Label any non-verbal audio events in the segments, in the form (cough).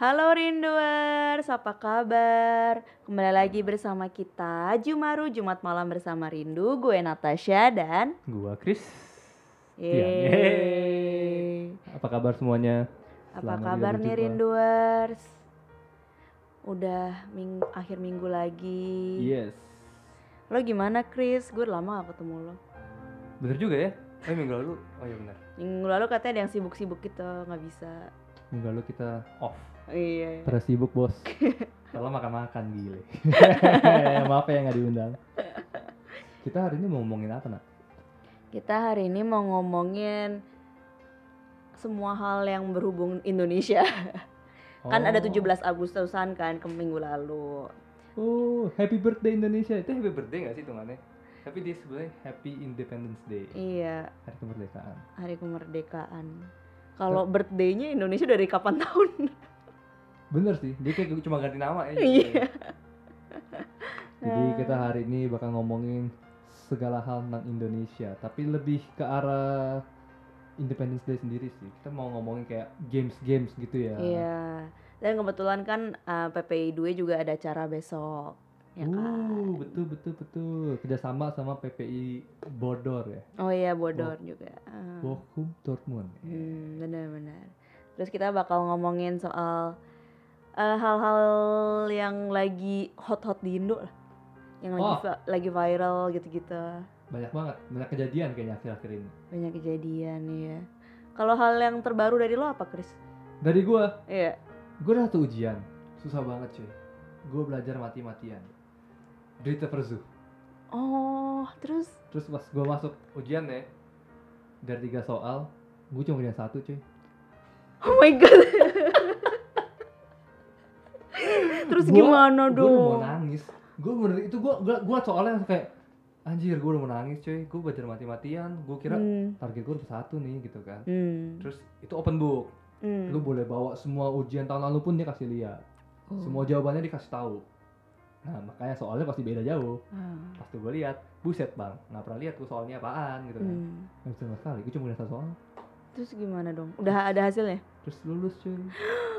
Halo Rinduers, apa kabar? Kembali lagi bersama kita Jumaru Jumat malam bersama Rindu Gue Natasha dan Chris. Yeay. Yeay. Apa kabar semuanya? Apa Selamat kabar nih. Rinduers? Udah ming akhir minggu lagi Yes. Lo gimana Chris? Gue lama gak ketemu lo Bener juga ya? Oh minggu lalu, oh iya bener. Minggu lalu katanya ada yang sibuk-sibuk gitu, gak bisa Minggu lalu kita off. Iya Pada sibuk bos. (laughs) Kalau makan-makan gile. (laughs) Maaf ya nggak diundang. Kita hari ini mau ngomongin apa nak? Kita hari ini mau ngomongin semua hal yang berhubung Indonesia (laughs) Kan ada 17 Agustusan kan ke minggu lalu Oh, Happy Birthday Indonesia. Itu Happy Birthday nggak sih hitungannya? Tapi dia sebenarnya Happy Independence Day. Iya, Hari kemerdekaan. hari kemerdekaan. Kalau birthday-nya Indonesia dari kapan tahun? Bener sih, dia kayak cuma ganti nama ya. Iya. (laughs) Jadi kita hari ini bakal ngomongin segala hal tentang Indonesia, tapi lebih ke arah Independence Day sendiri sih. Kita mau ngomongin kayak games-games gitu ya. Iya. Dan kebetulan kan uh, PPI 2 juga ada acara besok. Ya kan? Uh, betul betul betul. Kerjasama sama PPI Bodor ya. Oh iya, Bodor juga. Ah. Bochum Dortmund. Hmm, benar-benar. Terus kita bakal ngomongin soal eh, hal-hal yang lagi hot-hot di Indo lah. Yang lagi Oh. va- lagi viral gitu-gitu. Banyak banget, banyak kejadian kayaknya akhir-akhir ini. Banyak kejadian ya. Kalau hal yang terbaru dari lo apa, Chris? Dari gua, Iya. gua udah satu ujian. Susah banget cuy. Gua belajar mati-matian. Drita Verzu. Oh, terus Terus pas gue masuk ujian ya dari tiga soal, gue cuma kerjain satu cuy. Oh my god. (laughs) terus Gua- gimana Gue udah mau dong? nangis. Gue bener itu gue gua, gua soalnya kayak anjir gue udah mau nangis cuy. Gue belajar mati-matian. Gue kira Hmm. target gue satu nih gitu kan. Hmm. Terus itu open book. Hmm. Lu boleh bawa semua ujian tahun lalu pun dia kasih lihat. Oh. Semua jawabannya dikasih tahu. Nah makanya soalnya pasti beda jauh. Ah. Pas tuh gue lihat, buset bang, nggak pernah lihat gue soalnya apaan gitu kan. Hmm. Nggak bisa sama sekali. Gue cuma satu soal. Terus gimana dong? Udah ada hasilnya? Terus lulus cuy.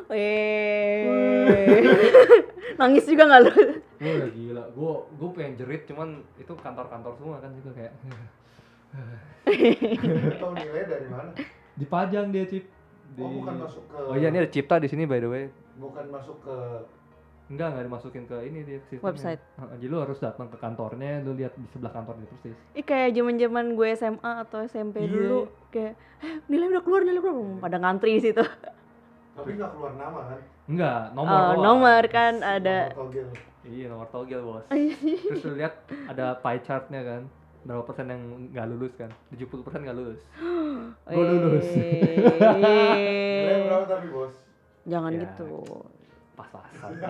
Weh. (laughs) Nangis juga nggak lu? Gue udah gila, gue gue pengen jerit cuman itu kantor-kantor semua kan juga kayak (laughs) tahu nilai dari mana? dipajang dia chip. Oh bukan masuk ke Oh iya ini ada Cipta di sini by the way. bukan masuk ke Enggak enggak dimasukin ke ini dia sistemnya. Website. Heeh, Jadi lu harus datang ke kantornya, lu lihat di sebelah kantornya persis. Ih kayak zaman-zaman gue SMA atau SMP Iya. dulu kayak eh, nilai udah keluar nilai keluar pada ngantri di situ. tapi nggak keluar nama kan? Enggak, nomor Oh, doang. nomor kan ada. Nomor togel. Iya, nomor togel, Bos. (laughs) Terus lu lihat ada pie chartnya kan. Berapa persen yang nggak lulus kan? 70 persen nggak lulus. (gasps) Gua lulus. Nilai berapa tapi bos? Jangan Ya. gitu. Pas-pasan. (laughs)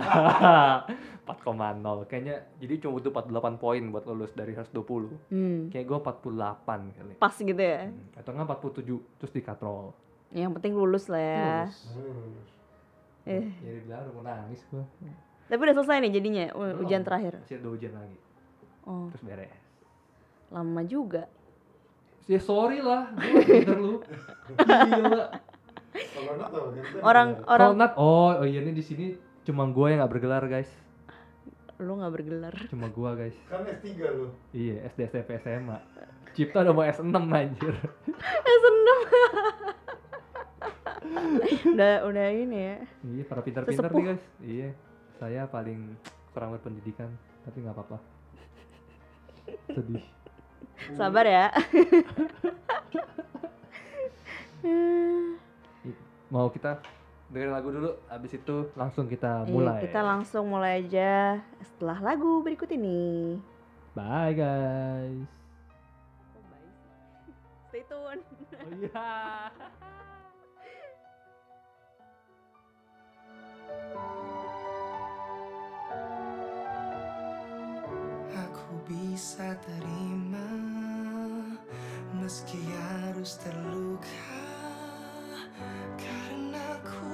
4,0. Kayaknya jadi cuma butuh 48 poin buat lulus dari 120. Hmm. Kayak gue 48 kali. Pas gitu ya. Hmm, Atau enggak 47 terus dikatrol. Yang penting lulus lah ya. Lulus. Hmm. Eh. Ya dibilang udah mau nangis gua. Tapi udah selesai nih jadinya u- ujian terakhir. Masih ada ujian lagi. Oh, Terus beres. lama juga. Ya sorry lah, pinter lu. (laughs) Gila. Orang orang Nat, oh, oh iya ini di sini cuma gua yang nggak bergelar guys. lu nggak bergelar. Cuma gua guys. kan S3 lu. Iya, SD SMP SMA. Cipta udah mau S6 anjir. Eh seneng. udah udah ini ya. Iya, para pintar-pintar nih guys. Iya, saya paling kurang berpendidikan, tapi nggak apa-apa. Sedih. Sabar ya. (laughs) Mau kita dengerin lagu dulu, abis itu langsung kita Iya, mulai. kita langsung mulai aja setelah lagu berikut ini. Bye guys. Stay tune. Oh iya. Aku bisa terima meski harus terluka karena ku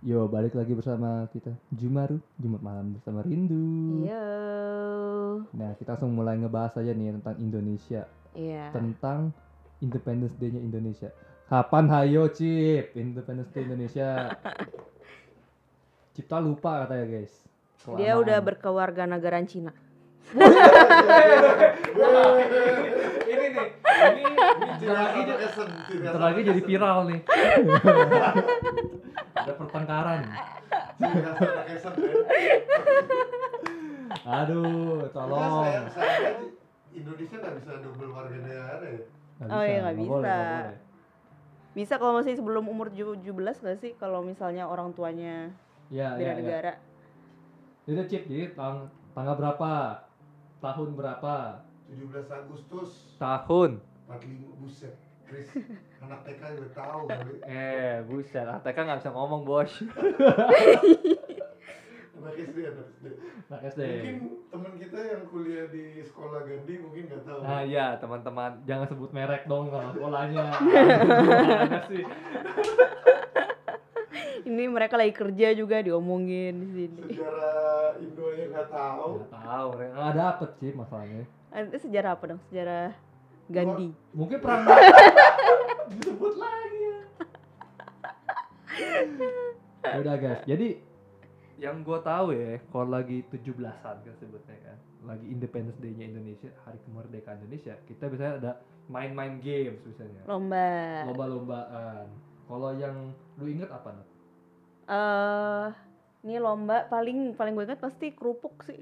Yo, balik lagi bersama kita Jumaru, Jumat malam bersama Rindu. Yo. Nah, kita langsung mulai ngebahas aja nih tentang Indonesia, Iya. tentang Independence Day-nya Indonesia. Kapan hayo, Cip? Independence Day Indonesia. (laughs) Cipta lupa katanya, guys. Dia Kelamaan. udah berkewarga negaraan Cina. ini nih, ini bentar lagi, jadi viral nih. (laughs) Ada pertengkaran. Ya. (laughs) Aduh, tolong. Indonesia nggak bisa double warga negara ya. Nggak Oh iya, nggak boleh, bisa. nggak boleh. Bisa kalau masih sebelum umur 17 gak sih kalau misalnya orang tuanya Ya, beda ya, ya. negara? Itu Cip, jadi tang tanggal berapa? Tahun berapa? 17 Agustus Tahun. 45 buset. Chris, anak TK juga tahu kali. Eh, buset. ATK nggak bisa ngomong, bos. Anak SD, anak SD. Nah, SD. Mungkin teman kita yang kuliah di sekolah Gandhi mungkin nggak tahu. Nah, iya, teman-teman. Jangan sebut merek dong sama sekolahnya. (laughs) Gimana sih? Ini mereka lagi kerja juga diomongin di sini. Sejarah Indo yang nggak tahu. Nggak tahu, nggak dapet sih masalahnya. Itu sejarah apa dong? Sejarah Gandhi. Mungkin perang (laughs) disebut lagi ya. (laughs) Udah guys, jadi yang gue tahu ya, kalau lagi 17-an kan sebutnya kan, lagi Independence Day-nya Indonesia, hari kemerdekaan Indonesia, kita biasanya ada main-main games misalnya, Lomba. lomba-lombaan. Kalau yang lu inget apa nih? Eh, ini lomba paling paling gue ingat pasti kerupuk sih.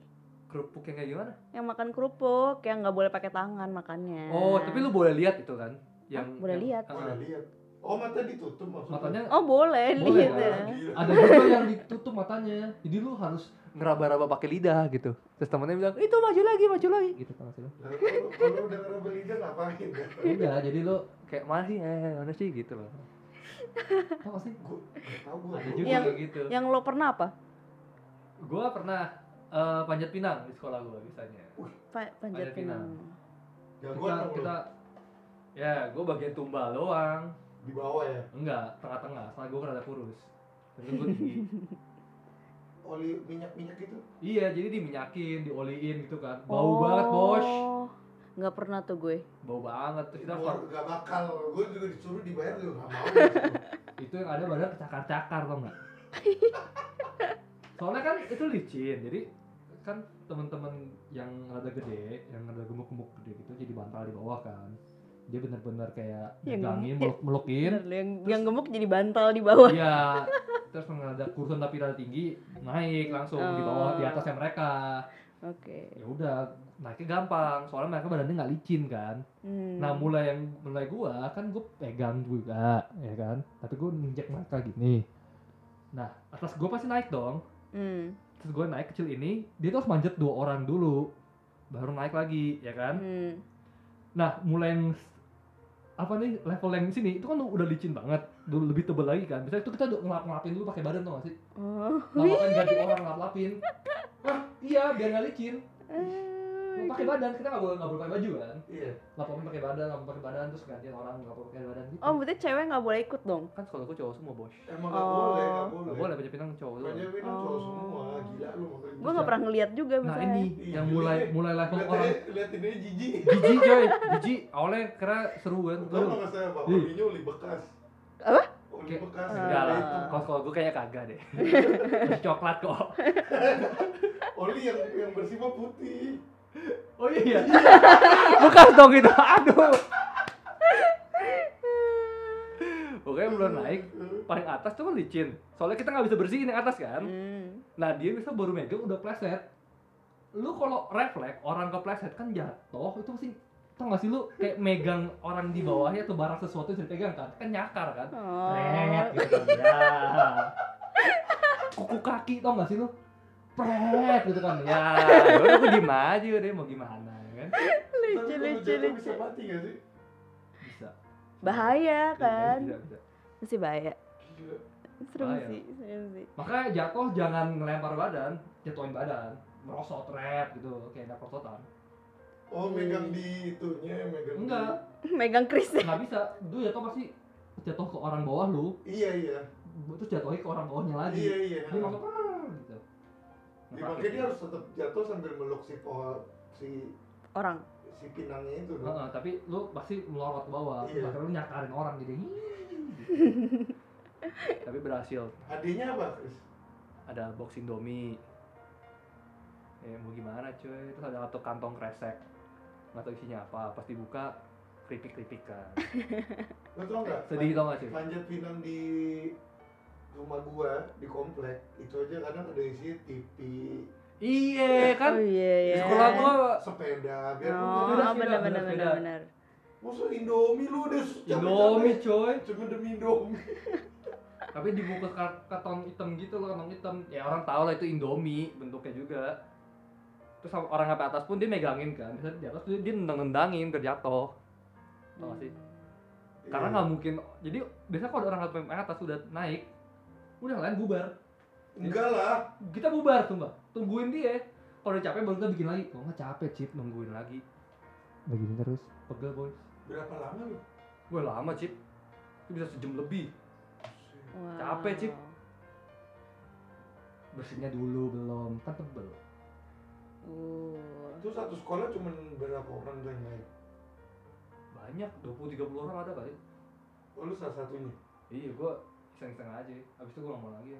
Kerupuk yang kayak gimana? Yang makan kerupuk yang nggak boleh pakai tangan makannya. Oh, tapi lu boleh lihat itu kan? Yang Ah, boleh yang- lihat. Ah, Boleh lihat. Oh mata ditutup maksudnya. matanya Oh boleh, Boleh, lihat ya. Ada juga yang ditutup matanya jadi lu harus ngeraba-raba pakai lidah gitu terus temennya bilang itu maju lagi maju lagi gitu kan maksudnya Lalu kalau udah ngeraba lidah ngapain ya? enggak jadi lu kayak mana sih eh mana sih gitu loh apa sih Gue tahu gue. ada juga Yang- gitu Yang lo pernah apa? gua pernah eh, panjat pinang di sekolah gua biasanya Pa- panjat Panjat pinang. pinang. Jagoan kita dong kita lu. ya gua bagian tumbal doang di bawah ya. enggak tengah-tengah soalnya gua rada kurus tapi gua tinggi (laughs) Oli minyak-minyak itu. iya jadi diminyakin dioliin gitu kan bau banget bos Oh, Nggak pernah tuh gue. bau banget terus kita gak bakal. Gue juga disuruh dibayar juga gak mau. (laughs) itu yang ada badan kecakar-cakar tau nggak (laughs) soalnya kan itu licin jadi kan teman-teman yang rada gede yang rada gemuk-gemuk gede gitu jadi bantal di bawah kan dia bener-bener kayak megangin meluk-melukin Bener, yang yang gemuk jadi bantal di bawah. iya terus yang rada kurusan tapi rada tinggi naik langsung di bawah di atasnya mereka Oke. ya udah naiknya gampang soalnya mereka badannya nggak licin kan Hmm. Nah mulai yang mulai gua kan gua pegang juga ya kan, tapi gua ninjek mereka gini. Nah atas gua pasti naik dong. Hmm. Terus gua naik kecil ini, dia tuh harus manjat dua orang dulu, baru naik lagi ya kan. Hmm. Nah mulai yang apa nih level yang sini itu kan udah licin banget, dulu lebih tebel lagi kan. Biasanya itu kita udah ngelap ngelapin dulu pakai badan tuh gak sih? Oh. Ngelapin ganti (laughs) orang ngelap lapin. Wah iya biar nggak licin. Eh, Pakai badan kita nggak boleh nggak boleh pakai baju kan. Iya. Lapin pakai badan, lapin pakai badan terus gantian orang nggak boleh pakai badan gitu. Oh, berarti cewek nggak boleh ikut dong? kan sekolah gue cowok semua bos Emang gak Oh. boleh, gak Gak boleh. boleh panjat pinang cowok. Panjat pinang cowok Oh. semua, gila lu. Gue nggak pernah ngeliat juga Nah misalnya. ini Iya, yang iya. mulai mulai level Lihat orang lihat ini jijik. jijik coy, jijik. Awalnya kira seru kan. Tau gak masalah apa? Olinya oli bekas. Apa? Kayak- bekas. Enggak lah, kalau sekolah gue kayaknya kagak deh. (laughs) Coklat kok. (laughs) Oli yang yang bersih mah putih. Oh iya. (laughs) Bekas dong itu. Aduh. Pokoknya belum naik, paling atas tuh kan licin. Soalnya kita nggak bisa bersihin yang atas kan. Hmm. Nah dia bisa baru megang udah pleset. Lu kalau refleks orang kepleset kan jatuh itu pasti tau gak sih lu kayak megang orang di bawahnya atau barang sesuatu yang dipegang kan kan nyakar kan Oh. Pret, gitu kan ya kuku kaki tau gak sih lu pret gitu kan ya (laughs) udah gue diem aja udah mau gimana ya kan Lucu, lucu, bisa lucu. mati gak sih? bisa Bahaya kan? bisa bisa Masih bahaya. Serem Bahaya. sih, serem sih. makanya jatuh jangan ngelempar badan jatuhin badan merosot rep gitu kayak ada perosotan Oh, megang di itunya, megang. di- enggak (laughs) Megang Chris ya. nggak bisa lu jatuh pasti jatuh ke orang bawah lu Iya, iya. terus jatuhnya ke orang bawahnya lagi Iya iya. dia langsung Di makanya dia harus tetap jatuh sambil meluk si pohon si Orang. si pinangnya itu. Heeh, dong. tapi lu pasti melorot ke bawah Iya. lu nyakarin orang jadi gitu. (laughs) tapi berhasil Hadiahnya apa, Chris? ada box indomie ya mau gimana cuy terus ada satu kantong kresek nggak tahu isinya apa pas dibuka keripik keripik kan Lo tau nggak? sedih tau gak sih Panjat pinang di rumah gua di komplek itu aja kadang ada isinya TV, iya kan? Oh iya di iya. sekolah gua sepeda, biar Oh, Sepeda, nggak- sepeda, benar benar benar, benar sepeda. benar. Masa Indomie lu udah indomie coy. Cuma demi Indomie. (laughs) tapi dibungkus kar- karton hitam gitu loh karton hitam. Ya orang tahu lah itu indomie bentuknya juga. Terus orang sampai atas pun dia megangin kan bisa di atas dia, dia nendang-nendangin ke jatuh. Tau gak sih? Karena Iya. nggak mungkin jadi biasanya kalau ada orang sampai atas udah naik udah lain bubar Enggak lah. kita bubar tuh mbak tungguin dia kalau udah capek baru kita bikin lagi kalau nggak capek cip nungguin lagi begini terus pegel boy Berapa lama lu? gue lama cip itu bisa sejam lebih Wow. Capek, Cip. bersihnya dulu belum kan tebel Uh. Itu satu sekolah cuma berapa orang yang naik? banyak 20-30 orang ada kali Oh, lu salah satunya. iya gue iseng-iseng aja abis itu gue gak mau lagi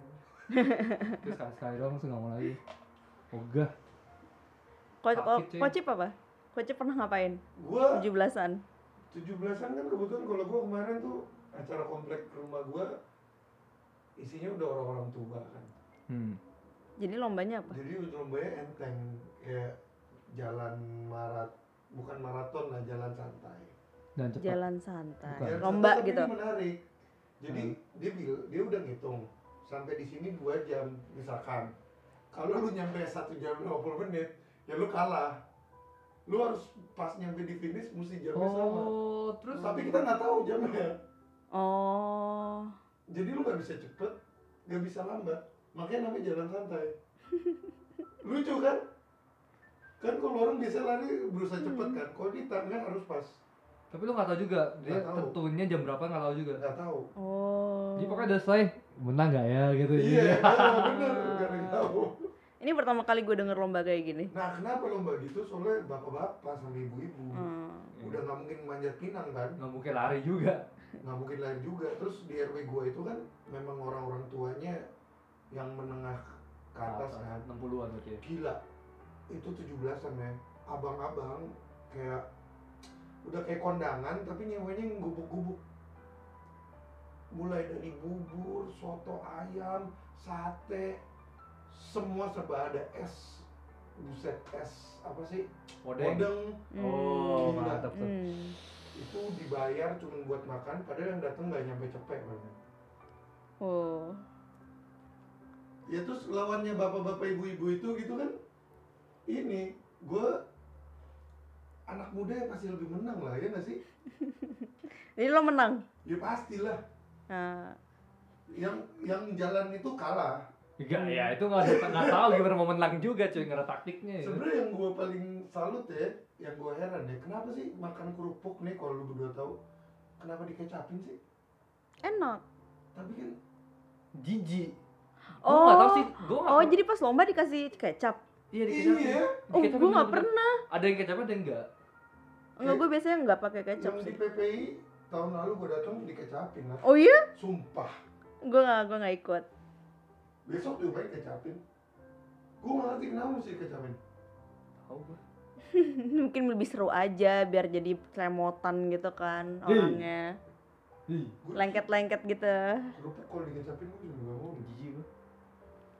(laughs) terus sekali sekali doang langsung gak mau lagi ogah Ko. Kocip apa? Kocip pernah ngapain? Gua 17-an. 17-an kan kebetulan kalau gua kemarin tuh acara komplek rumah gua isinya udah orang-orang tua kan. hmm. Jadi lombanya apa? Jadi lombanya enteng kayak jalan marat bukan maraton lah jalan santai. dan cepat Jalan santai. Bukan. Jalan Lomba santai gitu. menarik. Jadi dia bil dia udah ngitung sampai di sini dua jam misalkan. Kalau lu nyampe satu jam 50 menit, ya lu kalah. Lu harus pas nyampe di finish mesti jamnya sama. oh terus Tapi kita nggak tahu jamnya. Oh. Jadi lu nggak bisa cepet, nggak bisa lambat. Makanya namanya jalan santai. (laughs) Lucu kan? Kan kalau orang biasa lari berusaha cepet kan, kalau di tangan harus pas. Tapi lu gak tahu juga dia tahu. tentunya jam berapa gak tahu juga Nggak tahu. Oh. jadi pokoknya udah selesai menang gak ya gitu Iya, (laughs) bener, yang tahu. (laughs) Ini pertama kali gue denger lomba kayak gini. Nah, kenapa lomba gitu? Soalnya bapak-bapak sama ibu-ibu Hmm. udah nggak mungkin manjat pinang kan, nggak mungkin lari juga (laughs) nggak mungkin lari juga. Terus di RW gua itu kan memang orang-orang tuanya yang menengah ke atas kan. 60-an berarti ya Gila, itu 17-an ya. Abang-abang kayak udah kayak kondangan tapi nyewanya yang gubuk-gubuk. Mulai dari bubur, soto ayam, sate, semua serba ada es. Buset es apa sih? odeng Odeng oh Gila. mantap tuh Hmm. itu dibayar cuma buat makan padahal yang datang nggak nyampe cepet banget. Oh. Ya terus lawannya bapak-bapak ibu-ibu itu gitu kan ini gue anak muda yang pasti lebih menang lah ya nggak sih? (laughs) Jadi lo menang. Ya pastilah. Nah, Yang yang jalan itu kalah. Enggak, ya itu nggak ada nggak tahu gimana mau menang juga cuy nggak ada taktiknya ya. Sebenarnya yang gue paling salut ya, yang gue heran ya, kenapa sih makan kerupuk nih kalau lu berdua tahu, kenapa dikecapin sih? enak. Tapi kan jijik Oh. Gua tahu sih gua nggak Oh, jadi pas lomba dikasih kecap. iya dikecapin iya, Oh, gue nggak pernah. ada yang kecapin ada yang enggak Enggak, gue biasanya nggak pakai kecap yang di sih. PPI tahun lalu gue datang dikecapin lah. Oh iya? Sumpah. Gue nggak, gue nggak ikut. Besok juga dikecapin. Gue nggak ngerti kenapa mesti dikecapin. tahu gua (laughs) Mungkin lebih seru aja, biar jadi slemotan gitu kan Ih. orangnya. Lengket-lengket gitu. Kerupuk kalau dikecapin gue juga nggak mau. jijik gua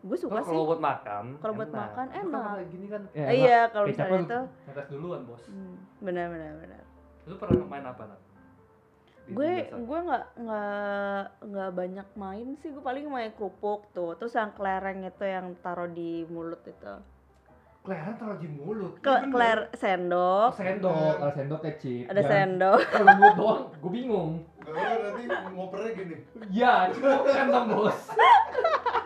Gue suka Nah, sih. kalau buat makan Kalau buat makan kan enak. kayak gini kan Eh, iya, kalau misalnya itu. netes duluan bos. Hmm, benar benar benar. lu pernah main apa nak gue gue nggak nggak nggak banyak main sih. Gue paling main kerupuk tuh. Terus yang kelereng itu yang taruh di mulut itu. Kelereng taruh di mulut? Ke, Iya bener. keler Oh, sendok. Sendok kalau sendok kecil ada sendok. Kalau mulut doang gue bingung. Nanti ngopernya gini. ya cuma kan dong bos (laughs)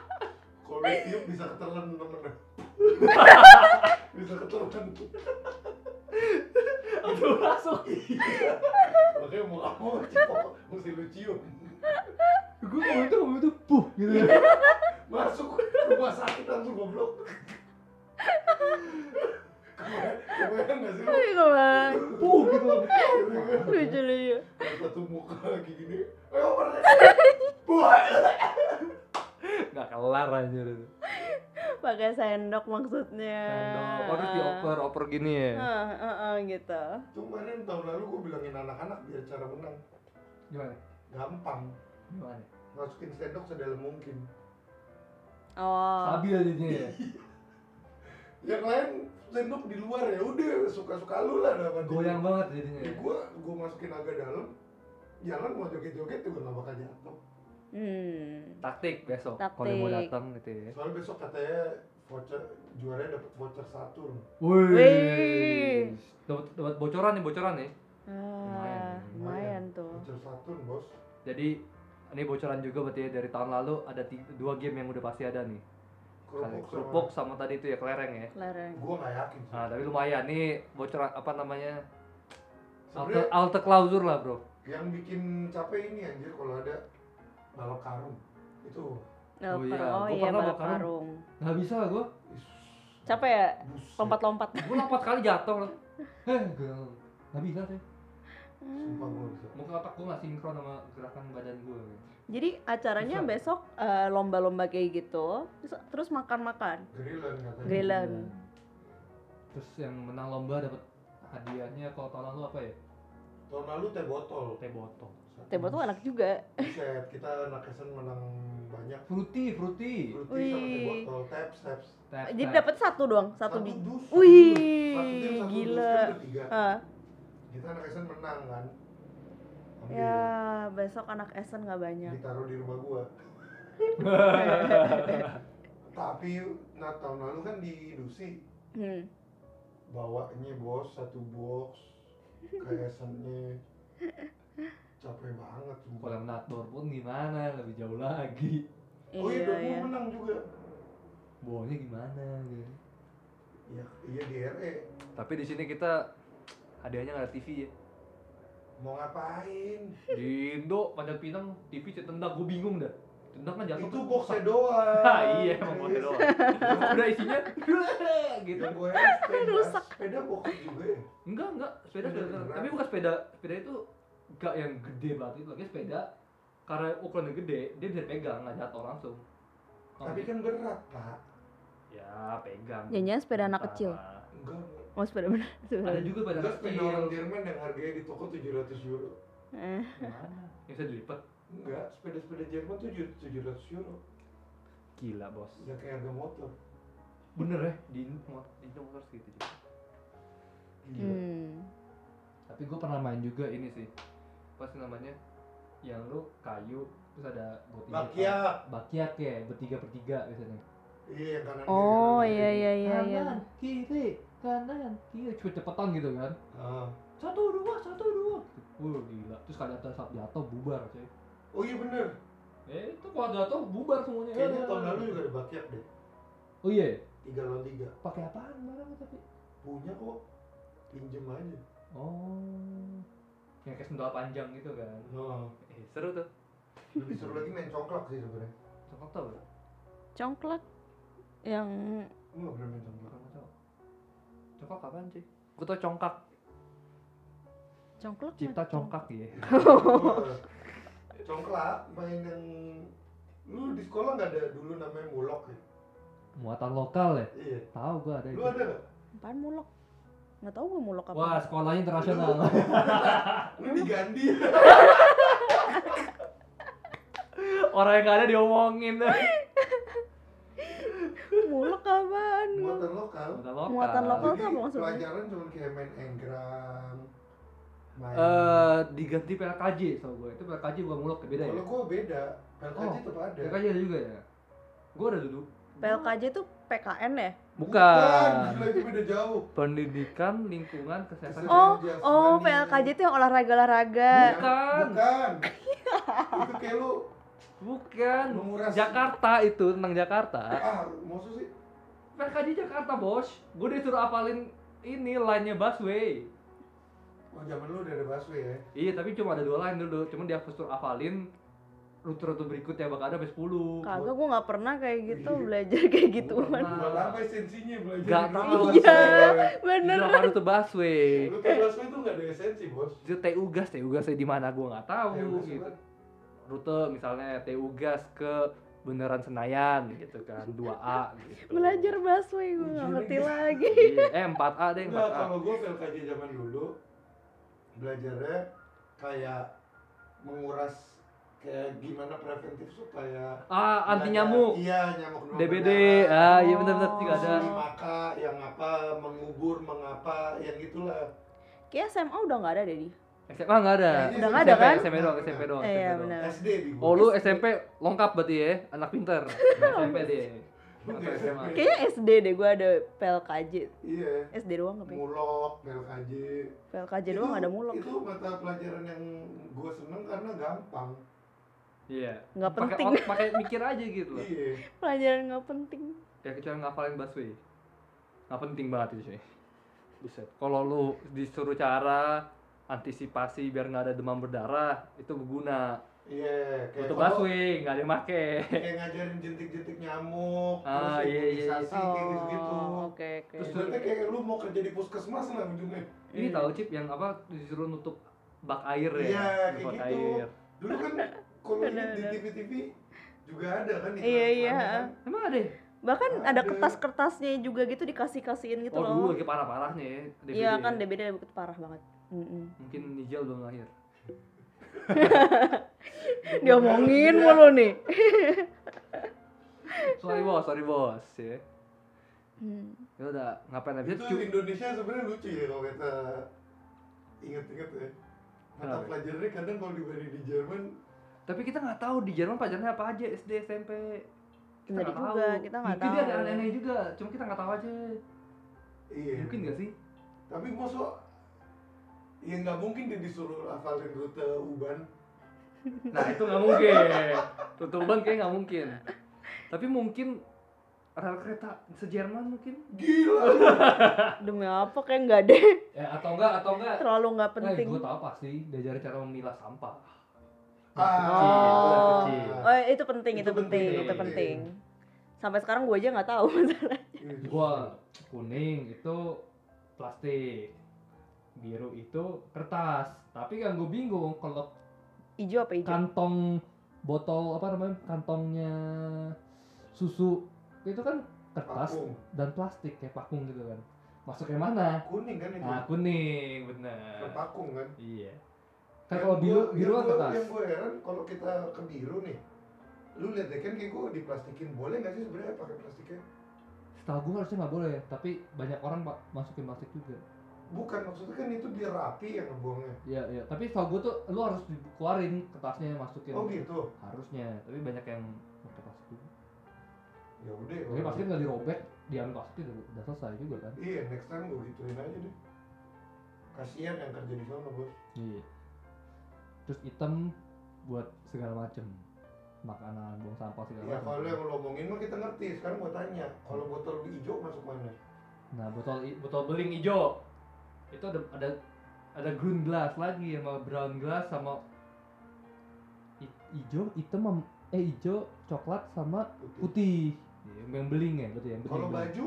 Kalau tiup bisa ketelan temen (laughs) Bisa ketelan. aduh masuk Makanya mau apa mau mesti lu cium. gue ngomong itu ngomong itu puh Masuk rumah sakit langsung goblok. Kebayang nggak sih lu? Kebayang. Puh gitu. Lucu lucu. Satu muka kayak gini. Ayo operasi. Buat. Nggak kelar anjir itu. Pakai sendok maksudnya. Sendok, harus dioper oper gini ya. Heeh, heeh, gitu. Tuh kemarin tahun lalu gue bilangin anak-anak biar cara menang. Gimana? Gampang. Gimana? Masukin sendok sedalam mungkin. Oh. Stabil jadinya ya. (laughs) Yang lain sendok di luar ya udah suka-suka lu lah dapat. Goyang banget jadinya. Ya ya. gue gue masukin agak dalam. Jalan mau joget-joget juga nggak bakal jatuh. Hmm. Taktik besok Taktik. kalau mau datang gitu ya. Soalnya besok katanya voucher juaranya dapat voucher Saturn. Wih. Dapat dapat bocoran nih, bocoran nih. Ah, lumayan tuh. Voucher Saturn bos. Jadi ini bocoran juga berarti ya dari tahun lalu ada tiga, dua game yang udah pasti ada nih. Kerupuk kerupuk sama tadi itu ya kelereng ya. Lereng. Gue nggak yakin sih. Nah, tapi lumayan nih bocoran apa namanya? Alte, Sebenarnya alte klausur lah, Bro. yang bikin capek ini anjir kalau ada balap karung itu Oh, iya. oh Gua iya balap karung. karung. Nggak bisa is, Capek ya? Lompat-lompat. Gua lompat kali jatuh lah. Eh, nggak bisa sih. Sumpah gue bisa. Mungkin otak gua nggak sinkron sama gerakan badan gua. Jadi acaranya Bisa. besok eh, lomba-lomba kayak gitu, terus, terus makan-makan. Grillan katanya. Grillan. Terus yang menang lomba dapat hadiahnya kalau tahun lalu apa ya? Tahun lalu teh botol. Teh botol. Teh botol enak juga. Buset, kita anak Esen menang banyak. Fruity, fruity. Fruity sama Wih. botol, taps, taps. Tap, Jadi tap. dapat satu doang, satu, Satu di. dus. Wih, Satu tim, satu dus, gila. kan. Ah, Kita anak Esen menang kan. Ambil. ya besok anak Esen nggak banyak. Ditaruh di rumah gua. (laughs) Tapi nah tahun lalu kan di Dusi Hmm. bawanya bos satu box kayak Esennya capek banget Kalau sumpah. yang nator pun gimana? Lebih jauh lagi. Oh iya, Iya, iya. menang juga. Bawanya gimana gitu. Iya, iya di RE. Tapi di sini kita hadiahnya nggak ada TV ya. Mau ngapain? Di Indo Panjang Pinang TV tendang gue bingung dah. Tendang kan jatuh. Itu kan boxnya doang. (laughs) Ah, iya emang boxnya doang. Udah isinya (laughs) gitu. Yang gue sepeda, Rusak. sepeda box juga ya. Enggak, enggak. Sepeda Sepeda. Tapi bukan sepeda. Sepeda itu enggak yang gede banget itu lagi sepeda karena ukurannya gede, dia bisa pegang, nggak jatuh langsung. Tapi kan berat, Pak. ya pegang. Jangan-jangan sepeda anak kecil. Enggak. Oh sepeda sepeda Ada juga sepeda anak sepeda kecil. orang Jerman yang harganya di toko 700 euro. Eh, Gimana? Yang bisa dilipat. Enggak, sepeda-sepeda Jerman tuh 700 euro. Gila, Bos. Udah kayak harga motor. Bener ya? Di Indo di motor segitu juga. Gila. Hmm. Tapi gue pernah main juga ini sih. Apa sih namanya? Yang lu kayu terus ada buat tiga- Bakiak. Bakiak ya, bertiga bertiga biasanya. Iya, yang kanan Oh kiri, iya kanan iya iya iya. Kanan, kiri, kanan, kiri, cepet cepetan gitu kan. Ah. Satu dua, satu dua. Wah gila. Terus kalau jatuh saat jatuh bubar cuy. Oh iya bener. Eh itu kalau jatuh bubar semuanya. Kayaknya tahun lalu juga ada bakiak deh. Oh iya. Tiga lawan tiga. Pakai apaan barang tapi? Punya kok. Pinjem aja. Oh. Yang kayak sendal panjang gitu kan. Nah, Eh seru tuh. lebih seru lagi main congklak sih sebenarnya. Coklat tau gak? Congklak yang Gue nggak pernah main congklak. Kurang tau. Congkak kapan sih? Gue tau congkak. congklak. Cipta congkak ya. (laughs) Congklak main yang lu di sekolah nggak ada dulu namanya mulok ya? Muatan lokal ya. Iya. Tahu gua ada Lu itu. ada nggak? Apaan mulok? Nggak tahu gue mulok apa. Wah, sekolahnya internasional. Lu diganti. Orang yang gak ada diomongin. mulok apaan? Muatan lokal. Muatan lokal. Muatan lokal Jadi tuh apa maksudnya? pelajaran cuma kayak main enggrang. Main. Eh, diganti PLKJ so gue. Itu PLKJ gua muluk beda ya. Kalau gua beda. PLKJ Oh, tetap ada. PLKJ ada juga ya. Gua ada dulu. PLKJ itu PKN ya? Bukan. Itu beda jauh. Pendidikan lingkungan kesehatan. Oh, oh PLKJ itu yang olahraga-olahraga. Bukan. Bukan. itu kayak lu Bukan. menguras Jakarta itu tentang Jakarta. Ah, maksud sih? PLKJ Jakarta, Bos. Gue disuruh apalin ini line-nya busway. Oh, zaman lu udah ada busway ya? Iya, tapi cuma ada dua line dulu. Cuma dia suruh hafalin rute-rute berikutnya bakal ada sampai 10 Kagak gua nggak pernah kayak gitu belajar kayak gitu pernah. Buat apa esensinya belajar? Gak tahu rumah? Iya. Bener apa rute busway Lu tuh busway tuh gak ada esensi bos. itu TU gas TU gasnya di mana gua nggak tahu TU gas gitu rute misalnya TU gas ke Beneran Senayan gitu kan 2A gitu belajar busway gua nggak Ujungnya ngerti gitu. lagi Iya, eh 4A deh Enggak, 4A kalau gue PLKJ zaman dulu belajarnya kayak menguras kayak gimana preventif supaya ah anti ada- nyamuk Iya, nyamuk DBD ah iya Oh. benar-benar juga ada Suli maka, yang apa, mengubur, mengapa, yang gitulah. kayak SMA udah nggak ada deh di SMA nggak ada Udah nggak ada kan? SMP doang SMP doang Eh, SMP iya, doang. benar. SD di gua. Oh lu SMP lengkap berarti ya anak pinter SMP dia SMA kayaknya SD deh gua ada PLKJ Iya. SD doang apa ya? Mulok, PLKJ. PLKJ doang Itu- ada mulok Itu mata pelajaran yang gue seneng karena gampang. Iya Nggak penting. pakai mikir aja gitu loh Iya. pelajaran nggak penting ya kecuali ngafalin busway nggak penting banget itu cuy buset kalau lu disuruh cara antisipasi biar nggak ada demam berdarah itu berguna Iya, kayak untuk kalau- busway nggak ada yang make kayak ngajarin jentik-jentik nyamuk, Ah, terus iya, iya, iya. imunisasi kayak gitu-gitu. oh oke oke Terus berarti kayak lu mau kerja di puskesmas lah ujungnya. ini tahu cip yang apa disuruh nutup bak air ya Iya, kayak gitu. air Dulu kan kalau di. TV-TV juga ada kan Iya, iya. iklan-iklannya kan. emang ada ya? bahkan ada Ada. kertas-kertasnya juga gitu dikasih kasihin gitu oh dulu loh lagi parah parahnya ya iya ya. kan DBD itu parah banget Mm-mm. mungkin Nijal belum lahir (laughs) diomongin mulu nih (laughs) sorry bos sorry bos ya Hmm. ya udah ngapain aja Itu Indonesia sebenarnya lucu ya kalau kita inget-inget ya. Mata pelajarannya kadang kalau dibanding di Jerman tapi kita nggak tahu di Jerman pelajarannya apa aja SD SMP kita nggak juga, tahu. kita nggak mungkin dia ada tahu. aneh-aneh juga cuma kita nggak tahu aja. Iya. mungkin nggak sih? Tapi mosok ya nggak mungkin dia disuruh hafalin rute Uban. (laughs) nah itu nggak mungkin. Tutupan kayak nggak mungkin. Tapi mungkin rel kereta se-Jerman mungkin. Gila. (laughs) demi apa kayak nggak deh. Ya atau enggak atau enggak terlalu nggak penting. gue tahu pasti diajarin cara memilah sampah oh kecil. oh itu penting itu, Itu penting, penting, itu penting. sampai sekarang gue aja nggak tahu (laughs) masalahnya. Gua kuning itu plastik biru itu kertas. Tapi yang gue bingung kalau hijau apa hijau kantong botol apa namanya kantongnya susu itu kan kertas Pakung. dan plastik kayak pakung gitu kan. Masuknya mana? Kuning kan itu. nah kuning bener Pakung kan. iya kan Yang kalau biru gua- biru kan gua- kertas Yang gue heran kalau kita ke biru nih, lu lihat deh kan kayak gue diplastikin boleh nggak sih sebenarnya pakai plastiknya? setahu gue harusnya nggak boleh ya tapi banyak orang pak masukin plastik juga Bukan maksudnya kan itu biar rapi yang ngebuangnya. iya iya tapi setahu gue tuh lu harus dikeluarin kertasnya masukin Oh gitu. harusnya tapi banyak yang pakai plastik juga Ya udah. tapi kalau plastik nggak dirobek diambil plastik udah, udah selesai juga kan Iya, next time gue gituin aja deh. Kasihan yang kerja di sana bos. iya terus item buat segala macem makanan buang sampah segala Ya macem kalau yang lo omongin mah kita ngerti. Sekarang gue tanya, kalau botol hijau masuk mana? nah botol botol beling hijau itu ada ada ada green glass lagi sama brown glass sama hijau hitam sama- eh hijau coklat sama Putih. putih Iya, yang beling ya berarti yang beling Kalau baju,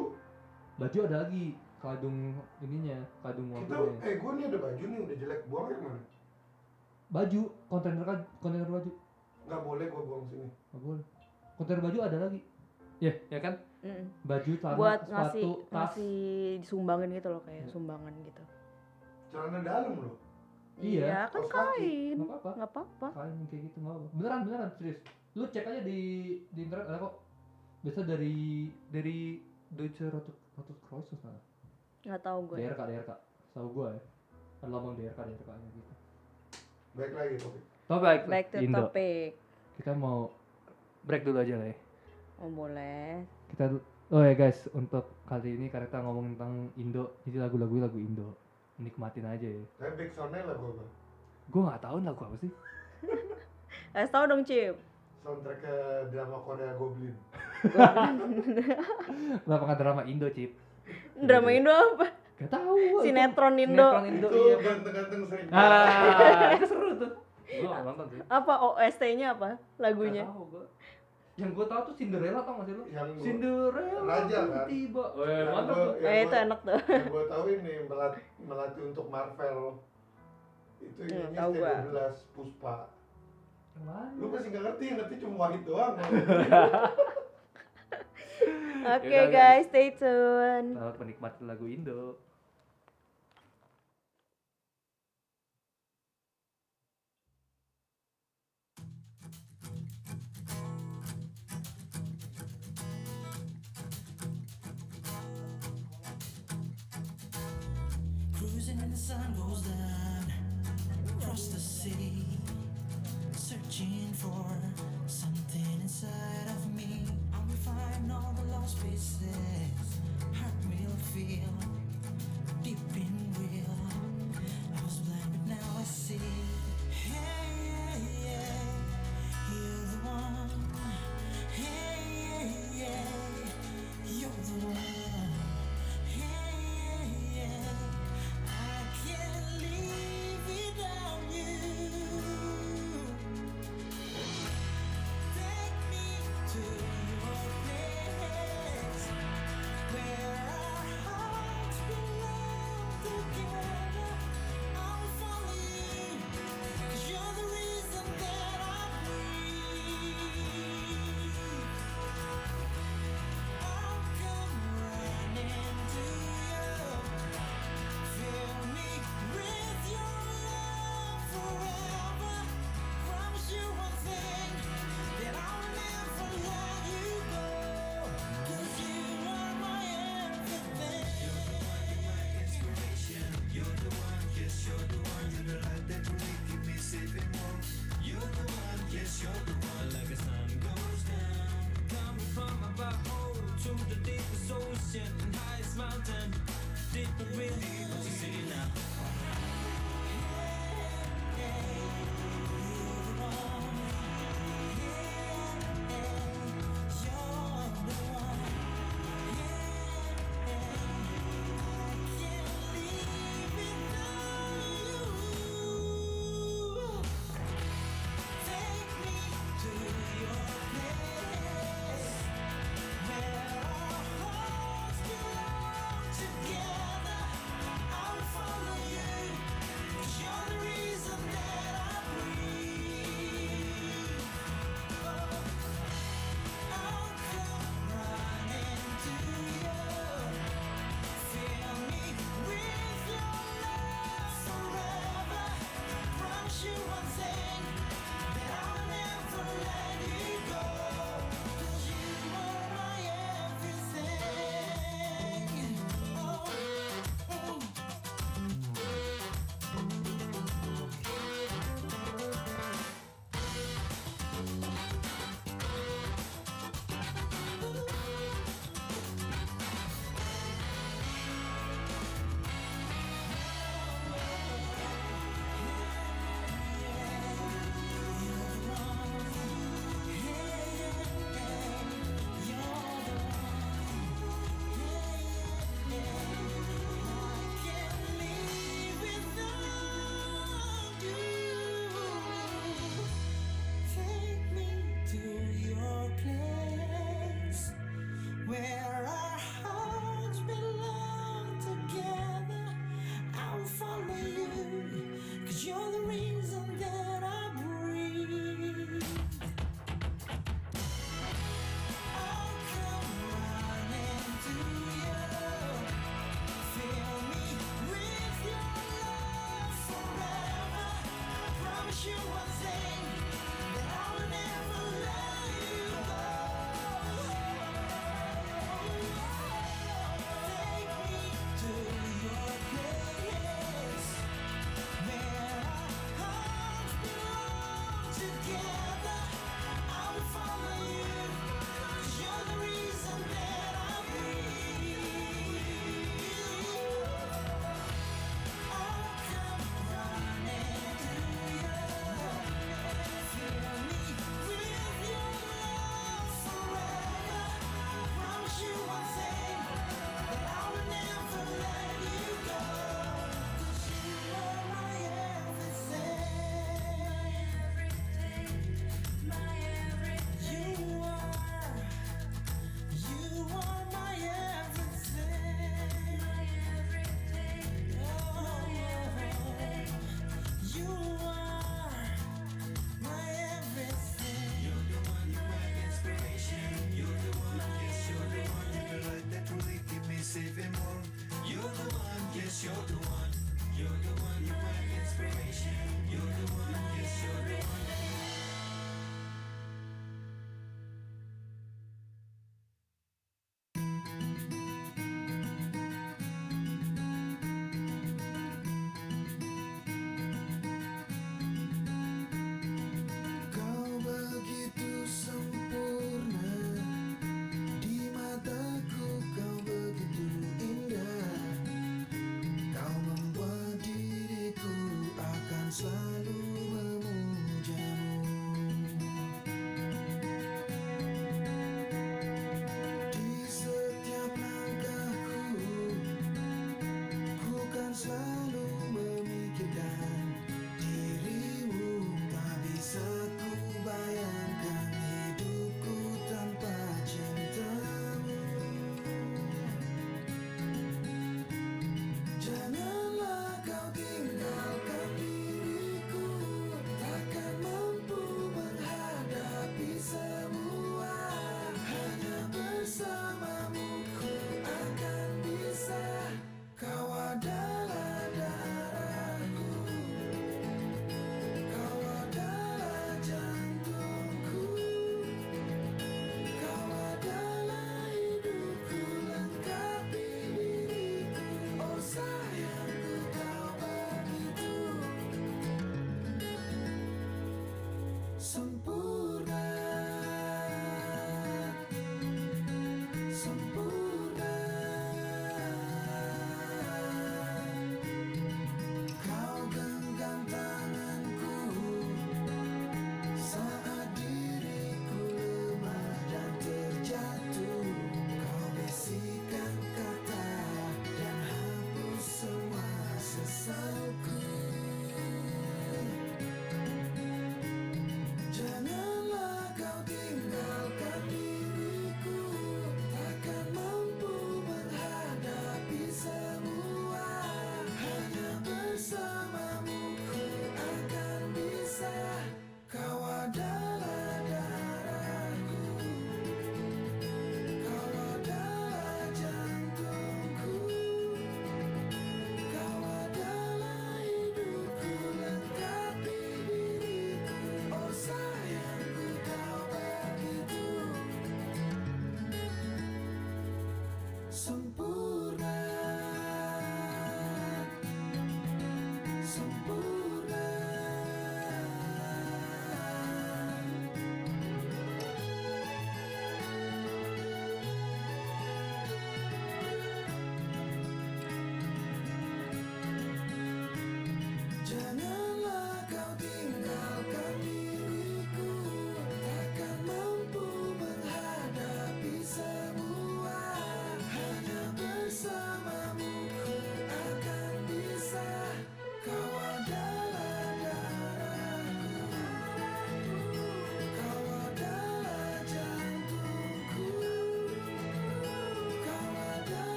baju ada lagi kadung ininya kadung kita warnanya eh gue nih ada baju nih udah jelek buang yang mana? Baju kontainer kad- kontainer baju. Nggak boleh gue buang sini. nggak boleh. Kontainer baju ada lagi. Ya ya kan? Mm. baju celana buat sepatu ngasih tas. ngasih disumbangin gitu loh kayak Iya. sumbangan gitu. Celana dalam loh. Iya, kan kaos kaki. kain. Nggak apa-apa. Nggak apa-apa. Kain kayak gitu nggak apa beneran beneran serius. Lu cek aja di di internet ada kok. Biasa dari dari Deutsche Rote Rote Kreuz sana nggak tahu gue DRK DRK tahu gua ya. Ada lambang DRK DRK nya gitu Baik lagi topik. Topik back to Indo. topic. Kita mau break dulu aja lah ya. Oh boleh. Kita oh ya guys untuk kali ini karena kita ngomong tentang Indo jadi lagu-lagu lagu Indo. Nikmatin aja ya. Tapi back soundnya lah gue gue nggak tahu lagu apa sih. (laughs) Eh tau dong Cip. Soundtrack ke drama Korea Goblin. kenapa (laughs) nggak drama Indo cip. Drama Indo apa gak tahu gua. sinetron Indo sinetron Indo itu iya ganteng-ganteng sering. ah (laughs) itu seru tuh Gue gak nonton sih. Apa OST-nya apa lagunya? Gak tahu gua. Yang gue tahu tuh Cinderella tau gak sih lu? Yang gua- Cinderella Raja, kan? tiba. Eh, mantap gua- tuh. yang Eh itu gua- enak tuh. yang gue tahu ini melatih, melatih untuk Marvel itu Hmm, ini tahu gua. ST12 Puspa Yang mana? lu pasti nggak ngerti ngerti cuma Wahid doang (laughs) Oke Yaudah, guys, stay tune. Selamat menikmati lagu Indo. Sun goes down across the sea, searching for something inside of me. I will find all the lost pieces. Heart will feel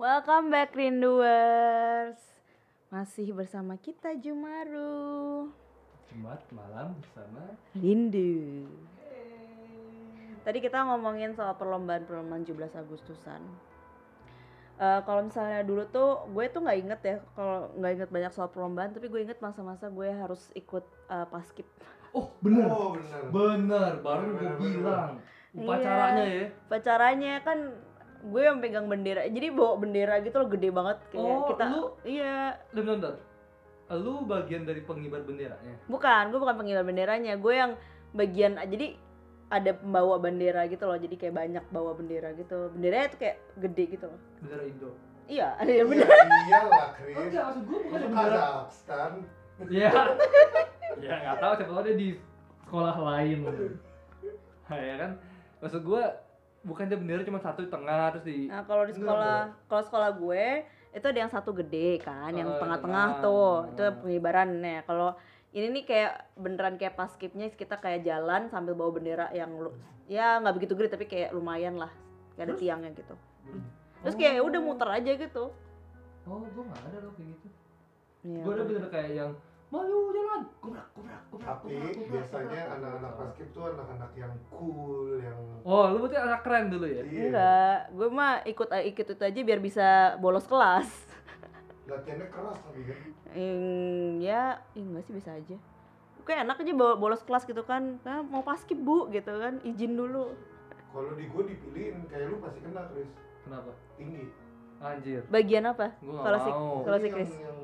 Welcome back Rinduers. Masih bersama kita Jumaru. Jumat malam bersama Rindu. Tadi kita ngomongin soal perlombaan-perlombaan 17 Agustusan. Uh, kalau misalnya dulu tuh gue tuh gak inget ya kalau gak inget banyak soal perlombaan tapi gue inget masa-masa gue harus ikut uh, paskip oh bener oh, bener. bener baru gue bilang iya. upacaranya iya, ya upacaranya kan gue yang pegang bendera jadi bawa bendera gitu loh gede banget kayak Oh, kita lu- iya Bentar, bentar. Lu bagian dari pengibar benderanya. bukan gue bukan pengibar benderanya gue yang bagian jadi ada pembawa bendera gitu loh jadi kayak banyak bawa bendera gitu benderanya tuh kayak gede gitu loh Bendera Indo. iya ada (laughs) yang bener Iya, iyalah, Chris. Enggak, maksud gue bukan Itu bendera. Kazakhstan. Iya. (laughs) ya nggak tahu siapa tahu dia di sekolah lain. Ya kan. Maksud gue bukan dia bendera cuma satu di tengah terus di nah kalau di sekolah kalau sekolah gue itu ada yang satu gede kan yang Oh, tengah-tengah tengah. tuh itu Hmm. pengibarannya kalau ini nih kayak beneran kayak pas skipnya kita kayak jalan sambil bawa bendera yang lu, ya nggak begitu gede tapi kayak lumayan lah kayak ada Terus? tiangnya gitu terus kayak ya udah muter aja gitu Oh, gue nggak ada loh kayak gitu. Iya, gue ada bener kayak yang maju jalan, kubrak, kubrak, kubrak. Tapi kubrak, kubrak, biasanya anak-anak paskib tuh anak-anak yang cool, yang Oh, lu berarti anak keren dulu ya? iya. enggak gue mah ikut ikut itu aja biar bisa bolos kelas (laughs) Latihannya keras tapi kan. Hmm, ya, ya enggak sih bisa aja. Kayak enak aja bawa bolos kelas gitu kan. Nah, mau paskib bu gitu kan, izin dulu. Kalau di gue dipilihin kayak lu pasti kena, Chris. Kenapa? Tinggi. Anjir. Bagian apa? Kalau si mau. kalau si Chris yang, yang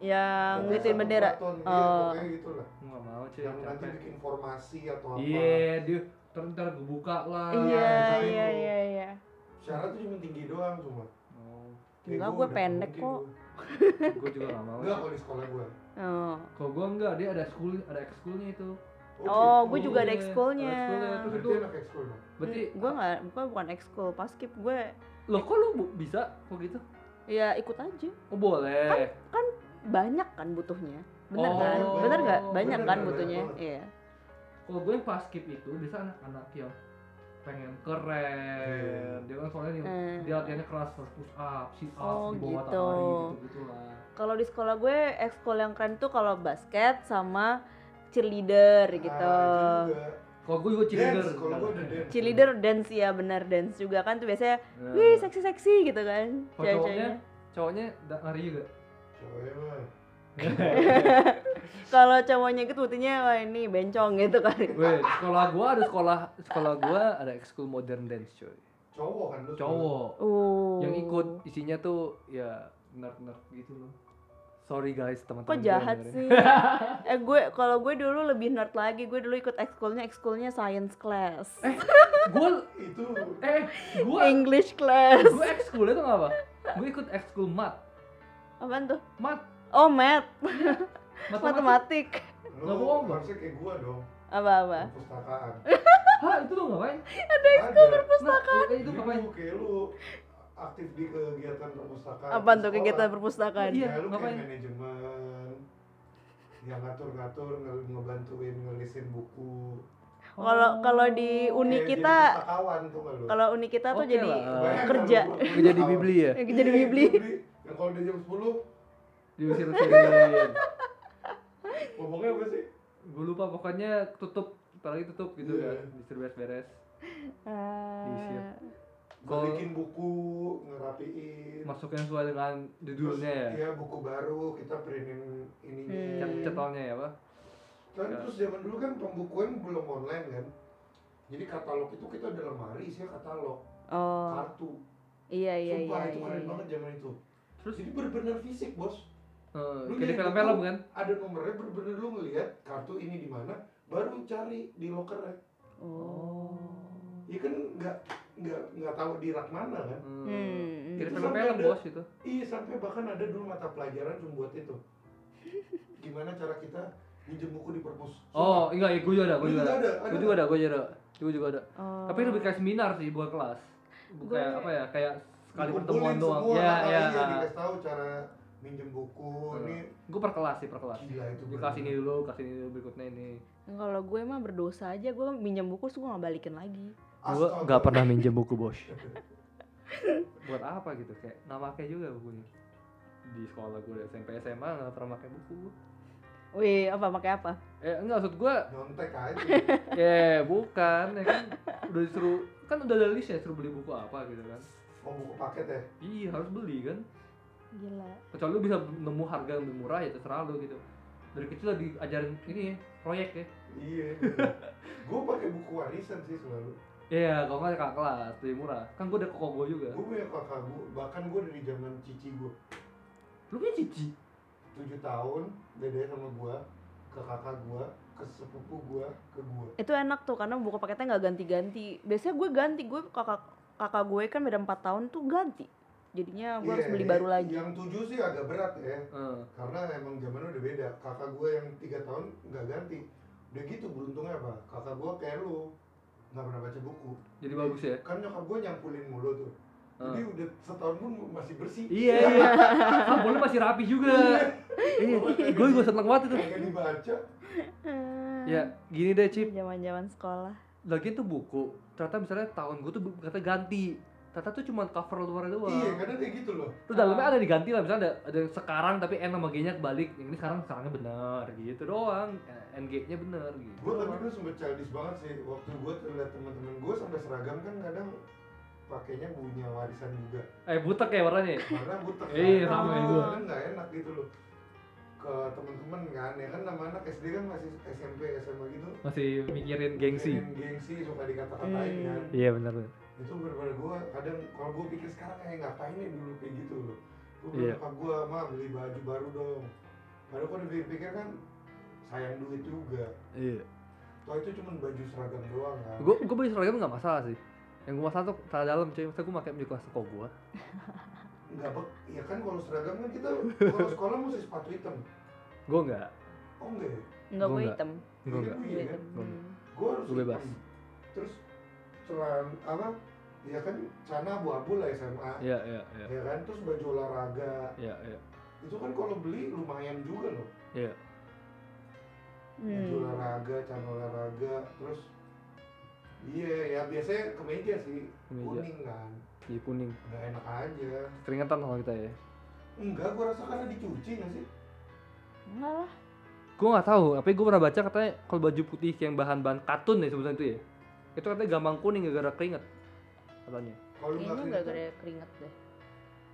yang satu bendera. baton, iya, Oh. pokoknya gitu lah. Gue gak mau cuy, Yang nanti bikin formasi atau apa. Iya, dia ntar ntar gue buka lah. Iya, iya, iya, iya. Syarat tuh cuma tinggi doang cuma. Oh, Enggak, gua gue pendek kok. gua. gue juga gak mau. Enggak kalau di sekolah gue. Oh, Kalau gue enggak, dia ada school, ada ekskulnya itu. oh gitu. gue juga ada iya, ekskulnya. terus Berarti itu- anak ekskul dong. Berarti, gue nggak, gue bukan ekskul, paskib gue lo kok lu bisa kok gitu? ya ikut aja. Oh boleh. Banyak kan butuhnya, bener Oh, kan? Bener nggak? Banyak bener, kan bener, butuhnya, iya. Kalau gue yang pas skip itu biasa anak-anak yang pengen keren. Dia kan soalnya dia, Hmm. dia latihannya keras terus push up, sit up Oh, di bawah gitu. matahari gitu-gitu lah. Kalau di sekolah gue ekskul yang keren tuh kalau basket sama cheerleader gitu. Ah, itu juga. Kalau gue juga cheerleader. Dance, kalau gue dance. cheerleader dance ya benar dance juga kan tuh biasanya Nah. wih seksi seksi gitu kan cowoknya, cowoknya lari juga. (laughs) Kalau cowoknya gitu buktinya wah ini bencong gitu kan Weh, sekolah gua ada sekolah sekolah gua ada ekskul modern dance coy. Cowok kan lu. Cowok. uh Yang ikut isinya tuh ya nerd-nerd gitu loh. Sorry guys teman-teman. kok gua jahat sih (laughs) eh gue kalau gue dulu lebih nerd lagi gue dulu ikut ekskulnya ekskulnya science class dengerin. Gua Itu eh gua English class gua ekskulnya tuh apa? Gua ikut ekskul mat. Apaan tuh Mat. oh math (laughs) Matematik. matematik lu Nggak bohong, harusnya kayak gua dong. apa apa Perpustakaan. (laughs) Hah, itu lu ngapain? Ada ekskul Perpustakaan. Nah, itu ngapain? lu kayak lu aktif di kegiatan perpustakaan. apaan di tuh kegiatan perpustakaan Iya, Kayak lu ngapain? kayak manajemen yang ngatur-ngatur nge- ngebantuin ngelisin buku kalau kalau di uni kita kalau uni kita tuh Oke jadi lah. Kerja? Gua jadi bibli ya? jadi bibli yang kalau udah jam 10 Diusir-usirin. ngomongnya apa sih Gue lupa pokoknya tutup, apalagi tutup gitu Iya. kan. Disuruh beres-beres. Diisi. Kalau- bikin buku ngerapiin Masukin sesuai dengan judulnya ya. Iya buku baru kita printin ininya Hmm. Cet cetolnya ya, Pak. kan Ya. terus zaman dulu kan pembukuan belum online kan jadi katalog itu kita ada lemari isinya katalog oh kartu iya iya sumpah iya itu iya, keren iya. banget zaman itu Terus jadi bener-bener fisik bos Lu kayak di film-film kan? ada nomornya bener-bener lu ngeliat kartu ini di mana baru cari di lokernya oh ya kan nggak nggak nggak tahu di rak mana kan Hmm. Hmm. Kayak di Itu film-film sampai ada- bos itu. iya sampai bahkan ada dulu mata pelajaran cuma buat itu (laughs) gimana cara kita minjem buku di perpus Oh, enggak, ya, gue juga ada, gue Lu juga ada. ada, ada Gue juga ada, gue juga ada. Gue juga ada. Oh. Tapi lebih kayak seminar sih, bukan kelas. Bukan kayak apa ya? Kayak sekali pertemuan doang. semua, Iya, iya. dikasih tahu cara minjem buku ini Gue per kelas sih, per kelas. gila itu Di kelas ini dulu, kelas ini dulu, berikutnya ini. kalau gue mah berdosa aja gue minjem buku terus gue nggak balikin lagi Gue nggak pernah minjem buku bos. (laughs) Buat apa gitu? Kayak nggak pakai juga bukunya. Di sekolah gue SMP SMA nggak pernah pakai buku. wih apa pakai apa Eh enggak maksud gue nyontek aja (laughs) ya bukan ya kan udah disuruh kan udah ada list ya suruh beli buku apa gitu kan mau buku paket ya iya harus beli kan gila kecuali lu bisa nemu harga yang lebih murah ya terserah lu gitu dari kecil udah diajarin ini ya proyek ya iya (laughs) gue pakai buku warisan sih selalu Iya, kalau nggak kakak kelas lebih murah. Kan gue udah koko gue juga. Gue punya kakak gue, bahkan gue dari zaman cici gue. Lu punya cici? 7 tahun, bedanya sama gue, ke kakak gue, ke sepupu gue, ke gue. Itu enak tuh karena buku paketnya nggak ganti-ganti. Biasanya gue ganti, gue kakak kakak gue kan beda 4 tahun tuh ganti. Jadinya gue harus Iya, beli baru lagi. Yang 7 sih agak berat ya, Heeh. karena emang zamannya udah beda. Kakak gue yang 3 tahun nggak ganti. Udah gitu beruntungnya apa? Kakak gue kayak lu, nggak pernah baca buku. Jadi bagus ya. Kan nyokap gue nyampulin mulu tuh. Jadi Heeh. udah setahun pun masih bersih. Iya, iya. (laughs) Sampulnya masih rapi juga. Iya, gue juga seneng banget itu. Kagak dibaca. Ya, gini deh, Cip. Zaman-zaman sekolah. Lagi tuh buku, ternyata misalnya tahun gue tuh kata ganti. Ternyata tuh cuma cover luar doang. Iya, kadang kayak gitu loh. Terus dalamnya ada diganti lah, misalnya ada, ada yang sekarang tapi N sama G-nya kebalik. Yang ini sekarang sekarangnya bener gitu doang. NG-nya bener gitu. Gue tapi dulu sempet childish banget sih. Waktu gue liat teman-teman gue sampai seragam kan kadang pakainya punya warisan juga. Eh, butek ya warnanya. Karena butek Iya, kan. sama ya gua. Kadang nggak enak gitu loh. Ke teman-teman kan, ya kan nama anak SD kan masih SMP, SMA gitu. Masih mikirin gengsi. Mikirin gengsi suka dikata-katain Hmm. kan. Iya bener bener. Itu bener-bener gue kadang kalau gue pikir sekarang kayak ngapain ya dulu kayak gitu loh. Gue Iya. bilang ke gue, mah beli baju baru dong. Padahal kalau dipikir kan sayang duit juga. Iya. Toh itu cuma baju seragam doang kan. Gue gue beli seragam nggak masalah sih. Yang gue masalah tuh celana dalam cuy. Maksudnya gue pakai di kelas koko gue. (laughs) Enggak, Bek. Ya kan kalau seragam kan kita (laughs) kalau sekolah mesti sepatu hitam. Gue nggak. Oh enggak ya? Enggak Gua gue nggak. hitam. Gue Iya, nggak. gue hitam. Gua. Gue harus bebas. hitam. Terus celan apa? Ya kan celana abu-abu lah SMA. Iya iya iya. Ya kan? Terus baju olahraga. Iya iya. Itu kan kalau beli lumayan juga loh. Iya. Baju Hmm. olahraga, celana olahraga, terus Iya, ya biasanya kemeja sih. Kemeja. Kuning kan. Iya kuning. Udah enak aja. Keringetan kalau kita ya. Enggak, gua rasa karena dicuci nggak sih? Enggak lah. Gue nggak tahu. Tapi gue pernah baca katanya kalau baju putih yang bahan-bahan katun ya sebenarnya itu ya. Itu katanya gampang kuning gara-gara keringet. Katanya. Kalau enggak keringetan, gara keringet deh.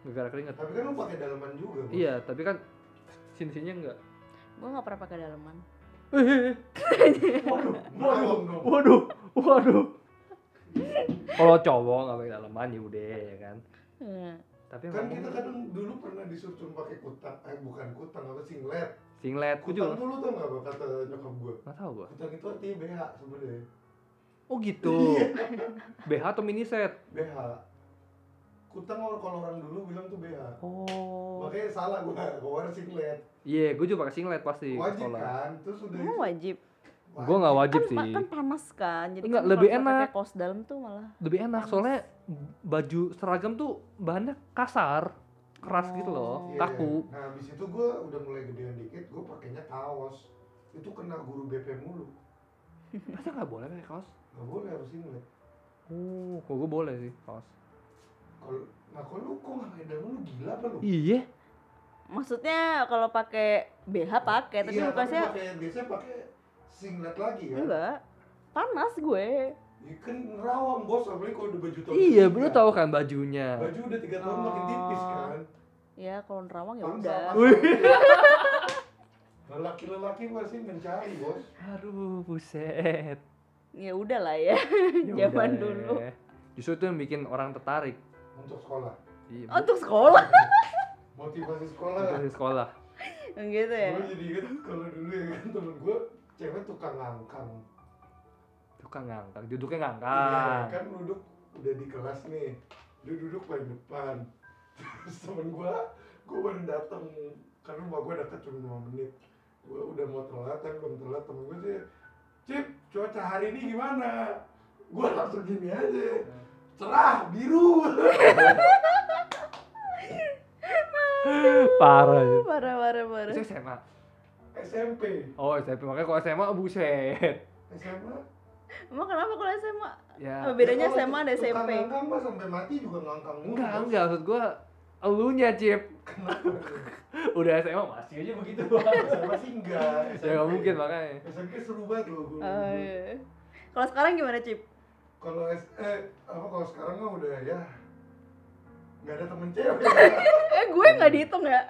Gara-gara keringet. Tapi kan lu pakai dalaman juga. Bos. Iya, tapi kan sini-sininya enggak. Gue nggak pernah pakai daleman. Eh, Waduh, waduh, dong. waduh, waduh. Kalau cowok nggak pakai dalaman ya udah ya kan. Hmm. Tapi Kan ngomong kita kadang dulu pernah disuruh cuma pakai kutang, eh bukan kutang apa singlet. singlet gue Kutang juga dulu tau nggak apa kata nyokap gue? nggak tahu gua. Kutang itu artinya BH sebenarnya. Oh gitu. BH atau mini set? BH. Kutang kalau orang dulu bilang tuh BH. Oh. Makanya salah gue, gue harus singlet. Iya, gue juga pakai singlet pasti Wajib sekolah. kan? Terus udah itu. Wajib. Gue nggak wajib kan, sih. kan panas kan. Jadi Enggak, kan lebih enak. Pakai kaos dalam tuh malah. Lebih enak Panas. soalnya baju seragam tuh bahannya kasar, keras gitu loh, Oh. Iya. kaku. Nah, habis itu gue udah mulai gedean dikit, gue pakainya kaos. Itu kena guru BP mulu. (laughs) Masa nggak boleh pakai kaos? Gak boleh harus singlet. Oh, kok gue boleh sih kaos. Kalau nah kalau lu kok nggak dalaman lu gila apa lu? Iya. Maksudnya kalau pakai BH pakai, tapi iya, pakai biasanya pakai singlet lagi kan? enggak. Panas gue. Ya kan rawang bos, apalagi kalau udah baju tahun Iya, lu tahu kan bajunya. Baju udah tiga tahun makin tipis Oh. kan? Ya kalau nerawang ya udah. (laughs) Lelaki-lelaki pasti mencari bos. Aduh, buset. Ya udah lah ya. (laughs) Ya Zaman dulu. Justru itu yang bikin orang tertarik. Untuk sekolah. Iya, Untuk sekolah Motivasi sekolah. dari sekolah. gitu ya. Gue jadi inget kalau dulu ya kan temen gue cewek tukang ngangkang. Tukang ngangkang, duduknya Iya, ngangkang. kan duduk udah di kelas nih. Dia duduk paling depan. (laughs) Terus temen gue, gue baru datang karena rumah gue deket cuma 5 menit. Gue udah mau telat kan belum telat temen gue sih. Cip, cuaca hari ini gimana? Gue langsung gini aja. Cerah, biru. (laughs) Parah ya. Parah parah parah. Itu SMA. SMP. Oh, SMP. Makanya kalau SMA buset. SMA. Emang kenapa kalau SMA? Ya. Apa bedanya Ya, SMA dan tukang SMP? ngangkang mah sampai mati juga ngangkang mulu. Enggak, enggak. Maksud gua elunya, Cip. Udah SMA masih aja begitu. SMA sih enggak. ya nggak mungkin makanya. SMP seru banget loh gue. Oh, iya. Kalau sekarang gimana, Cip? Kalau S eh apa kalau sekarang mah udah ya nggak ada temen cewek. Eh, gue nggak dihitung ya.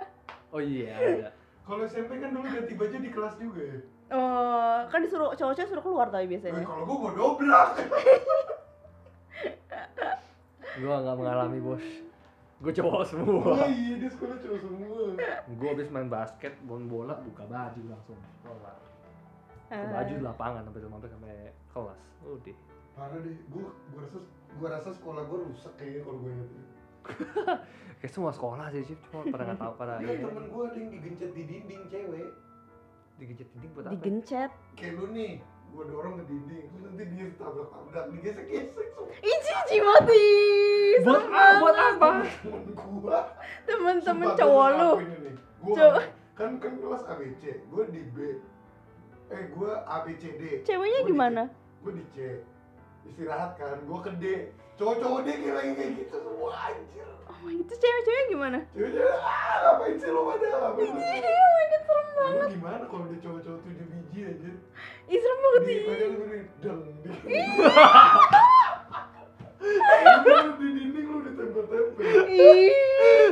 Oh iya, ada. Kalau SMP kan dulu ganti baju di kelas juga ya. Oh, kan disuruh cowok-cowok suruh keluar tapi Eh, biasanya. kalau gue gue dobrak. (laughs) Gua nggak mengalami bos. Gue cowok semua. Oh iya, dia sekolah cowok semua. Gue habis main basket, bon bola, buka baju langsung. Kelar. Buka Ah. baju di lapangan sampai sampai sampai kelas. Udah. Parah deh, gua gua rasa gua rasa sekolah gua rusak kayaknya kalau gua. (laughs) Kayak semua sekolah sih, Cip. Cuma pada nggak tahu pada ini. temen gua ada yang digencet di dinding cewek. Digigit dinding buat apa? Digencet. Kayak lu nih, gua dorong ke dinding, terus nanti dia tabrak-tabrak, digesek-gesek semua. Ih, cici mati. Buat apa? Buat apa? Temen gua. Temen-temen cowok lu. Cowok. kan kan kelas ABC, gua di B. Eh, gua ABCD. Ceweknya gimana? Gua di C. Istirahat kan, gua ke D. Cowok-cowok dia lagi kayak gitu semua anjir. Oh my god, itu cewek-cewek gimana? Ceweknya, ah ngapain sih lo pada ngapain lu? (laughs) Oh my god, serem Lu banget. gimana kalau dia cowok-cowok tujuh biji anjir? Ih, serem banget Di ih. (laughs) padahal gue nih, deng di Lu di dinding lu ditempel-tempel.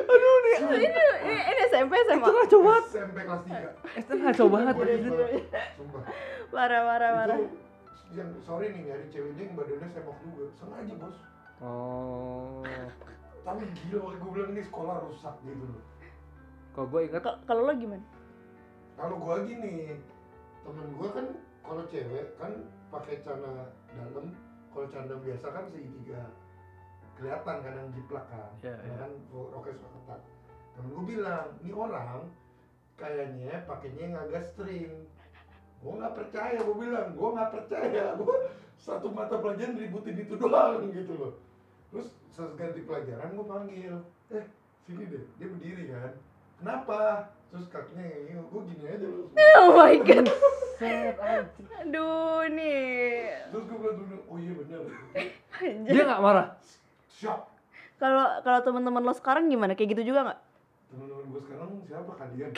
Aduh, ini, ini, ini, SMP SMA. Itu ngaco banget. SMP kelas 3 Itu ngaco banget. Sumpah Parah, parah, parah. Itu yang sorry nih nyari ceweknya yang badannya semok juga Sengaja bos Oh. Tapi gila waktu gue bilang ini sekolah rusak gitu loh Kalau gue inget K- Kalau lo gimana? Kalau gua gini, temen gua kan kalau cewek kan pakai celana dalam, kalau celana biasa kan segitiga. Kelihatan yang jiplak kan. Karena iya. kan roknya suka ketat. Temen gua bilang, ini orang kayaknya pakainya yang agak string. Gua nggak percaya, gua bilang, gua nggak percaya. Gua satu mata pelajaran ributin itu doang gitu loh. Terus setelah ganti pelajaran gua panggil, eh sini deh, dia berdiri kan. Kenapa? Terus kakinya yang ini, gua gini aja loh. Oh my god. Aduh, nih. Terus gue bilang dulu, oh iya bener dia nggak marah. Shock Kalau kalau teman-teman lo sekarang gimana? Kayak gitu juga nggak? Temen-temen gue sekarang siapa kalian?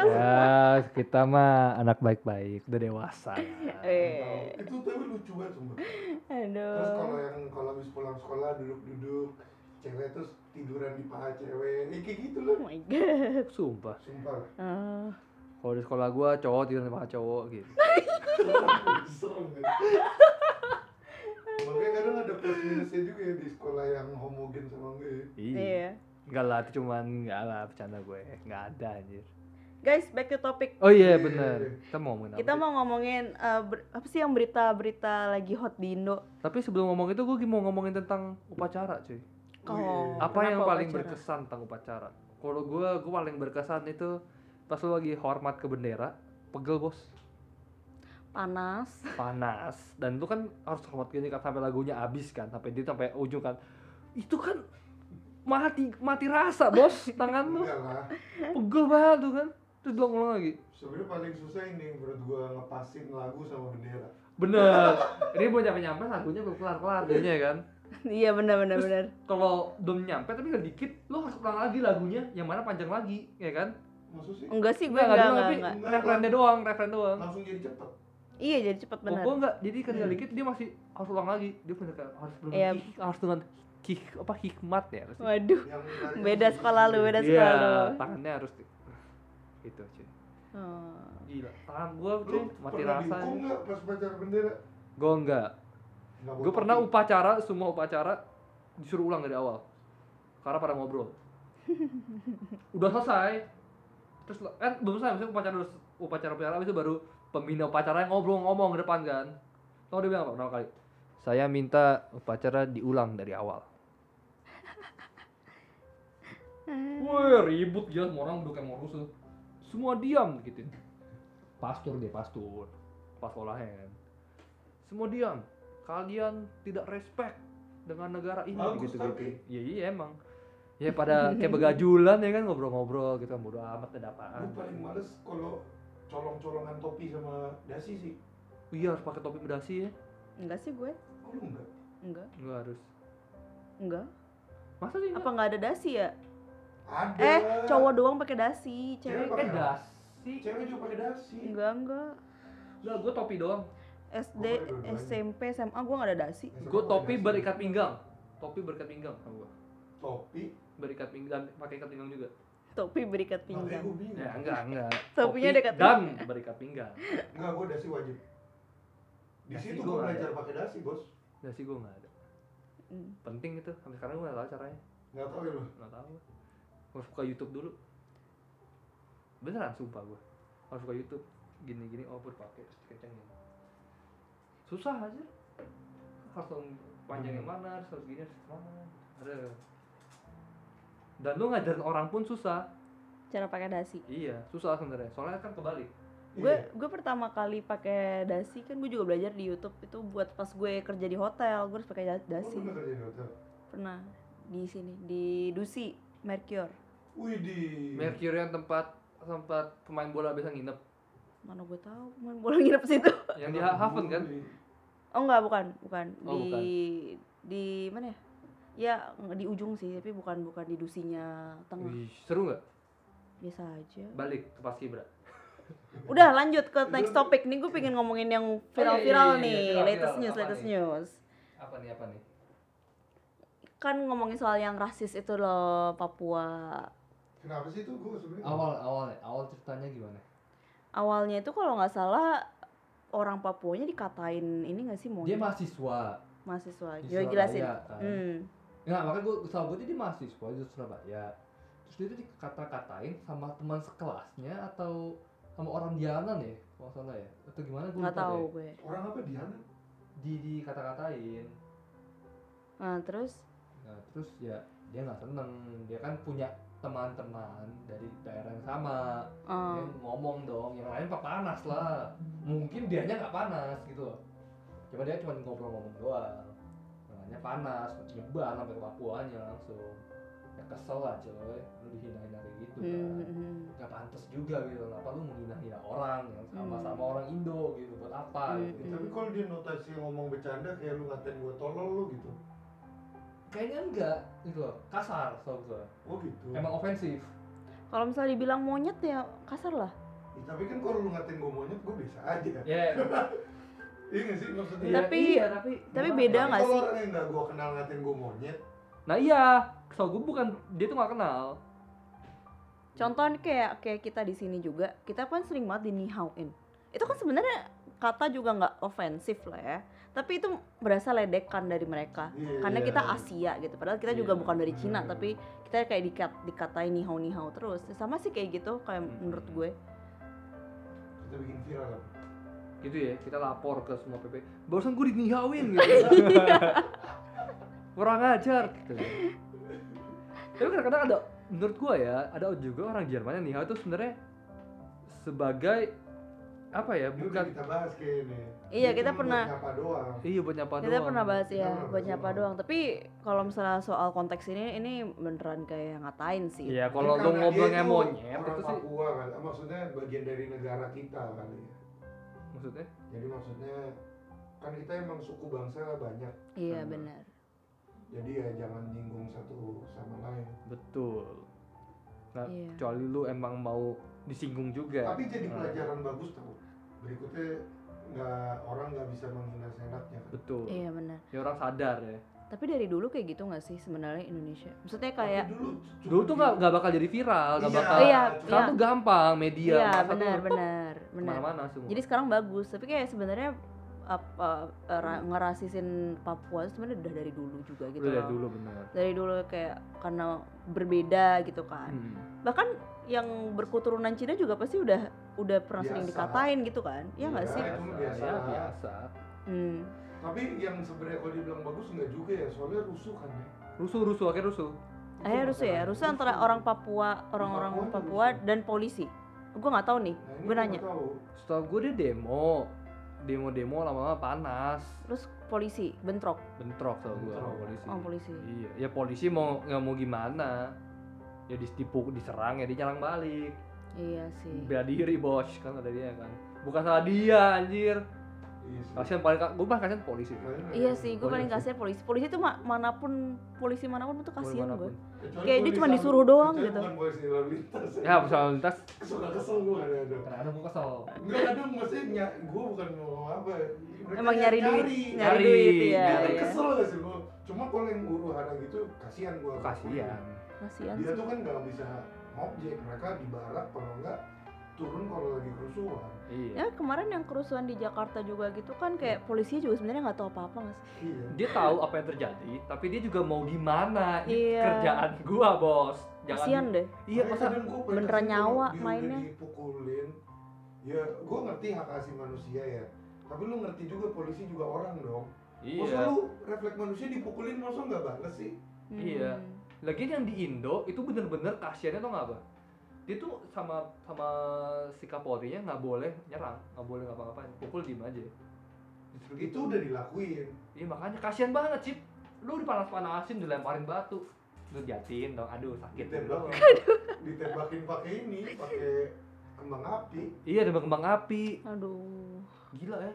Ya, kita mah anak baik-baik, udah dewasa. Eh, Itu tapi lucu banget sumpah Terus aduh. kalau yang kalau habis pulang sekolah duduk-duduk Cewek terus tiduran di paha cewek Ya kayak gitu loh Oh my god. Sumpah. Sumpah Ah. Kalau di sekolah gua cowok tidur sama cowok gitu. Serem kan Makanya kadang ada plus minusnya juga ya di sekolah yang homogen sama gue Iya. Enggak lah, itu cuman enggak lah bercanda gue. Enggak ada anjir. Guys, back to topic. Oh iya Iya, benar. iya. Kita mau ngomongin apa Kita sih? mau ngomongin ber- apa sih yang berita-berita lagi hot di Indo? Tapi sebelum ngomong itu gue mau ngomongin tentang upacara, cuy. Oh, Apa yang paling upacara? berkesan tentang upacara? Kalau gue, gue paling berkesan itu pas lu lagi hormat ke bendera, pegel bos, Panas. panas, dan itu kan harus hormat gini kan sampai lagunya habis kan, sampai dia sampai ujung kan, itu kan mati mati rasa bos, tangan lu pegel banget tuh kan, terus ulang ulang lagi. Sebenarnya paling susah ini menurut gue ngepasin lagu sama bendera Bener, ini belum nyampe nyampe lagunya belum kelar kelar jadinya kan. Iya benar benar Terus- benar. Kalau belum nyampe tapi udah dikit, lo harus ulang lagi lagunya, yang mana panjang lagi, ya kan? Maksud sih Enggak sih gue Enggak, enggak enggak, enggak, referennya doang, referen doang. langsung jadi cepet Iya jadi cepat Oh, benar. gua enggak, jadi ketika dikit dia masih harus ulang lagi. Dia bener kan harus belum Iya. harus dengan hik, apa hikmat ya harus. Waduh. Beda sekolah lu, beda Iya, sekolah lu. tangannya harus di, gitu cuy. Oh. Gila, tangan gua Lu cuy mati pernah rasa. dihukum nggak pas upacara bendera? Gua enggak. Nggak Gua bawa pernah upacara, semua upacara disuruh ulang dari awal. Karena pada ngobrol. (laughs) Udah selesai. Terus kan belum selesai, maksudnya upacara upacara upacara itu baru pembina upacara yang ngobrol ngomong ke depan kan. Tahu dia bilang apa pertama kali? Saya minta upacara diulang dari awal. (laughs) Wah ribut gila semua orang udah kayak mau rusuh. Semua diam gitu. Pastur dia pastur. Pas kan. Semua diam. Kalian tidak respect dengan negara ini Bagus, gitu gitu. tapi. Iya iya emang. Ya pada kayak begajulan ya kan ngobrol-ngobrol gitu kan bodo amat ada apaan. Gue paling males kalau colong-colongan topi sama dasi sih. Iya harus pakai topi bedasi ya. Enggak sih gue. Oh lu enggak? Enggak. Enggak harus. Enggak. Masa sih? Apa enggak ada dasi ya? Ada. Eh, cowok doang pakai dasi, Cewek pakai Eh dasi. Cewek juga pakai dasi. enggak enggak. Enggak, gue topi doang. SD. SMP, SMA gue nggak ada dasi. Gue topi berikat pinggang. Topi berikat pinggang sama gua. Topi. Berikat pinggang, pakai ikat pinggang juga. Topi berikat pinggang. gue. Ya enggak, enggak. Topinya Topi dekat dan berikat pinggang. Enggak, gue dasi wajib. Di Dasi situ gua gue nggak belajar pakai dasi, Bos. dasi gue nggak ada Hmm. penting itu sampai sekarang gue nggak tahu caranya nggak tahu ya lo nggak tahu harus buka YouTube dulu. Beneran sumpah gue harus buka YouTube. Gini gini oh baru pakai terus dikencengin susah aja harus panjang yang mana harus harus gini harus mana. Ada. Dan lu ngajarin orang pun susah. Cara pakai dasi. iya susah sebenarnya. Soalnya kan kebalik. Gue Iya. gue pertama kali pakai dasi kan gue juga belajar di YouTube. Itu buat pas gue kerja di hotel gue harus pakai da- Oh, dasi. lu kerja di hotel? Pernah. Di sini di Dusi Mercure. Wih di. Mercury yang tempat tempat pemain bola biasa nginep Mana gue tahu main bola nginep situ. (laughs) yang di Haven kan Oh enggak, bukan, bukan. Oh, di bukan. di mana ya? Ya di ujung sih, tapi bukan bukan di Dusinya tengah. Wih, seru nggak Biasa aja. balik ke Paskibra (laughs) Udah lanjut ke next topic nih gue pengen ngomongin yang iya, viral-viral iya, nih, viral, latest viral. news, latest nih? news. apa nih apa nih Kan ngomongin soal yang rasis itu loh Papua. Kenapa sih itu gue sebenarnya? awal awal awal ceritanya gimana Awalnya itu kalau nggak salah orang Papuanya dikatain ini nggak sih mau dia mahasiswa mahasiswa. di Yo jelasin. Kan. Hmm. Nggak, makanya gue setahu gue dia mahasiswa di Surabaya. Terus dia tuh dikata-katain sama teman sekelasnya atau sama orang jalanan ya, kalau salah ya, atau gimana gue Nggak tahu deh. gue. Orang apa Diana? Di dikata-katain. Nah terus Nah terus ya dia nggak seneng, dia kan punya teman-teman dari daerah yang sama. Dia eh, ngomong dong, yang lain pak panas lah. Mungkin dianya nggak panas gitu loh. Cuma dia cuma ngobrol-ngomong doang. Makanya panas, nyebar sampai ke Papuanya langsung. Ya kesel lah coy, lu dihina-hina kayak gitu hmm, kan. hmm, hmm. Gak pantas juga gitu, kenapa lu menghina-hina orang yang sama-sama Hmm. orang Indo gitu, buat apa Hmm, gitu. Tapi kalau dia notasi ngomong bercanda kayak lu ngatain gue tolol lu gitu. Kayaknya enggak gitu loh, kasar tau gue. Oh gitu. Emang ofensif. Kalau misalnya dibilang monyet ya kasar lah. Ya, tapi kan kalau lu ngatain gue monyet gue biasa aja. Ya, Iya (laughs) gak sih maksudnya? iya, Tapi- iya, tapi tapi beda Tapi nggak kalau sih? orang yang gak gue kenal ngatain gue monyet, Nah iya, so gue bukan dia tuh gak kenal. Contohnya kayak kayak kita di sini juga, kita kan sering banget di nihauin. Itu kan sebenarnya kata juga nggak ofensif lah ya. Tapi itu berasa ledekan dari mereka. Iya, Karena iya. kita Asia gitu. Padahal kita juga Iya, bukan dari Cina, bener. tapi kita kayak dikat, dikatain nihau nihau terus. Sama sih kayak gitu kayak Hmm. menurut gue. kita bikin viral. Gitu ya, kita lapor ke semua PP. Barusan gue dinihauin gitu. (laughs) Kurang ajar gitu. Tapi kadang-kadang ada menurut gua ya, ada juga orang Jerman yang nihau itu sebenarnya sebagai apa ya, bukan kita bahas kayak ini. Iya, kita pernah- buat nyapa doang. iya buat nyapa kita doang. pernah bahas Kita ya pernah buat nyapa doang. doang. Tapi kalau misalnya soal konteks ini, ini beneran kayak ngatain sih. Iya, kalau lu ngobrolnya monyet itu sih Papua kan, maksudnya bagian dari negara kita kali ya. maksudnya Jadi maksudnya kan kita emang suku bangsa banyak, Iya Hmm. benar. jadi ya jangan nyinggung satu sama lain. betul. Nah, Iya. kecuali lu emang mau disinggung juga. Tapi jadi Nah, pelajaran bagus tau. Berikutnya nggak orang nggak bisa menghina senatnya kan. Betul. Iya benar. Ya orang sadar ya. Tapi dari dulu kayak gitu nggak sih sebenarnya Indonesia? Maksudnya Tapi kayak dulu, Dulu tuh nggak nggak bakal jadi viral, nggak Iya. bakal. Iya, Sekarang iya. tuh gampang media. Iya masa tuh benar benar benar. Ke mana-mana semua. Jadi sekarang bagus, tapi kayak sebenarnya apa eh, ra- ngerasisin Papua itu sebenarnya udah dari dulu juga gitu loh. dari dulu benar. Dari dulu kayak karena berbeda gitu kan. Hmm. Bahkan yang berketurunan Cina juga pasti udah udah pernah sering dikatain gitu kan. Iya nggak Iya. sih? biasa. Ya, biasa. Hmm. Tapi yang sebenarnya kalau dibilang bagus nggak juga ya, soalnya rusuh kan ya. Rusuh rusuh akhirnya rusuh. Akhirnya rusuh ya, rusuh antara orang Papua, orang-orang Papua dan polisi. Gue nggak tahu nih, Nah, gue gua nanya. Setahu gue dia demo, demo-demo lama-lama panas, Terus polisi bentrok, bentrok tau gue polisi. oh polisi. Iya, ya polisi mau nggak mau gimana? Ya ditipu, diserang ya dia nyerang balik. Iya sih. Bela diri bos kan ada dia kan. Bukan salah dia anjir. Iya sih. Kasian paling gue mah kasian polisi. Iya nggak sih, gue paling sih. kasihan polisi. Polisi itu ma- mana pun, polisi mana pun tuh kasihan gue. Kecuali Kayak dia polisi cuma lalu- disuruh doang gitu. Bukan polisi lalu lintas. Ya, pesawat lintas. Suka kesel gue kadang-kadang. Kadang-kadang gue kesel. Enggak kadang maksudnya gue bukan mau apa. Mereka Emang nyari duit, nyari. duit ya. Kan ya. kesel gak sih gue. Cuma kalau yang uruh hara gitu kasihan gue. Kasian. Kasihan Dia sih. tuh kan nggak bisa ngobjek. Mereka di barak kalau enggak turun kalau lagi kerusuhan. Iya. Ya kemarin yang kerusuhan di Jakarta juga gitu kan kayak polisi juga sebenarnya nggak tahu apa-apa nggak sih? Iya. Dia tahu apa yang terjadi, tapi dia juga mau gimana. Ini Iya. kerjaan gua, Bos. Jangan Kasian di- deh. Iya, masa beneran nyawa mainnya. dipukulin. Ya, gua ngerti hak asasi manusia ya. Tapi lu ngerti juga polisi juga orang dong. Masa Iya. lu refleks manusia dipukulin masa nggak balas sih? Iya. Lagian yang di Indo itu bener-bener kasiannya tuh nggak apa? Dia tuh sama sama si Kapolrinya nggak boleh nyerang, nggak boleh ngapa-ngapain, pukul diem aja. Justru gitu. Itu udah dilakuin. Iya makanya kasihan banget Cip. Lu dipanas-panasin, dilemparin batu, lu jatin dong, aduh sakit Ditembakin, ditembakin pakai ini, pakai kembang api. Iya, ada kembang api. Aduh. Gila ya.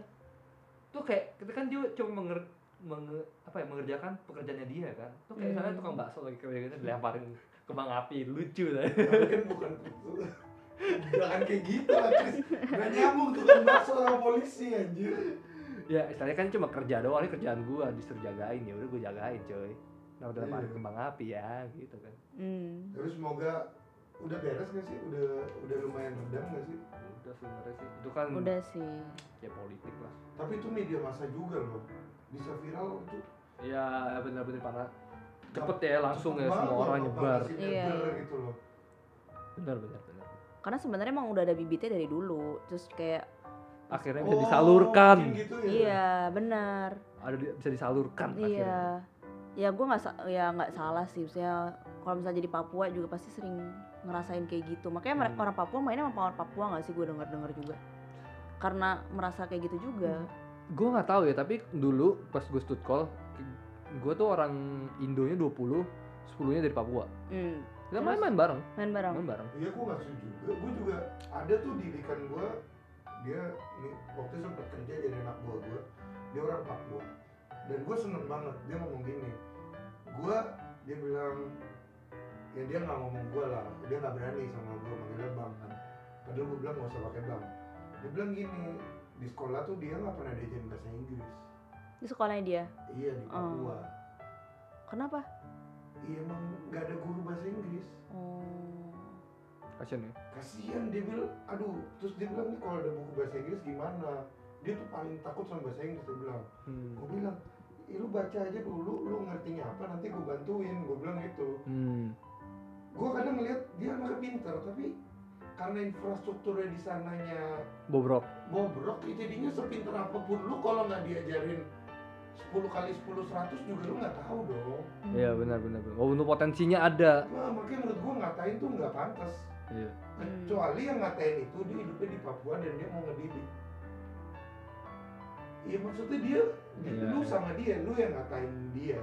Tuh kayak kita kan dia cuma menger, menge- apa ya mengerjakan pekerjaannya dia kan. Tuh kayak Hmm. misalnya tukang bakso lagi kayak gitu dilemparin kembang api, lucu lah. Kan bukan Jangan kayak gitu lah, Chris. Nggak nyambung tuh kan bakso sama polisi anjir. ya istilahnya kan cuma kerja doang ini kerjaan gua disuruh jagain ya udah gua jagain coy nah udah lemparin Iya. kembang api ya gitu kan Hmm. Tapi semoga udah beres gak sih? Udah udah lumayan redam gak sih? udah sebenarnya sih itu kan Udah sih. ya politik lah Tapi itu media massa juga loh. Bisa viral itu. ya bener-bener parah cepet ya langsung ya semua orang nyebar Iya, gitu loh. bener bener bener Karena sebenarnya emang udah ada bibitnya dari dulu. Terus kayak akhirnya bisa Oh, disalurkan gitu ya. iya benar. ada di- bisa disalurkan akhirnya Iya. Ya gue nggak ya nggak salah sih. Maksudnya kalau misalnya jadi Papua juga pasti sering ngerasain kayak gitu. Makanya mereka Hmm. orang Papua mainnya sama orang Papua nggak sih gue denger denger juga. Karena merasa kayak gitu juga. Gue nggak tahu ya tapi dulu pas gue stud call gue tuh orang Indonya 20 10 nya dari Papua Hmm. kita Terus? main-main bareng Main bareng. main bareng Iya, gue gak setuju juga. Gue juga ada tuh didikan gue. Dia nih, waktu itu sempat kerja jadi anak buah gue. Dia orang Papua. Dan gue seneng banget. Dia ngomong gini. Gue, dia bilang, ya dia nggak ngomong gue lah. Dia nggak berani sama gue manggilnya bang kan. Padahal gue bilang gak usah pakai bang. Dia bilang gini, di sekolah tuh dia nggak pernah diajarin bahasa Inggris. Di sekolahnya dia. Iya di Papua. Kenapa? Iya emang nggak ada guru bahasa Inggris. Oh. kasian ya kasihan dia bilang aduh terus dia bilang nih kalau ada buku bahasa Inggris gimana dia tuh paling takut sama bahasa Inggris dia bilang hmm. gue bilang "Ih, lu baca aja dulu lu ngertinya apa nanti gue bantuin gue bilang gitu Hmm. gue kadang ngeliat dia anaknya pintar tapi karena infrastrukturnya di sananya bobrok bobrok ya jadinya sepintar apa pun lu kalau nggak diajarin 10 kali 10 100 juga lu nggak tahu dong Iya benar benar. benar. Walaupun potensinya ada. nah, makanya menurut gue ngatain tuh nggak pantas Iya. Hmm. kecuali yang ngatain itu dia hidupnya di Papua dan dia mau ngedidik Iya maksudnya dia, Iya, lu sama dia, lu yang ngatain dia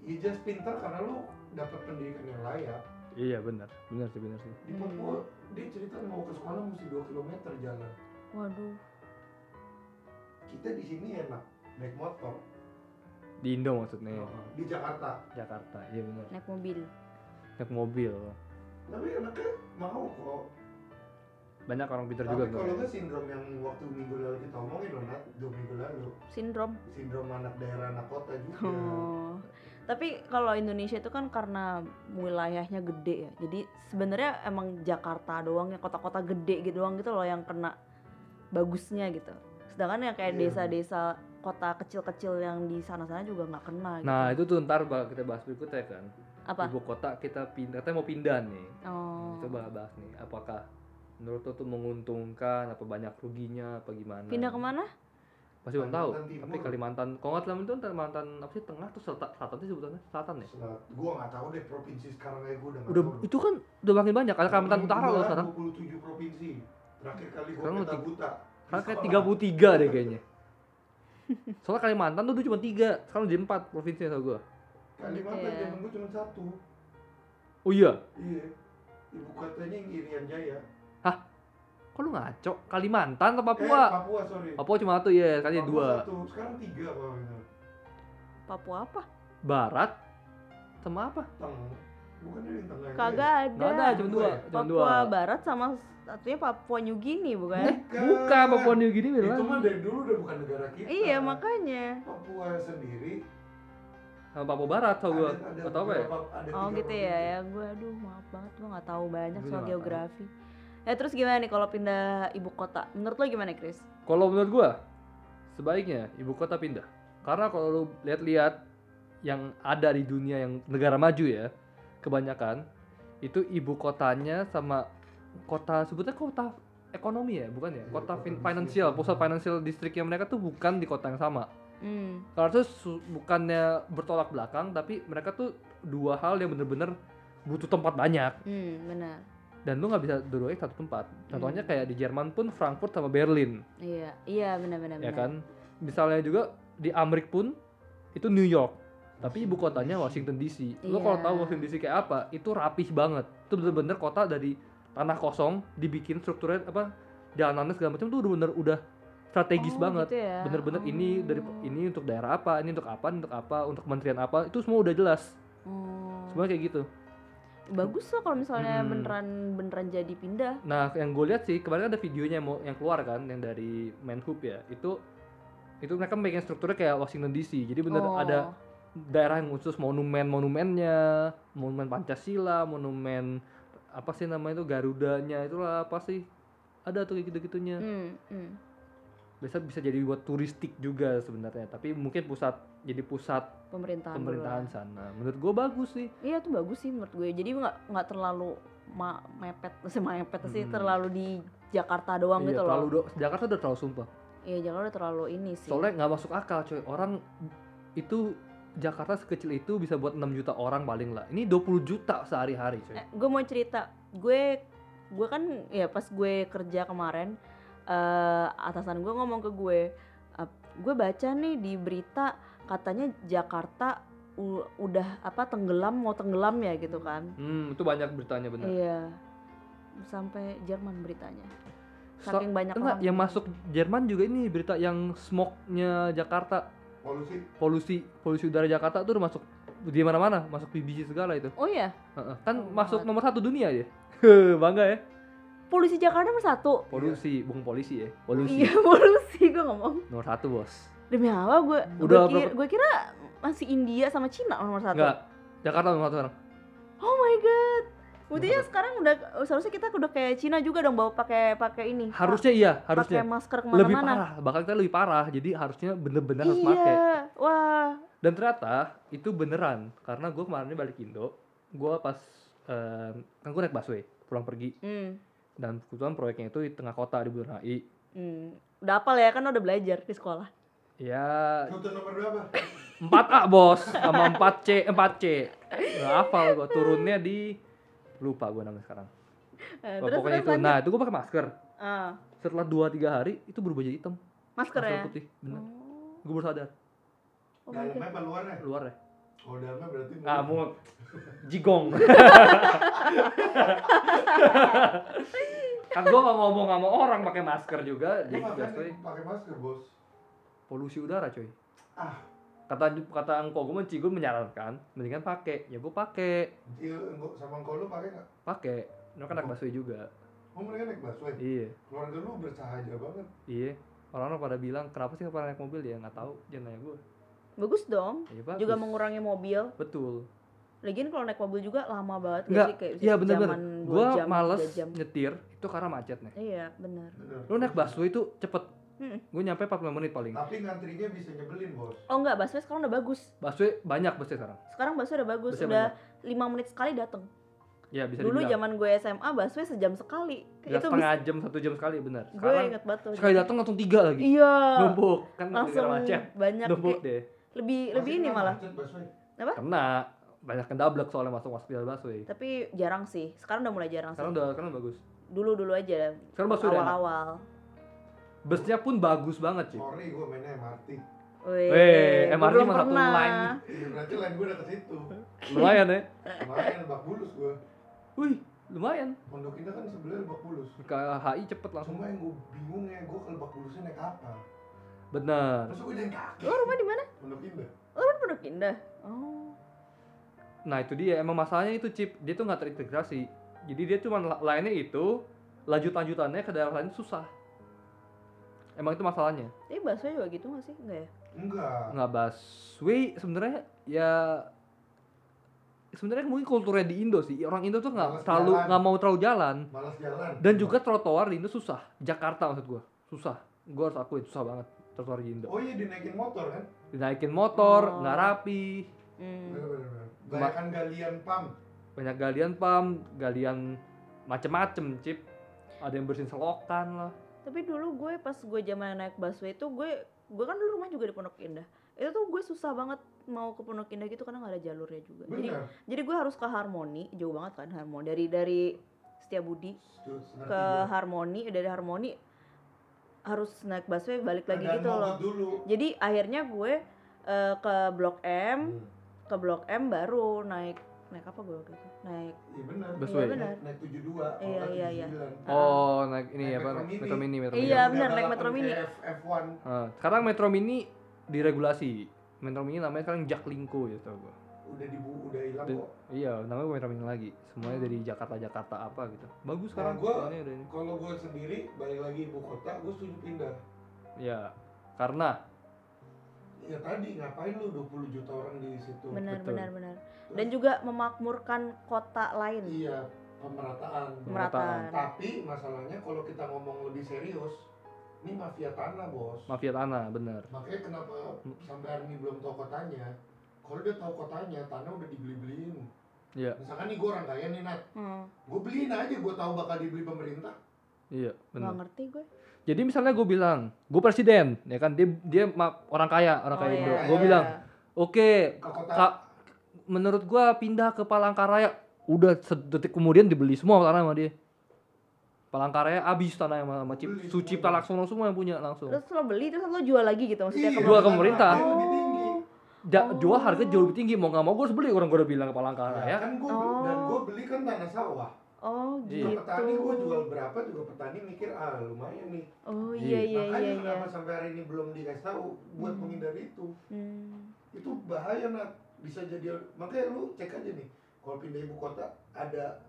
Ya just pintar karena lu dapat pendidikan yang layak Iya benar. Benar sih benar sih. Di Papua, dia cerita mau ke sekolah mesti 2 km jalan Waduh. Kita di sini enak, naik motor Di Indo maksudnya. Di Jakarta Jakarta. Iya benar. Naik mobil. Naik mobil. Tapi anaknya mau kok Banyak orang pintar Tapi juga kalau sebenarnya. nggak sindrom yang waktu minggu lalu kita omongin loh, Nat, dua minggu lalu Sindrom. Sindrom anak daerah, anak kota juga Oh. Tapi kalau Indonesia itu kan karena wilayahnya gede ya. Jadi sebenarnya emang Jakarta doang ya kota-kota gede gitu doang gitu loh yang kena bagusnya gitu. Sedangkan yang kayak Iya. desa-desa kota kecil-kecil yang di sana-sana juga nggak kena gitu. Nah itu tuh ntar bak- kita bahas berikutnya kan. apa? Ibu kota kita pindah, kita mau pindah nih. Oh. Coba bahas nih. Apakah menurut lo tuh menguntungkan? Apa banyak ruginya? Apa gimana? Pindah ke mana? Masih belum tahu. Timur. Tapi Kalimantan, kalau nggak Kalimantan, Kalimantan apa sih tengah tuh selatan, selatan sih sebutannya selatan ya. Selat. Gua nggak tahu deh provinsi sekarang kayak gua udah Udah tahu. itu kan udah makin banyak. Ada Kalimantan Utara loh sekarang. 27 provinsi. Terakhir kali gua Sekarang peta tiga- buta. Sekarang kayak Sekolah. 33 deh kayaknya. (laughs) Soalnya Kalimantan tuh dulu cuma 3, sekarang jadi 4 provinsi tau gue. Kalimantan ya. zaman gua cuma satu. Oh iya, Iya. Ibu kotanya yang Irian Jaya. kok lu ngaco? Kalimantan atau Eh, Papua? Papua sorry. Papua cuma satu ya, kali Papua dua. Satu. Sekarang tiga kalau gitu. Papua apa? Barat sama apa? Teng. Bukan tengah. Kagak ada. Nggak ada, cuma dua, cuma Papua dua. Barat sama satunya Papua New Guinea bukan? Eh, bukan Papua New Guinea Itu bilang. mah dari dulu udah bukan negara kita. Iya makanya. Papua sendiri. Sama Papua Barat tau gue. ada- ada Gak tau apa ya? Oh gitu ya ya gue aduh maaf banget gue nggak tahu banyak soal geografi Ya terus gimana nih kalau pindah ibu kota? Menurut lo gimana, Chris? Kalau menurut gua sebaiknya ibu kota pindah. Karena kalau lu lihat-lihat yang ada di dunia yang negara maju ya, kebanyakan itu ibu kotanya sama kota sebutnya kota ekonomi ya, bukan ya? Iya, Kota kota fin- bisnis. financial, pusat financial districtnya mereka tuh bukan di kota yang sama. Hmm. Karena itu bukannya bertolak belakang, tapi mereka tuh dua hal yang bener-bener butuh tempat banyak Hmm, benar. dan lu nggak bisa dua-duanya satu tempat. Contohnya Hmm. kayak di Jerman pun Frankfurt sama Berlin. Iya, iya benar-benar. ya kan misalnya juga di Amerika pun itu New York tapi ibu kotanya Washington DC lo kalau Iya. tahu Washington DC kayak apa itu rapih banget itu bener-bener kota dari tanah kosong dibikin strukturnya apa jalanannya segala macam tuh udah bener udah strategis Oh, banget gitu ya. bener-bener ini dari Oh. ini untuk daerah apa ini untuk apa ini untuk apa untuk kementerian apa itu semua udah jelas Oh. semua kayak gitu Bagus loh kalau misalnya Hmm. beneran beneran jadi pindah. Nah, yang gue lihat sih kemarin ada videonya yang mau yang keluar kan, yang dari Menhub ya. Itu itu mereka bikin strukturnya kayak Washington DC. Jadi bener Oh. ada daerah yang khusus monumen-monumennya, monumen Pancasila, monumen apa sih namanya itu Garudanya itulah apa sih? Ada tuh kayak gitu-gitunya. Hmm, hmm. Biasa bisa jadi buat turistik juga sebenarnya, tapi mungkin pusat jadi pusat Pemerintahan. dulu pemerintahan lah. sana. Menurut gue bagus sih. Iya tuh bagus sih menurut gue. Jadi nggak nggak terlalu ma mepet, (laughs) sih mepet sih Hmm. terlalu di Jakarta doang Iya, gitu terlalu loh. do- Jakarta udah terlalu sumpah. Iya Jakarta udah terlalu ini sih. Soalnya nggak masuk akal coy. Orang itu Jakarta sekecil itu bisa buat 6 juta orang paling lah. Ini 20 juta sehari-hari. Eh, gue mau cerita, gue gue kan ya pas gue kerja kemarin eh atasan gue ngomong ke gue, "Ap- gue baca nih di berita katanya Jakarta u- udah apa tenggelam mau tenggelam ya gitu kan. Hmm, itu banyak beritanya bener. Iya. Sampai Jerman beritanya. So- Saking banyak enggak, yang masuk Jerman juga ini berita yang smoke-nya Jakarta, polusi polusi polusi udara Jakarta tuh udah masuk di mana-mana, masuk BBC segala itu. Oh iya, Heeh. Kan Oh, masuk banget. nomor satu dunia ya. (laughs) Bangga ya. polisi Jakarta nomor satu. Polusi, bukan polisi ya. Polusi. Iya (laughs) polusi gue ngomong. Nomor satu bos. Demi apa gue? Udah gue kira, gue kira masih India sama Cina nomor satu. Enggak. Jakarta nomor satu sekarang. Oh my god. Buktinya sekarang udah seharusnya kita udah kayak Cina juga dong bawa pakai pakai ini. Harusnya iya, pakai harusnya. masker Lebih ke mana-mana. parah, bakal kita lebih parah. Jadi harusnya bener-bener harus pakai. Iya, wah. Dan ternyata itu beneran karena gue kemarin balik Indo, gue pas eh, kan gue naik busway pulang pergi Hmm. dan kebetulan proyeknya itu di tengah kota di Bundaran HI. hmm. Udah apal ya kan udah belajar di sekolah. Ya rute nomor berapa 4A bos sama 4C 4C. Nggak hafal gue turunnya di lupa gue namanya sekarang. Eh, Oh, terus pokoknya terus itu. lanjut. Nah itu gue pakai masker. Ah, Setelah 2-3 hari itu berubah jadi hitam. masker ya. putih. Bener. Oh. Gue baru sadar. Oh dalamnya apa luarnya Luar ya. oh dalamnya berarti Ngamuk. Jigong. kan gue gak ngomong sama orang pakai masker juga Lu di makanya busway. pakai masker bos polusi udara coy ah kata kata engkau gue menci gue menyarankan mendingan pakai ya gue pakai iya engkau- sama engkau lu pakai nggak? Pakai mereka kan naik busway juga. Oh mereka naik busway? Iya. Keluarga lu bersahaja banget. Iya. Orang-orang pada bilang kenapa sih nggak pernah naik mobil? Ya nggak tahu. Jangan nanya gue Bagus dong. iya bagus. Juga mengurangi mobil. betul. Lagian kalau naik mobil juga lama banget Enggak, sih? Kayak iya bener-bener. sejaman, dua gue jam, males jam. nyetir itu karena macet nih Iya, benar. bener. Lu naik busway itu cepet Hmm. gue nyampe 45 menit paling tapi ngantrinya bisa nyebelin bos Oh enggak, busway sekarang udah bagus. busway banyak busway sekarang Sekarang busway udah bagus, Busway udah lima menit sekali dateng. ya bisa Dulu dibilang zaman gue SMA busway sejam sekali. Ya, itu setengah jam satu jam sekali benar gue sekarang inget banget tuh. sekali datang langsung tiga lagi Iya. numpuk kan Langsung macet banyak numpuk deh lebih lebih Masih ini kena malah. macet busway kena banyak yang dablek soalnya masuk masuk jalan busway Tapi jarang sih. Sekarang udah mulai jarang sekarang sih. udah sekarang bagus Dulu dulu aja. sekarang busway udah enak. Busnya pun bagus banget sih sorry gue mainnya MRT Weh, MRT mah satu line. Iya, berarti lain gue udah ke situ lumayan ya? Lumayan lebak bulus gue wih lumayan. Pondok indah kan sebelah lebak bulus. Ke HI cepet langsung. Cuma yang gue bingung ya gue ke lebak bulusnya naik apa? Bener masa gue jalan kaki? Lo rumah di mana? pondok indah. Lo kan Pondok Indah. Oh. nah itu dia. Emang masalahnya itu chip dia tuh nggak terintegrasi. Jadi dia cuma la- lainnya itu lanjut lanjutannya ke daerah lain susah emang itu masalahnya? Tapi busway juga gitu gak sih? Enggak ya? enggak. Nggak busway sebenarnya ya sebenarnya mungkin kulturnya di Indo sih. Orang Indo tuh nggak terlalu nggak mau terlalu jalan. Malas jalan. Dan juga trotoar di Indo susah. Jakarta maksud gua. Susah. Gua harus akuin susah banget trotoar di Indo. Oh iya dinaikin motor kan? Dinaikin motor Oh. nggak rapi. Hmm. bener-bener banyakan galian pam. Banyak galian pam galian macem-macem cip. Ada yang bersihin selokan lah Tapi dulu gue pas gue zaman naik busway itu gue gue kan dulu rumah juga di Pondok Indah. Itu tuh gue susah banget mau ke Pondok Indah gitu karena nggak ada jalurnya juga. Jadi bener jadi gue harus ke Harmoni, jauh banget kan Harmoni dari dari Setiabudi Terus ngerti ke. Harmoni, dari Harmoni harus naik busway balik lagi Keadaan gitu loh. dulu Jadi akhirnya gue eh, ke Blok M, Hmm. ke Blok M baru naik naik apa gue waktu itu? Naik iya bener Busway. Iya, bener. naik, 72 kalau Iya, iya, iya. 79. oh naik ini Naik apa? Metro Mini. metro mini metro Iya, mini. bener, udah naik Metro Mini. F- F1 Nah, sekarang metro mini diregulasi. Metro mini namanya sekarang Jaklingko ya tau gua. Udah dibu udah hilang kok. iya namanya metro mini lagi. Semuanya dari Jakarta Jakarta apa gitu. Bagus sekarang. Nah, gua- semuanya udah ini. kalau gue sendiri balik lagi ibu kota gue setuju pindah. Ya karena ya tadi ngapain lu 20 juta orang di situ? Benar betul. benar benar. Dan juga memakmurkan kota lain. iya pemerataan. Pemerataan. tapi masalahnya kalau kita ngomong lebih serius ini mafia tanah bos. Mafia tanah bener makanya kenapa sampai hari ini belum tahu kotanya? Kalau udah tahu kotanya tanah udah dibeli-beliin. Iya. Misalkan nih gue orang kaya nih Nat. Hmm, gue beliin aja gue tahu bakal dibeli pemerintah. Iya bener ngerti gue. Jadi misalnya gue bilang gue presiden ya kan dia dia ma- orang kaya orang kaya Oh, Indo iya, gue iya. bilang oke ke kota Kak, menurut gua pindah ke Palangkaraya udah sedetik kemudian dibeli semua tanah sama dia Palangkaraya abis tanah sama, sama Cip, Beli Sucipta semua. Laksono semua yang punya langsung Terus lo beli terus lo jual lagi gitu maksudnya Iya, ke Jual ke pemerintah. tinggi Ja- Oh. jual harga jauh lebih tinggi mau nggak mau gue harus beli orang gue udah bilang ke Ya, Palangkaraya kan gue Oh. dan gue beli kan tanah sawah Oh Iya. gitu. Ke petani gue jual berapa juga petani mikir ah lumayan nih Oh Iya. iya iya makanya iya iya. kenapa sampai hari ini belum dikasih tahu buat Hmm. menghindari itu Hmm. itu bahaya nat bisa jadi makanya lu cek aja nih kalau pindah ibu kota ada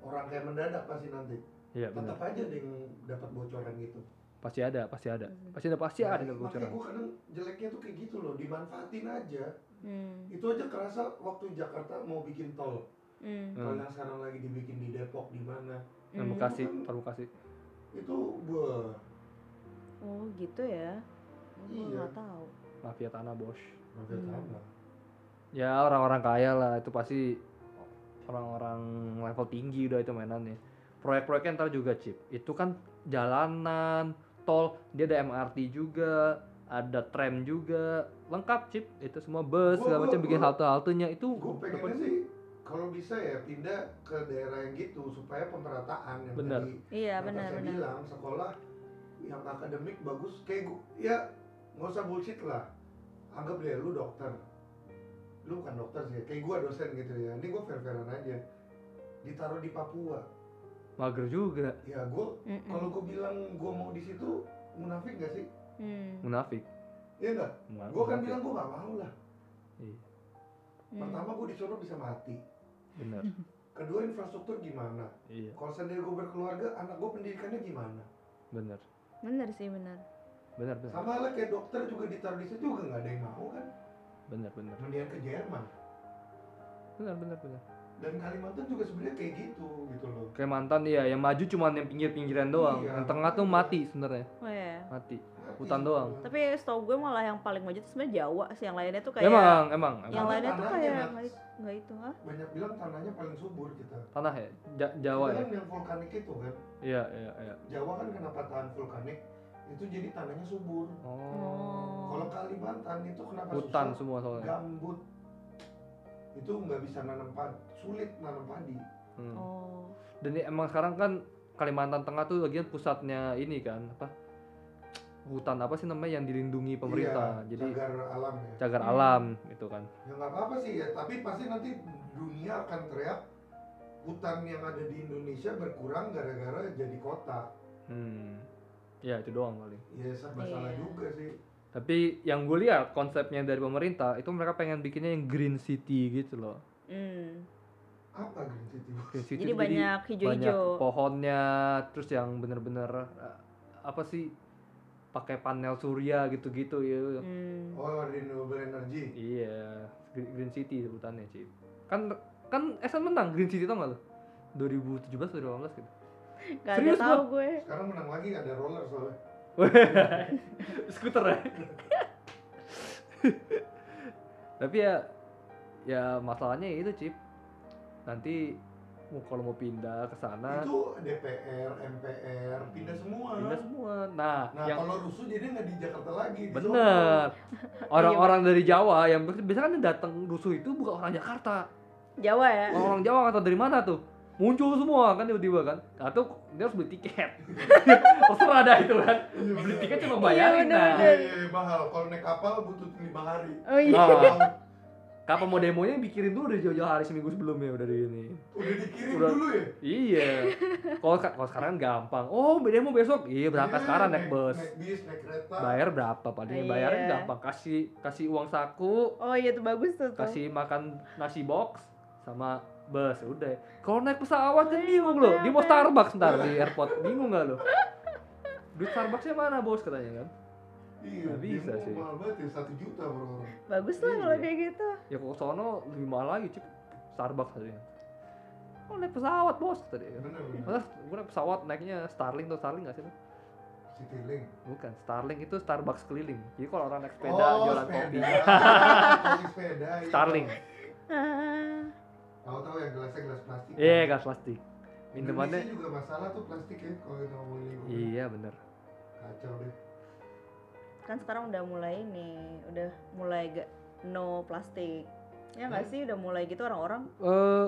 orang kayak mendadak pasti nanti iya benar tetap aja ada yang dapat bocoran gitu pasti ada pasti ada Hmm. pasti ada pasti ada yang makanya bocoran gue kadang jeleknya tuh kayak gitu loh dimanfaatin aja Hmm. itu aja kerasa waktu Jakarta mau bikin tol Hmm. tol Hmm. yang sekarang lagi dibikin di Depok di mana yang Hmm. Bekasi Tol Bekasi itu wah Oh gitu ya. Gue Iya. nggak tahu. mafia tanah bos mafia Hmm. tanah ya orang-orang kaya lah itu pasti orang-orang level tinggi udah itu mainannya proyek-proyeknya ntar juga chip itu kan jalanan tol dia ada MRT juga ada tram juga lengkap chip itu semua bus Gua- segala macam bikin halte-haltenya itu gue pengennya sih kalau bisa ya pindah ke daerah yang gitu supaya pemerataan yang Bener. tadi Iya benar benar. bilang sekolah yang akademik bagus kayak gua ya nggak usah bullshit lah. Anggap deh lu dokter. Lu bukan dokter sih kayak gua dosen gitu ya. Ini gua fair fairan aja. Ditaruh di Papua. Mager juga. Ya gua kalau gua bilang gua mau di situ munafik gak sih? Hmm. munafik. Iya enggak Munafik. gua kan bilang gua nggak mau lah. Iya, Hmm. pertama gua disuruh bisa mati bener. Kedua infrastruktur gimana? Iya. Kalau seandainya gua berkeluarga anak gua pendidikannya gimana? Bener. Bener sih bener. bener bener. Sama lah kayak dokter juga ditaruh di situ juga nggak ada yang mau kan? Bener bener. Mendingan ke Jerman. Bener bener bener. Dan Kalimantan juga sebenarnya kayak gitu gitu loh. Kayak mantan iya. Yang maju cuma yang pinggir-pinggiran doang. Iya. yang tengah tuh mati sebenarnya. Oh iya. Mati Hutan doang. sebenarnya. Tapi setahu gue malah yang paling maju itu sebenarnya Jawa sih. Yang lainnya tuh kayak emang emang yang emang. lainnya tuh kayak nggak it- nggak itu ah. banyak bilang tanahnya paling subur kita tanah ya? Ja- Jawa Itu ya? Kan yang vulkanik itu kan. Iya iya iya. Jawa kan kenapa tahan vulkanik? Itu jadi tanahnya subur. Oh. Kalau Kalimantan itu kenapa hutan susah? semua soalnya. Gambut. Itu nggak bisa nanam padi sulit nanam padi. Hmm. Oh. dan emang sekarang kan Kalimantan Tengah tuh bagian pusatnya ini kan apa hutan apa sih namanya yang dilindungi pemerintah? Iya, jadi cagar alam ya. cagar Hmm. alam gitu kan. Ya nggak apa-apa sih ya tapi pasti nanti dunia akan teriak hutan yang ada di Indonesia berkurang gara-gara jadi kota. Hmm. Ya itu doang paling ya serba salah Iya. juga sih. Tapi yang gue lihat konsepnya dari pemerintah itu mereka pengen bikinnya yang green city gitu loh. Hmm. apa Green City? Green city Jadi banyak hijau-hijau. pohonnya terus yang bener-bener eh, apa sih pakai panel surya gitu-gitu ya Hmm. oh renewable energy. Iya green, green city sebutannya cip. Kan kan SN menang Green City tau gak lo 2017 atau 2018 gitu. (laughs) Gak ada Serius, tahu gue. Sekarang menang lagi ada roller soalnya. (laughs) skuter ya? (laughs) Tapi ya ya masalahnya ya itu chip nanti kalau mau pindah ke sana Itu DPR, MPR, pindah semua. pindah semua nah, Nah yang kalau rusuh jadi nggak di Jakarta lagi. di bener orang-orang dari Jawa yang biasanya kan datang rusuh itu bukan orang Jakarta Jawa ya. orang Jawa nggak tahu dari mana tuh muncul semua kan tiba-tiba kan atau dia harus beli tiket (laughs) terserah dah itu kan Iya, beli tiket cuma Iya, bayarin nah Iya, iya, iya, mahal. Kalau naik kapal butuh lima hari. Oh iya. Nah, kapan mau demonya bikirin dulu dari jauh-jauh hari seminggu sebelumnya udah di ini Udah dikirim Udah. dulu ya. Iya. (laughs) Kalau kalau sekarang gampang. Oh, demo besok. Iya, berangkat Iya, sekarang naik bus. Naik bis, naik kereta. Bayar berapa paling? Iya. Bayarin gampang. Kasih kasih uang saku, Oh iya tuh bagus tuh. kasih makan nasi box sama bus udah. Kalau naik pesawat kan Iya, bingung lo. Dia mau. Starbucks ntar di (laughs) airport. Bingung gak lo? Duit Starbucksnya mana bos katanya kan? Iya, bisa sih. mahal banget ya, satu juta per orang. Bagus lah kalau Iya. kayak gitu. Ya kalau sono lebih mahal lagi cip. Starbucks katanya. Oh naik pesawat bos tadi. Bener, bener. Masa gue naik pesawat naiknya Starling tuh Starling gak sih? Citylink. Bukan, Starling itu Starbucks keliling. Jadi kalau orang naik sepeda oh, jualan sepeda. kopi, (laughs) Kopi sepeda. iya. Starling. Ah. Tahu-tahu yang gelasnya gelas plastik. Iya, kan? gas plastik. Minumannya Indonesia juga masalah tuh plastik ya kalau kita ngomongin. Iya, bener. Kacau deh. Kan sekarang udah mulai nih, udah mulai gak no plastik. Ya nggak Hmm. sih udah mulai gitu orang-orang. Eh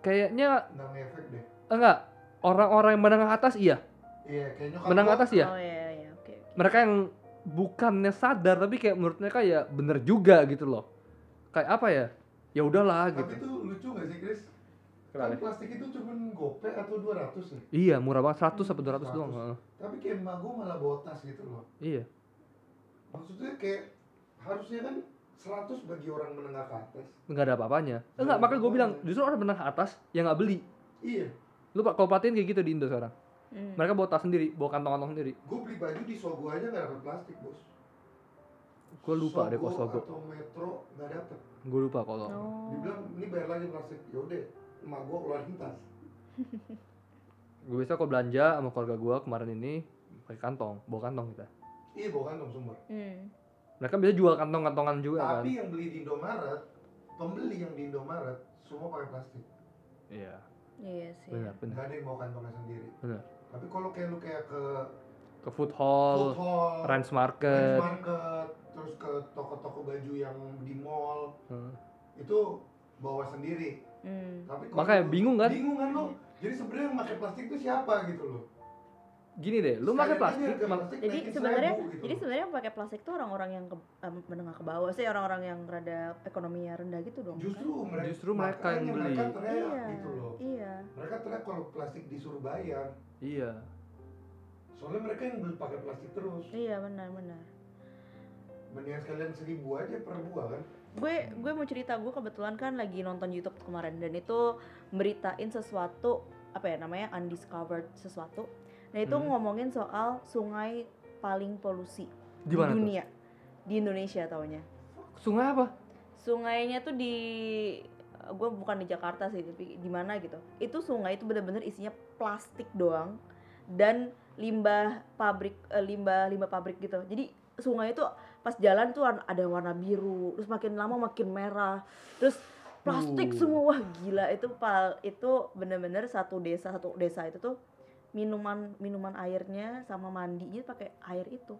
kayaknya Nggak ngefek deh. enggak orang-orang yang menengah atas iya. Iya, kayaknya Menengah atas ya. Oh iya iya oke. oke. Mereka yang bukannya sadar tapi kayak menurut mereka ya bener juga gitu loh. Kayak apa ya? Ya udahlah Tapi gitu. tuh lucu gak sih Chris? Kenapa? Kan plastik itu cuma gope atau 200 ya? Iya, murah banget 100 sampai 200 doang. 100. heeh. Tapi kayak emak gue malah bawa tas gitu loh. Iya. Maksudnya kayak harusnya kan 100 bagi orang menengah ke atas. Enggak ada apa-apanya. Nggak Enggak, ada makanya gue bilang justru orang menengah atas yang nggak beli. Iya, Lu pak kalau perhatiin kayak gitu di Indo sekarang. Hmm. Mereka bawa tas sendiri, bawa kantong-kantong sendiri. gue beli baju di Sogo aja gak dapet plastik bos. Gue lupa deh kok Sogo. atau Metro gak dapet. Gue lupa kalau. Oh. Dibilang ini bayar lagi plastik. Yaudah, emak gue keluarin tas. (laughs) Gue biasa kalau belanja sama keluarga gue kemarin ini pakai kantong, bawa kantong kita. Iya bawa kantong semua. Hmm. Mereka bisa jual kantong-kantongan juga kan. Tapi yang beli di Indomaret, pembeli yang di Indomaret semua pakai plastik. Iya, Iya sih. benar, benar. Gak ada yang bawa kantongnya sendiri. Benar. Tapi kalau kayak lu kayak ke Ke food hall, food hall, Ranch Ranch Market. market, terus ke toko-toko baju yang di mall, Hmm. itu bawa sendiri. Hmm. Tapi kalau Makanya lu- bingung kan? Bingung kan lo? Jadi sebenarnya yang pakai plastik itu siapa gitu loh? Gini deh, lu pakai plastik, plastik Jadi sebenarnya 1000 gitu jadi sebenarnya pakai plastik tuh orang-orang yang ke, em, menengah ke bawah sih orang-orang yang rada ekonominya rendah gitu dong. justru mereka Justru mereka yang beli. mereka kan? teriak Iya. gitu loh. Iya. Mereka teriak kalau plastik disuruh bayar. iya. Soalnya mereka yang beli pakai plastik terus. Iya benar benar. Mendingan sekalian seribu aja per buah kan. Gue gue mau cerita gue kebetulan kan lagi nonton YouTube kemarin dan itu beritain sesuatu apa ya namanya undiscovered sesuatu. Nah itu Hmm. ngomongin soal sungai paling polusi Di di tuh? dunia. Di Indonesia taunya. Sungai apa? Sungainya tuh di gue bukan di Jakarta sih tapi di mana gitu. Itu sungai itu bener-bener isinya plastik doang dan limbah pabrik eh, limbah limbah pabrik gitu. Jadi sungai itu pas jalan tuh ada warna biru, terus makin lama makin merah. Terus plastik Uh. semua wah gila itu pal itu bener-bener satu desa satu desa itu tuh minuman minuman airnya sama mandinya pakai air itu.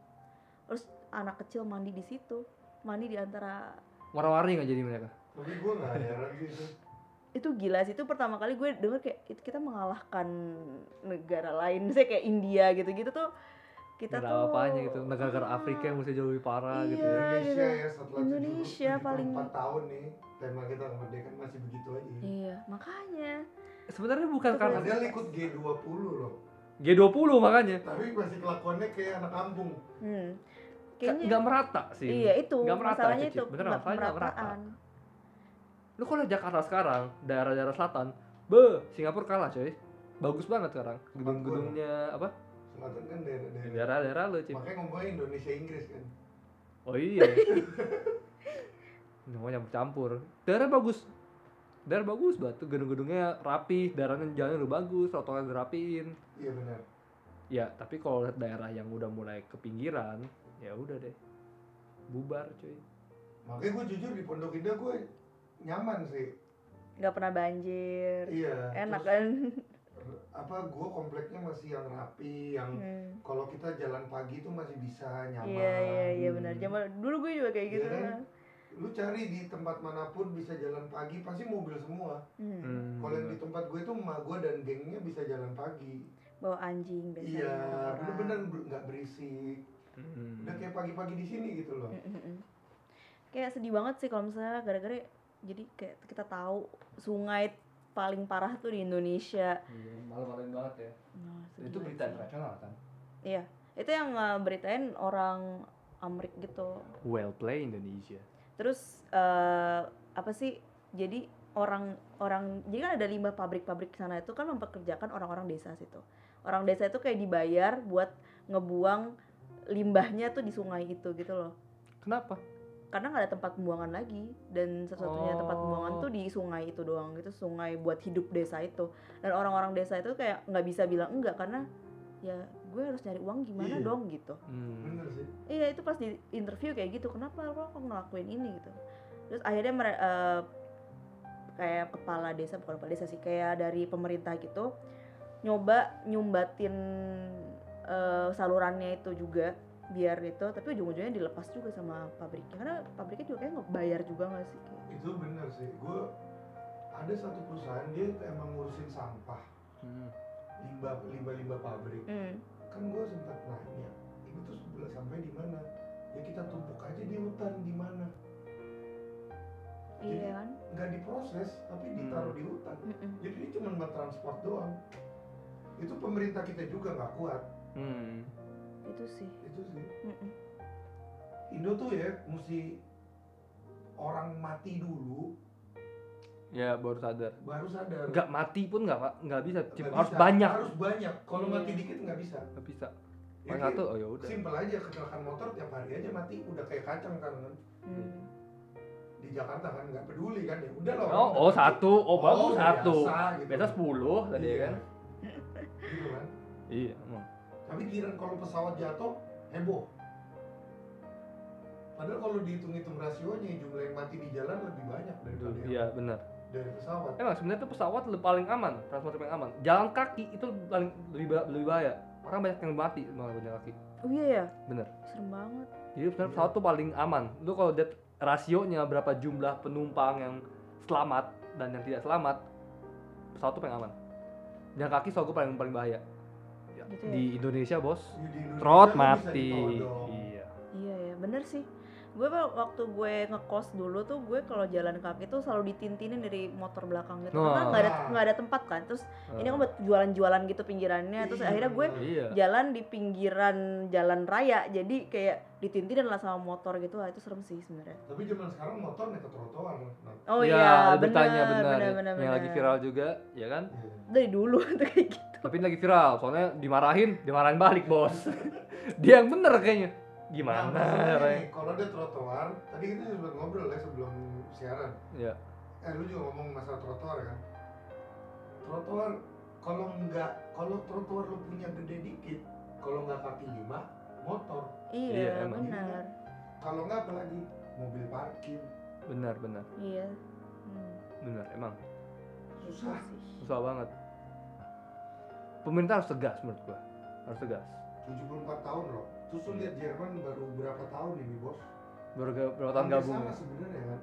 Terus anak kecil mandi di situ, mandi di antara Warna-warni nggak jadi mereka? Tapi gue nggak heran itu. itu gila sih itu pertama kali gue denger kayak itu kita mengalahkan negara lain saya kayak India gitu-gitu tuh kita Nggak tuh ada apa-apanya gitu. Negara-negara Ah, Afrika yang mesti jauh lebih parah gitu Iya. ya. Indonesia ya setelah Indonesia paling- 4 tahun nih tema kita kemerdekaan masih begitu aja. iya makanya Sebenarnya bukan karena Padahal ikut G20 loh. G20 makanya. Tapi masih kelakuannya kayak anak kampung. hmm. Ka- kayaknya Nggak merata sih. iya itu Nggak merata masalahnya itu, itu nggak masalahnya nggak merata. Lu kalau Jakarta sekarang, daerah-daerah selatan, be, Singapura kalah coy. Bagus banget sekarang. Gedung-gedungnya apa? Selatan kan daerah-daerah. Daerah-daerah lu, Cip. Makanya ngomongnya Indonesia Inggris kan. Oh iya. (laughs) Namanya campur. Daerah bagus. Daerah bagus banget tuh gedung-gedungnya rapi daerahnya jalannya udah bagus trotoarnya udah rapiin iya benar ya tapi kalau lihat daerah yang udah mulai ke pinggiran ya udah deh. Bubar cuy. Makanya gue jujur di Pondok Indah gue nyaman sih. Nggak pernah banjir. Iya enak terus kan? (laughs) apa gue kompleknya masih yang rapi yang Hmm. kalau kita jalan pagi tuh masih bisa nyaman. iya iya iya benar. Zaman dulu gue juga kayak gitu. Iya kan? Lu cari di tempat mana pun bisa jalan pagi pasti mobil semua. Hmm. Hmm, kalau yang di tempat gue tuh emak gue dan gengnya bisa jalan pagi. Bawa anjing biasanya iya bener-bener nggak berisik. Hmm. udah kayak pagi-pagi di sini gitu loh. Mm, mm, mm. kayak sedih banget sih kalau misalnya gara-gara jadi kayak kita tahu sungai paling parah tuh di Indonesia. Iya, malu-maluin banget ya. Nah, itu berita internasional kan? Iya itu yang uh, beritain orang Amrik gitu. Well play Indonesia terus eh, apa sih jadi orang orang jadi kan ada limbah pabrik-pabrik sana itu kan mempekerjakan orang-orang desa situ. Orang desa itu kayak dibayar buat ngebuang limbahnya tuh di sungai itu gitu loh. Kenapa? Karena nggak ada tempat pembuangan lagi dan satu-satunya tempat pembuangan Oh. tuh di sungai itu doang gitu sungai buat hidup desa itu. Dan orang-orang desa itu kayak nggak bisa bilang enggak karena ya gue harus nyari uang gimana Iya. dong gitu. Hmm. bener sih. Iya itu pas di interview kayak gitu kenapa lo kok ngelakuin ini? Gitu. Terus akhirnya mere- eh, kayak kepala desa bukan kepala desa sih kayak dari pemerintah gitu nyoba nyumbatin eh, salurannya itu juga biar itu tapi ujung-ujungnya dilepas juga sama pabriknya. Karena pabriknya juga kayak nggak bayar juga nggak sih kayak? Itu bener sih. Gue ada satu perusahaan dia emang ngurusin sampah. Hmm. Limbah limbah limbah pabrik. Hmm. kan gue sempat nanya ini tuh sebelah sampai di mana? Ya kita tumpuk aja di hutan di mana? Jadi- iya kan? nggak diproses tapi ditaruh di hutan. Mm-mm. jadi ini cuma buat transport doang. Itu pemerintah kita juga nggak kuat. Hmm. itu sih. Itu sih. Mm-mm. Indo tuh ya mesti orang mati dulu ya baru sadar baru sadar nggak mati pun nggak Pak. nggak bisa. Nggak harus bisa. banyak harus banyak kalau Iya. mati dikit nggak bisa nggak bisa Ya, paling kayak satu oh ya udah simpel aja kecelakaan motor tiap hari aja mati udah kayak kacang kan kan. Hmm. di Jakarta kan nggak peduli kan ya udah loh oh oh satu oh bagus satu biasa, gitu. biasa sepuluh tadi ya Iya. kan gitu kan iya emang. tapi kira kalau pesawat jatuh heboh padahal kalau dihitung-hitung rasionya jumlah yang mati di jalan lebih banyak daripada yang iya benar dari pesawat. Emang sebenarnya tuh pesawat lebih paling aman transportasi paling aman. Jalan kaki itu paling lebih lebih bahaya. Orang banyak yang mati malah jalan kaki. Oh iya ya? Bener. Serem banget. Jadi sebenarnya Iya. pesawat tuh paling aman. Lu kalau lihat rasionya berapa jumlah penumpang yang selamat dan yang tidak selamat pesawat tuh paling aman. Jalan kaki soalnya paling paling bahaya. Ya, Gitu ya? di Indonesia bos. Ya, di Indonesia trot kan mati. iya. Iya ya, bener sih. Gue wa- waktu gue ngekos dulu tuh gue kalau jalan kaki tuh selalu ditintinin dari motor belakang gitu. Karena Oh. nggak ada nggak ada tempat kan. Terus ini kan buat jualan-jualan gitu pinggirannya. Terus Iya, akhirnya gue iya jalan di pinggiran jalan raya. Jadi kayak ditintinin lah sama motor gitu. Wah, itu serem sih sebenarnya. tapi zaman sekarang motor naik ke trotoar Oh Iya, beritanya benar bener, bener, yang lagi viral juga ya kan iya. Dari dulu (laughs) tuh kayak gitu. tapi ini lagi viral soalnya dimarahin dimarahin balik bos (laughs) dia yang bener kayaknya gimana Nah, caranya? nih, kalau ada trotoar, tadi kita sempat ngobrol ya sebelum siaran. ya Eh, lu juga ngomong masalah trotoar kan? Trotoar, kalau nggak, kalau trotoar lu punya gede dikit, kalau nggak kaki lima, motor. Iya, Iya, benar. Kalau nggak apalagi mobil parkir, benar benar Iya. Hmm, benar emang susah. sih. susah banget pemerintah harus tegas menurut gua harus tegas 74 tahun loh. Terus lu lihat Jerman baru berapa tahun ini bos? baru ga- berapa tahun Hampir gabung sama ya sebenarnya kan.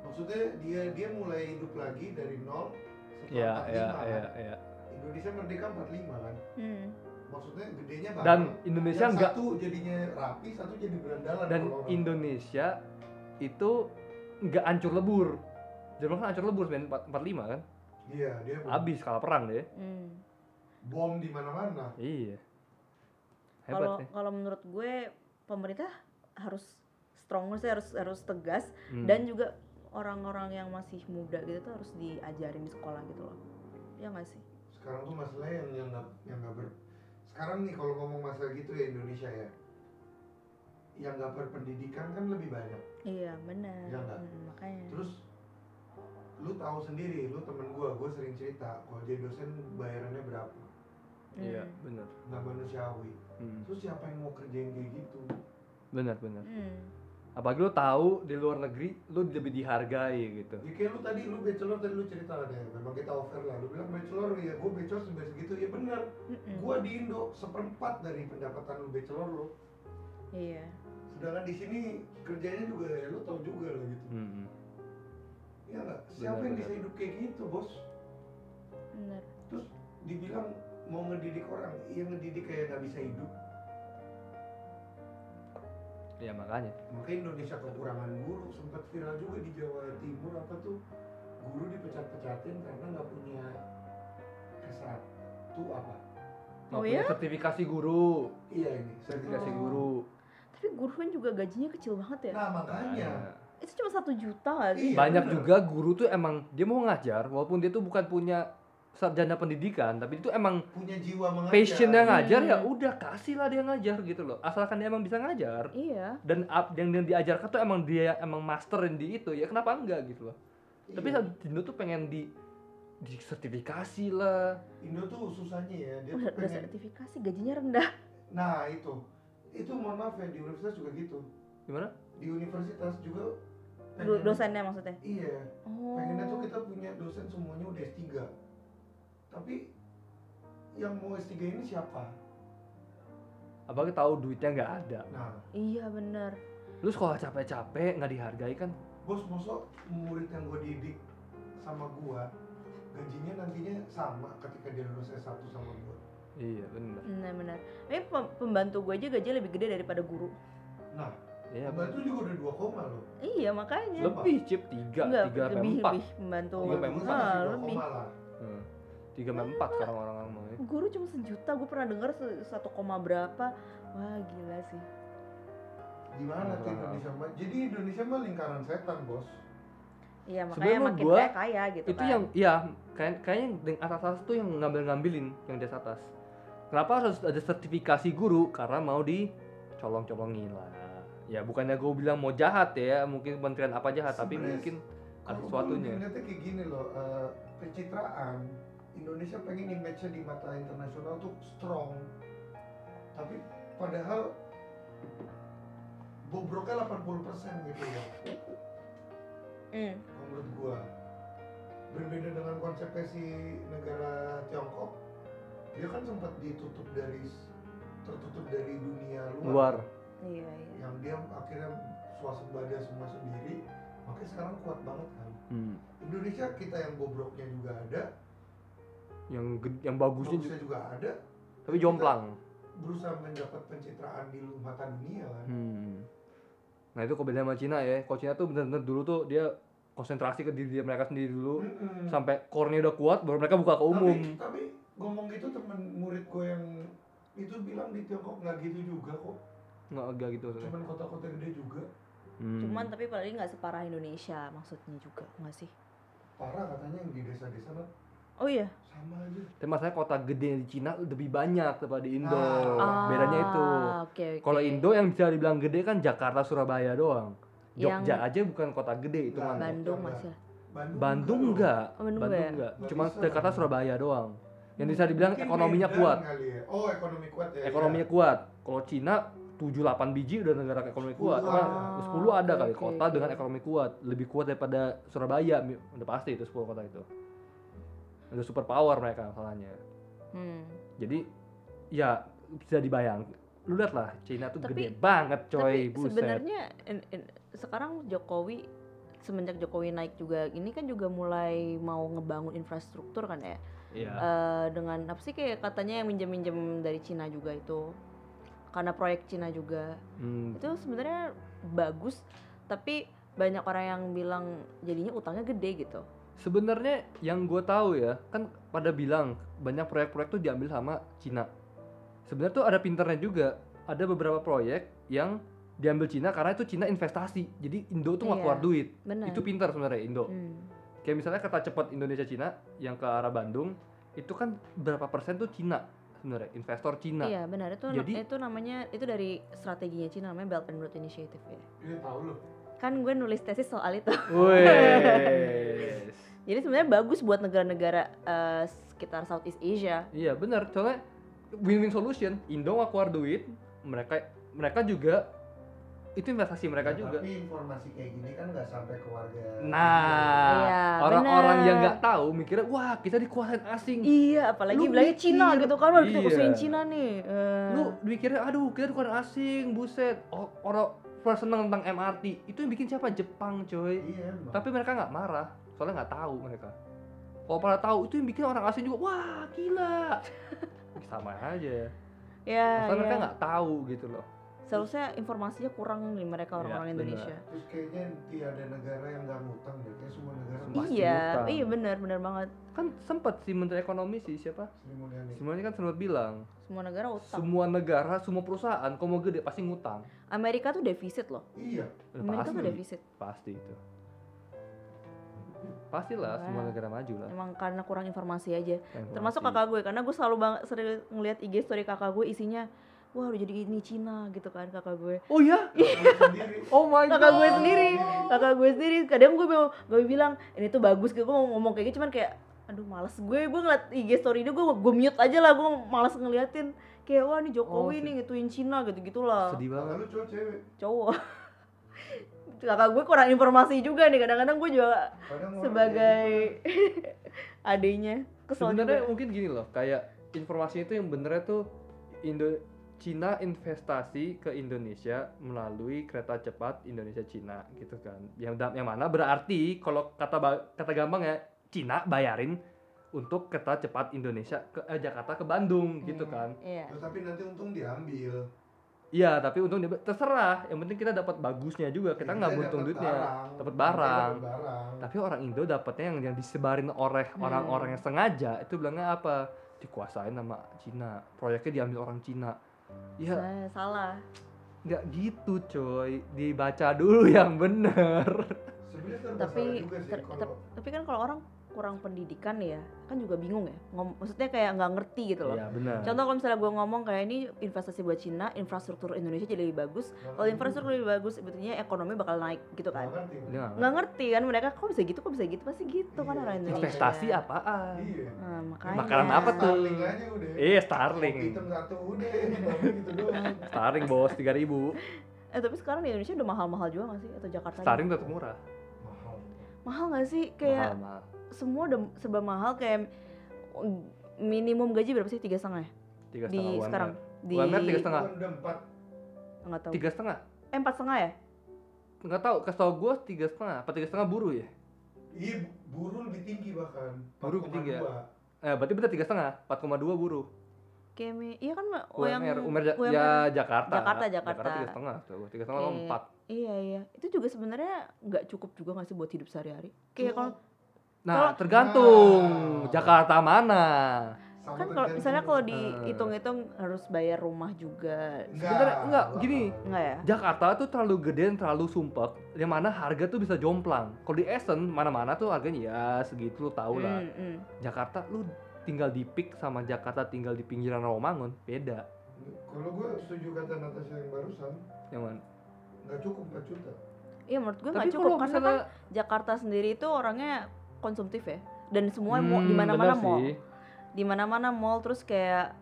Maksudnya dia dia mulai hidup lagi dari nol ya setelah ya 45 ya kan. ya Indonesia merdeka 45 kan. Hmm. Maksudnya gedenya bareng. dan Indonesia yang enggak satu jadinya rapi, satu jadi berandalan. dan kalau orang- Indonesia itu nggak hancur lebur Jerman kan hancur lebur 45 kan Iya, dia habis kalah perang deh Hmm. bom di mana-mana. iya Kalau sih kalau menurut gue pemerintah harus strong sih harus harus tegas Hmm. dan juga orang-orang yang masih muda gitu tuh harus diajarin di sekolah gitu loh. Ya nggak sih? Sekarang tuh masalahnya yang yang nggak yang nggak ber. Sekarang nih kalau ngomong masalah gitu ya Indonesia ya, yang nggak berpendidikan kan lebih banyak. Iya benar. Nggak? Hmm, makanya. Terus lu tahu sendiri lu temen gua gua sering cerita kalau jadi dosen bayarannya berapa Iya, Hmm. benar. nggak manusiawi Hmm. terus siapa yang mau kerjain kayak gitu Benar, benar. Hmm. Apalagi lu tahu di luar negeri lu lebih dihargai gitu. ya kayak lu tadi lu bachelor tadi lu cerita deh memang kita offer lah lu bilang bachelor ya gua bachelor sampai segitu ya bener Mm-mm. gua di Indo seperempat dari pendapatan lu bachelor lu Iya. sedangkan di sini kerjanya juga ya lu tahu juga lah gitu Hmm. ya nggak siapa yang Benar, bisa hidup kayak gitu bos Bener. terus dibilang mau ngedidik orang yang ngedidik kayak nggak bisa hidup Ya makanya. makanya Indonesia kekurangan guru sempat viral juga di Jawa Timur apa tuh guru dipecat-pecatin karena nggak punya S1 apa Oh Nggak punya ya? Sertifikasi guru. iya ini Sertifikasi Oh. guru. Tapi guru kan juga gajinya kecil banget ya. nah makanya Nah, Itu cuma satu juta gak sih? Iya, banyak bener. juga guru tuh emang dia mau ngajar walaupun dia tuh bukan punya sarjana pendidikan tapi itu emang punya jiwa mengajar passion dia ngajar ya Hmm. udah kasih lah dia ngajar gitu loh asalkan dia emang bisa ngajar Iya. dan up yang yang diajarkan tuh emang dia emang masterin di itu ya kenapa enggak gitu loh tapi Iya. Indo tuh pengen di di sertifikasi lah Indo tuh susahnya ya dia Udah, udah pengen sertifikasi gajinya rendah. nah itu itu mohon maaf ya di universitas juga gitu gimana di universitas juga pengen- dosennya maksudnya. iya Oh. pengennya tuh kita punya dosen semuanya udah S3 tapi yang mau S3 ini siapa? apalagi tahu duitnya nggak ada nah Iya bener. lu sekolah capek-capek nggak dihargai kan bos mosok murid yang gue didik sama gua gajinya nantinya sama ketika dia lulus S1 sama gua iya benar bener. Tapi pem- pembantu gue aja gajinya lebih gede daripada guru. nah iya pembantu juga udah 2 koma loh Iya makanya. lebih chip tiga Enggak, tiga lebih empat lebih pembantu. Tiga sampai Pembantu empat. masih Ah, 2 lebih. Tiga sampai empat sekarang orang-orang mau ya. Guru cuma sejuta, gue pernah dengar satu koma berapa. Wah gila sih. gimana tuh. Indonesia mah jadi Indonesia mah lingkaran setan bos Iya makanya Sebenarnya makin gua- kaya kaya gitu itu kan. yang iya kayak kayaknya yang atas atas tuh yang ngambil ngambilin yang di atas atas kenapa harus ada sertifikasi guru karena mau dicolong colongin lah ya bukannya gue bilang mau jahat ya mungkin kementerian apa jahat tapi Sebenarnya mungkin ada sesuatunya kayak gini loh, eh, pencitraan Indonesia pengen image-nya di mata internasional tuh strong, tapi padahal bobroknya 80% gitu Hmm. kalau menurut gua. Berbeda dengan konsepnya si negara Tiongkok, dia kan sempat ditutup dari tertutup dari dunia luar, luar Iya iya. yang dia akhirnya swasembada semua sendiri, makanya sekarang kuat banget kan. Hmm. Indonesia kita yang bobroknya juga ada, yang yang bagusnya juga, juga ada, tapi jomplang berusaha mendapat pencitraan di mata dunia kan. Hmm. Nah itu kebedaan sama Cina ya. Kalau Cina tuh bener-bener dulu tuh dia konsentrasi ke diri mereka sendiri dulu Mm-mm. sampai core-nya udah kuat baru mereka buka ke umum. Tapi, tapi ngomong gitu temen murid gue yang itu bilang di Tiongkok nggak gitu juga kok. Nggak agak gitu maksudnya. Cuman kota-kota gede juga. Hmm. Cuman tapi paling nggak separah Indonesia maksudnya juga nggak sih? Parah katanya yang di desa-desa Oh iya. sama aja. Tapi masalahnya kota gede di Cina lebih banyak daripada di Indo. Ah. Bedanya itu. Ah, Oke oke. Kalau Indo yang bisa dibilang gede kan Jakarta, Surabaya doang. Yang- Jogja aja bukan kota gede itu Nah, mah. Bandung masih. Bandung, Bandung enggak. Oh, Bandung Bandung enggak enggak. Nggak Cuma. Jakarta, Surabaya doang. Yang bisa dibilang Mungkin ekonominya kuat. ya. Oh ekonomi kuat ya. Ekonominya iya. kuat. Kalau Cina 7 8 biji udah negara ekonomi kuat. 10 Apa, ada. 10 ada Oke, kali kota oke. dengan ekonomi kuat, lebih kuat daripada Surabaya. Udah pasti itu 10 kota itu. Udah super power mereka masalahnya. Hmm. Jadi ya bisa dibayang. Lu lihat lah Cina tuh Tapi- gede banget coy, Tapi sebenarnya sekarang Jokowi semenjak Jokowi naik juga ini kan juga mulai mau ngebangun infrastruktur kan ya Iya. Eh, dengan apa sih kayak katanya yang minjem-minjem dari Cina juga itu karena proyek Cina juga Hmm, itu sebenarnya bagus tapi banyak orang yang bilang jadinya utangnya gede gitu Sebenarnya yang gue tahu ya, kan pada bilang banyak proyek-proyek tuh diambil sama Cina. Sebenarnya tuh ada pinternya juga. Ada beberapa proyek yang diambil Cina karena itu Cina investasi. Jadi Indo tuh nggak Iya. keluar duit. benar Itu pintar sebenarnya Indo. Hmm. Kayak misalnya kereta cepat Indonesia Cina yang ke arah Bandung, itu kan berapa persen tuh Cina sebenarnya, investor Cina. iya benar itu Jadi- itu namanya itu dari strateginya Cina namanya Belt and Road Initiative ya Ini tahu loh. kan gue nulis tesis soal itu Wes. (laughs) Jadi sebenarnya bagus buat negara-negara eh, sekitar Southeast Asia. Iya benar, soalnya win-win solution. Indo nggak keluar duit, mereka mereka juga itu investasi mereka Ya, juga. Tapi informasi kayak gini kan nggak sampai ke warga. Nah, Iya, orang-orang benar. yang nggak tahu mikirnya wah kita dikuasain asing. Iya, apalagi Lu bilangnya. Cina gitu kan, wah kita Iya. kuasain Cina nih. Eh, Lu mikirnya aduh kita dikuasain asing, buset. Oh, orang seneng tentang MRT itu yang bikin siapa? Jepang coy. Iya. emang. Tapi mereka nggak marah, soalnya nggak tahu mereka. Kalau pada tahu itu yang bikin orang asing juga wah gila. (laughs) Sama aja. ya, Masalah mereka ya. nggak tahu gitu loh. Seharusnya informasinya kurang nih mereka orang-orang Iya, benar. Indonesia. Terus kayaknya tiada negara yang nggak ngutang deh. Kayak semua negara Semua. Pasti Iya, utang. iya benar, benar banget. Kan sempet si Menteri Ekonomi sih siapa? Sri Mulyani. Semuanya kan sempat bilang Semua negara utang. semua negara, semua perusahaan kalau mau gede pasti ngutang. Amerika tuh defisit loh. Iya. Udah Amerika pasti, tuh defisit. pasti itu. Pastilah semua Wah. negara maju lah. Emang karena kurang informasi aja. Informasi. Termasuk kakak gue karena gue selalu banget sering ngeliat IG story kakak gue isinya wah udah jadi ini Cina gitu kan kakak gue. Oh (laughs) ya? Oh my Kakak gue God. sendiri, kakak gue sendiri. Kadang gue bilang, gue bilang ini tuh bagus gitu. Gue mau ngomong kayak gitu cuman kayak aduh males gue gue ngeliat IG story dia gue gue mute aja lah gue males ngeliatin kayak wah nih Jokowi Oh, nih ngituin Cina gitu gitulah Sedih banget. lu cowok cewek. cowok (laughs) kakak gue kurang informasi juga nih kadang-kadang gue juga sebagai (laughs) adiknya kesel Sebenarnya juga mungkin gini loh, kayak informasi itu yang benernya tuh Indo Cina investasi ke Indonesia melalui kereta cepat Indonesia Cina gitu kan. Yang yang mana berarti kalau kata kata gampang ya Cina bayarin untuk kereta cepat Indonesia ke eh, Jakarta ke Bandung gitu Hmm. kan. iya. Loh, tapi nanti untung diambil. Iya, tapi untung dia terserah. Yang penting kita dapat bagusnya juga. Kita Ya, nggak buntung duitnya, dapat barang. barang. Tapi orang Indo dapatnya yang yang disebarin oleh Hmm. orang-orang yang sengaja itu bilangnya apa? Dikuasain sama Cina. Proyeknya diambil orang Cina. Ya Nah, salah nggak gitu coy. Dibaca dulu yang bener. Tapi salah juga sih ter- kalau tep- tapi kan kalau orang kurang pendidikan ya kan juga bingung ya Ngom- maksudnya kayak nggak ngerti gitu loh Iya benar. contoh kalau misalnya gue ngomong kayak ini investasi buat Cina infrastruktur Indonesia jadi lebih bagus kalau infrastruktur lebih bagus sebetulnya ekonomi bakal naik gitu kan nggak ngerti. Nggak nggak kan mereka kok bisa gitu kok bisa gitu pasti gitu kan Iya. orang Indonesia Investasi apaan? Iya. nah, makanya Makanan apa tuh? Starling aja udah. Eh, Starling. Hitam satu udah, (laughs) baru gitu (laughs) doang. Starling bos 3000 (laughs) eh tapi sekarang di Indonesia udah mahal-mahal juga gak sih atau Jakarta Starling tetap murah. Mahal. mahal gak sih kayak Mahal, mahal. Semua udah serba mahal kayak minimum gaji berapa sih tiga setengah ya? Tiga di setengah UMR. sekarang di UMR tiga setengah. Udah empat. nggak tahu Tiga setengah. eh empat setengah ya Nggak tahu. Kasih tau gue tiga setengah. Apa tiga setengah buruh ya? Iya, buruh lebih tinggi bahkan. Buruh lebih tinggi ya? 4,2. Eh, berarti bener tiga setengah. 4,2 buruh. kayak mi- iya kan oh yang UMR, UMR, Ja- UMR. ya Jakarta. Jakarta, Jakarta. tiga setengah. tuh. Tiga setengah empat. iya iya itu juga sebenarnya nggak cukup juga nggak sih buat hidup sehari-hari kayak kalau Nah, Kalau- tergantung Nah. Jakarta mana. Kan kalau misalnya kalau Eh. dihitung-hitung harus bayar rumah juga Enggak, Sebenarnya enggak, gini. enggak ya Jakarta tuh terlalu gede dan terlalu sumpek, yang mana harga tuh bisa jomplang. Kalau di Essen, mana-mana tuh harganya ya segitu lu tau lah. Hmm, hmm. Jakarta lu tinggal di Pik sama Jakarta tinggal di pinggiran Rawamangun, beda. Kalau gue setuju kata Natasha yang barusan, Yang mana? nggak cukup 4 juta. iya menurut gue Tapi nggak cukup karena kan Jakarta sendiri itu orangnya konsumtif ya. Dan semua mau Hmm, di mana-mana bener mall. di mana-mana mall terus kayak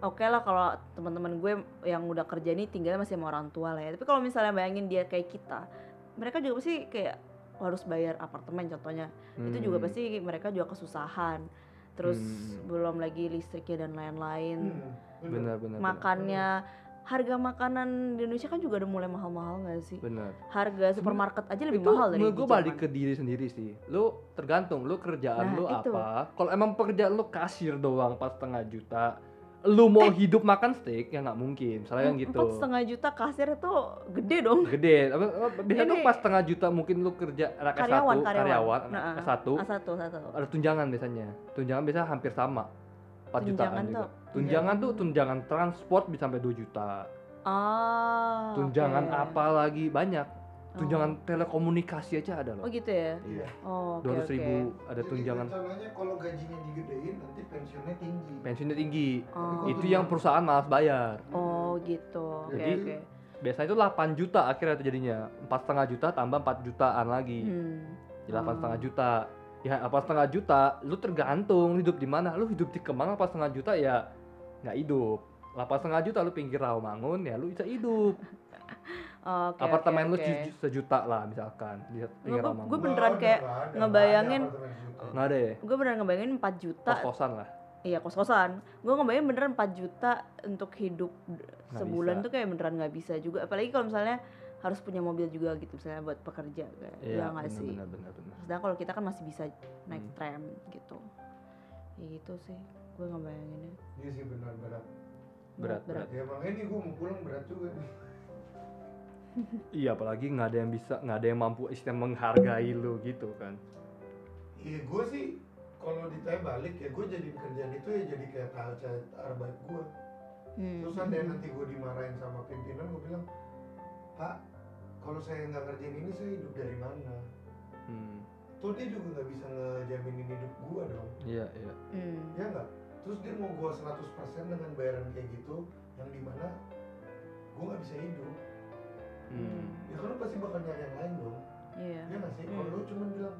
oke lah kalau teman-teman gue yang udah kerja nih tinggalnya masih sama orang tua lah ya. Tapi kalau misalnya bayangin dia kayak kita mereka juga pasti kayak harus bayar apartemen contohnya. Itu juga Hmm. pasti mereka juga kesusahan. Terus Hmm. belum lagi listriknya dan lain-lain. Hmm, Benar, benar. makannya harga makanan di Indonesia kan juga udah mulai mahal-mahal nggak sih? Benar. harga supermarket aja lebih itu mahal dari gue balik ke diri sendiri sih. Lu tergantung lu kerjaan Nah, lu itu. apa. Kalau emang pekerjaan lu kasir doang empat setengah juta lu mau hidup makan steak ya nggak mungkin. Misalnya kan gitu. empat setengah juta kasir itu gede dong. Gede. Apa, biasanya tuh empat setengah juta mungkin lu kerja anak karyawan S1 karyawan, karyawan Nah, S1 satu. Satu ada tunjangan biasanya. Tunjangan biasanya hampir sama 4 jutaan Tunjangan juga. tuh? tunjangan tuh tunjangan transport bisa sampai 2 juta. Ah tunjangan oke. apa lagi? Banyak. Oh. tunjangan telekomunikasi aja ada oh loh gitu ya? Iya. oh oke dua ratus oke ribu ada Jadi tunjangan. rencananya kalau gajinya digedein nanti pensiunnya tinggi. pensiunnya tinggi. Oh. itu yang perusahaan malas bayar. Oh gitu. Oke Jadi, oke. biasanya itu 8 juta akhirnya itu jadinya. Empat setengah juta tambah 4 jutaan lagi. Hmm. jadi delapan setengah juta ya apa setengah juta lu tergantung lu hidup di mana. Lu hidup di Kemang apa setengah juta ya nggak hidup. Apa setengah juta lu pinggir Rawamangun ya lu bisa hidup. Oke, apartemen oke, lu oke. seju- sejuta lah misalkan di pinggir gua- Rawamangun gua Nggak beneran kayak ada, ngebayangin- nggak ada ya? Gue beneran ngebayangin 4 juta. Kos kosan lah. Iya kos kosan gue ngebayangin beneran 4 juta untuk hidup Nggak sebulan bisa. tuh kayak beneran nggak bisa juga. Apalagi kalau misalnya harus punya mobil juga gitu misalnya buat pekerja kayak ya iya nggak sih benar benar benar sedangkan kalau kita kan masih bisa naik Hmm. tram gitu ya gitu sih gue ngebayanginnya Iya sih benar berat. berat berat Ya makanya nih gue mau pulang berat juga nih. iya apalagi nggak ada yang bisa nggak ada yang mampu istilah menghargai lu gitu kan Iya gue sih kalau ditanya balik ya gue jadi kerjaan itu ya jadi kayak tahap arbeit gue. Hmm. Terus ada yang nanti gue dimarahin sama pimpinan gue bilang, Pak, kalau saya nggak ngerjain ini saya hidup dari mana? hmm. Tuh dia juga nggak bisa ngejaminin hidup gue dong, iya iya Hmm. ya nggak? Terus dia mau gue 100% dengan bayaran kayak gitu, yang di mana gue nggak bisa hidup. hmm. Ya kan lu pasti bakal nyari yang lain dong. iya Ya nggak sih? Hmm. Kalau lu cuma bilang,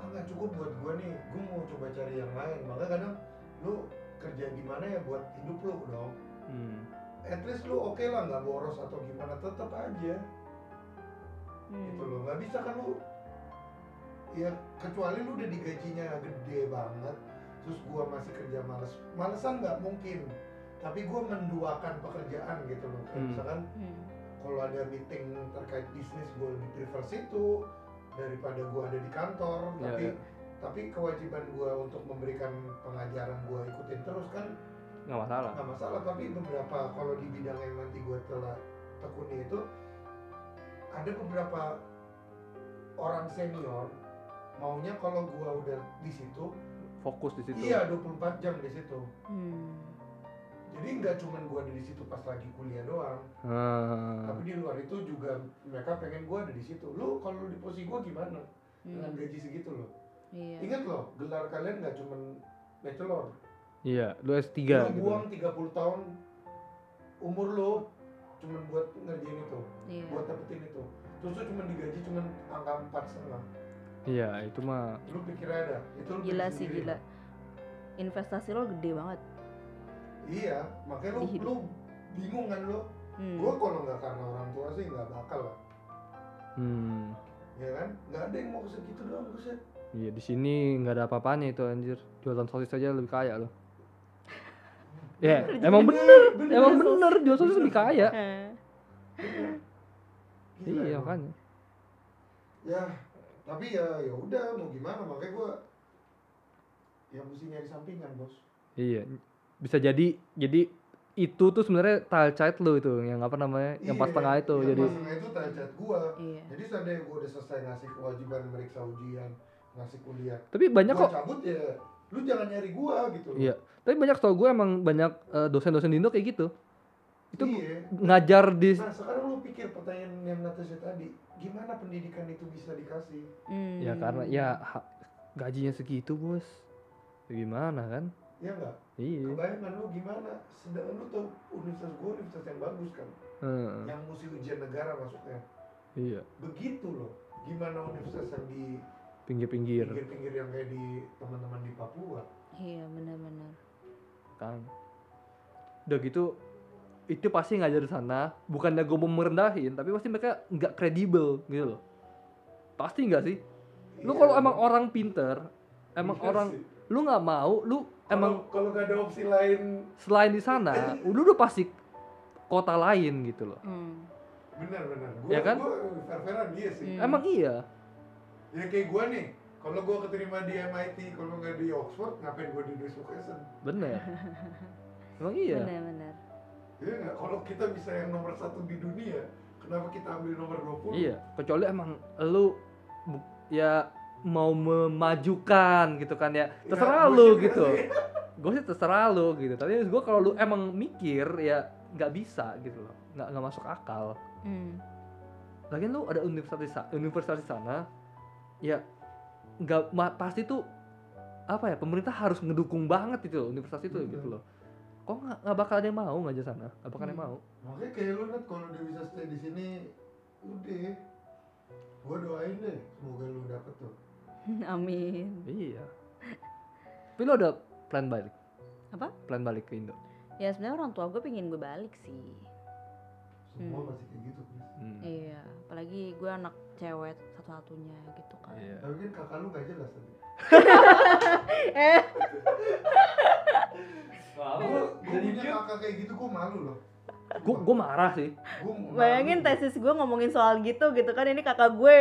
ah nggak cukup buat gue nih, gue mau coba cari yang lain. Makanya kadang lu kerja gimana ya buat hidup lu dong. Hmm. At least lu oke lah nggak boros atau gimana, tetap aja. Hmm. gitu loh nggak bisa kan lu ya kecuali lu udah digajinya gede banget terus gua masih kerja males malesan nggak mungkin tapi gua menduakan pekerjaan gitu loh kayak Hmm. misalkan Hmm. kalau ada meeting terkait bisnis gua lebih prefer situ daripada gua ada di kantor Ya, tapi ya. tapi kewajiban gua untuk memberikan pengajaran gua ikutin terus kan nggak masalah nggak masalah tapi beberapa kalau di bidang yang nanti gue telah tekuni itu ada beberapa orang senior maunya kalau gue udah di situ fokus di situ. iya 24 jam di situ. Hmm. jadi nggak cuman gue ada di situ pas lagi kuliah doang. Ah. tapi di luar itu juga mereka pengen gue ada di situ. Lu kalau lu di posisi gue gimana? Dengan Hmm. gaji segitu loh. Iya. Ingat loh gelar kalian nggak cuman bachelor. Iya lu S3 lu gitu. buang 30 tahun umur lu cuman buat ngerjain itu iya. buat dapetin itu. Terus lu cuma digaji cuma angka empat setengah. Iya itu mah lu pikir ada? Itu lu gila sih sendiri. gila. Investasi lo gede banget. Iya makanya lu lu bingung kan lu? Hmm. gua kalau nggak karena orang tua sih nggak bakal lah. Hmm. Ya kan? Nggak ada yang mau segitu doang buset. Iya di sini nggak ada apa-apanya itu anjir. Jualan sosis aja lebih kaya loh ya emang bener emang bener jual sosis lebih kaya. Gila iya emang. makanya. Ya tapi ya ya udah mau gimana? Makanya gua ya mesti nyari sampingan bos. Iya bisa jadi jadi itu tuh sebenarnya tile child lo itu yang apa namanya yang pas Iya, tengah itu yang jadi pas tengah itu target gua. Iya. Jadi seandainya gua udah selesai ngasih kewajiban meriksa ujian ngasih kuliah tapi banyak gua kok. cabut ya lu jangan nyari gua gitu loh. Iya. Tapi banyak tau gue emang banyak eh, dosen-dosen di Indo kayak gitu. Itu iya. ngajar di nah sekarang lu pikir pertanyaan yang Natasha tadi gimana pendidikan itu bisa dikasih? Hmm. ya karena ya ha- gajinya segitu bos. Ya gimana kan? Ya enggak iya. Kebayangkan lu gimana? Sedangkan lu tau universitas gua universitas yang bagus kan? Heeh. yang mesti ujian negara masuknya iya. Begitu loh. Gimana universitas yang di pinggir-pinggir. pinggir-pinggir yang kayak di teman-teman di Papua? Iya benar-benar kan. Udah gitu itu pasti ngajar di sana. Bukannya gue mau merendahin tapi pasti mereka nggak kredibel gitu loh. Pasti nggak sih? Lu Iya, kalau lu- emang orang pinter emang Iya orang sih. lu nggak mau lu emang Kalau- kalau gak ada opsi lain. selain di sana (laughs) udah udah pasti kota lain gitu loh. Hmm. benar-benar gua Ya kan? gua dia sih. Hmm. emang iya? Ya kayak gua nih kalau gua keterima di MIT kalau nggak di Oxford ngapain gua di Education bener. (laughs) Emang iya? Benar-benar Iya nggak? Kalau kita bisa yang nomor satu di dunia, kenapa kita ambil nomor 20? iya kecuali emang lu ya mau memajukan gitu kan ya. Ya, terserah gua lu gitu. (laughs) gue sih terserah lu gitu. Tapi gue kalau lu emang mikir ya nggak bisa gitu loh. Nggak nggak masuk akal. Hmm. lagian lu ada universitas universitas di sana ya nggak pasti tuh apa ya pemerintah harus ngedukung banget itu loh universitas itu Betul. gitu loh kok nggak nggak bakal ada yang mau ngajar sana nggak bakal ada yang Hmm. mau Makanya kayak lu Nat, kalau dia bisa stay di sini, udah. Gua doain deh, semoga lu dapet tuh. (laughs) Amin. Iya. Tapi lo ada plan balik? Apa? Plan balik ke Indo? Ya sebenarnya orang tua gue pengen gue balik sih. Semua Hmm. pasti kayak gitu. Hmm. Iya, apalagi gue anak cewek satu-satunya gitu kan. Iya. Tapi kan kakak lu gak jelas tadi. Eh, Gue punya kakak kayak gitu gue malu loh. Gue gue marah sih. Gua bayangin tesis gue ngomongin soal gitu gitu kan ini kakak gue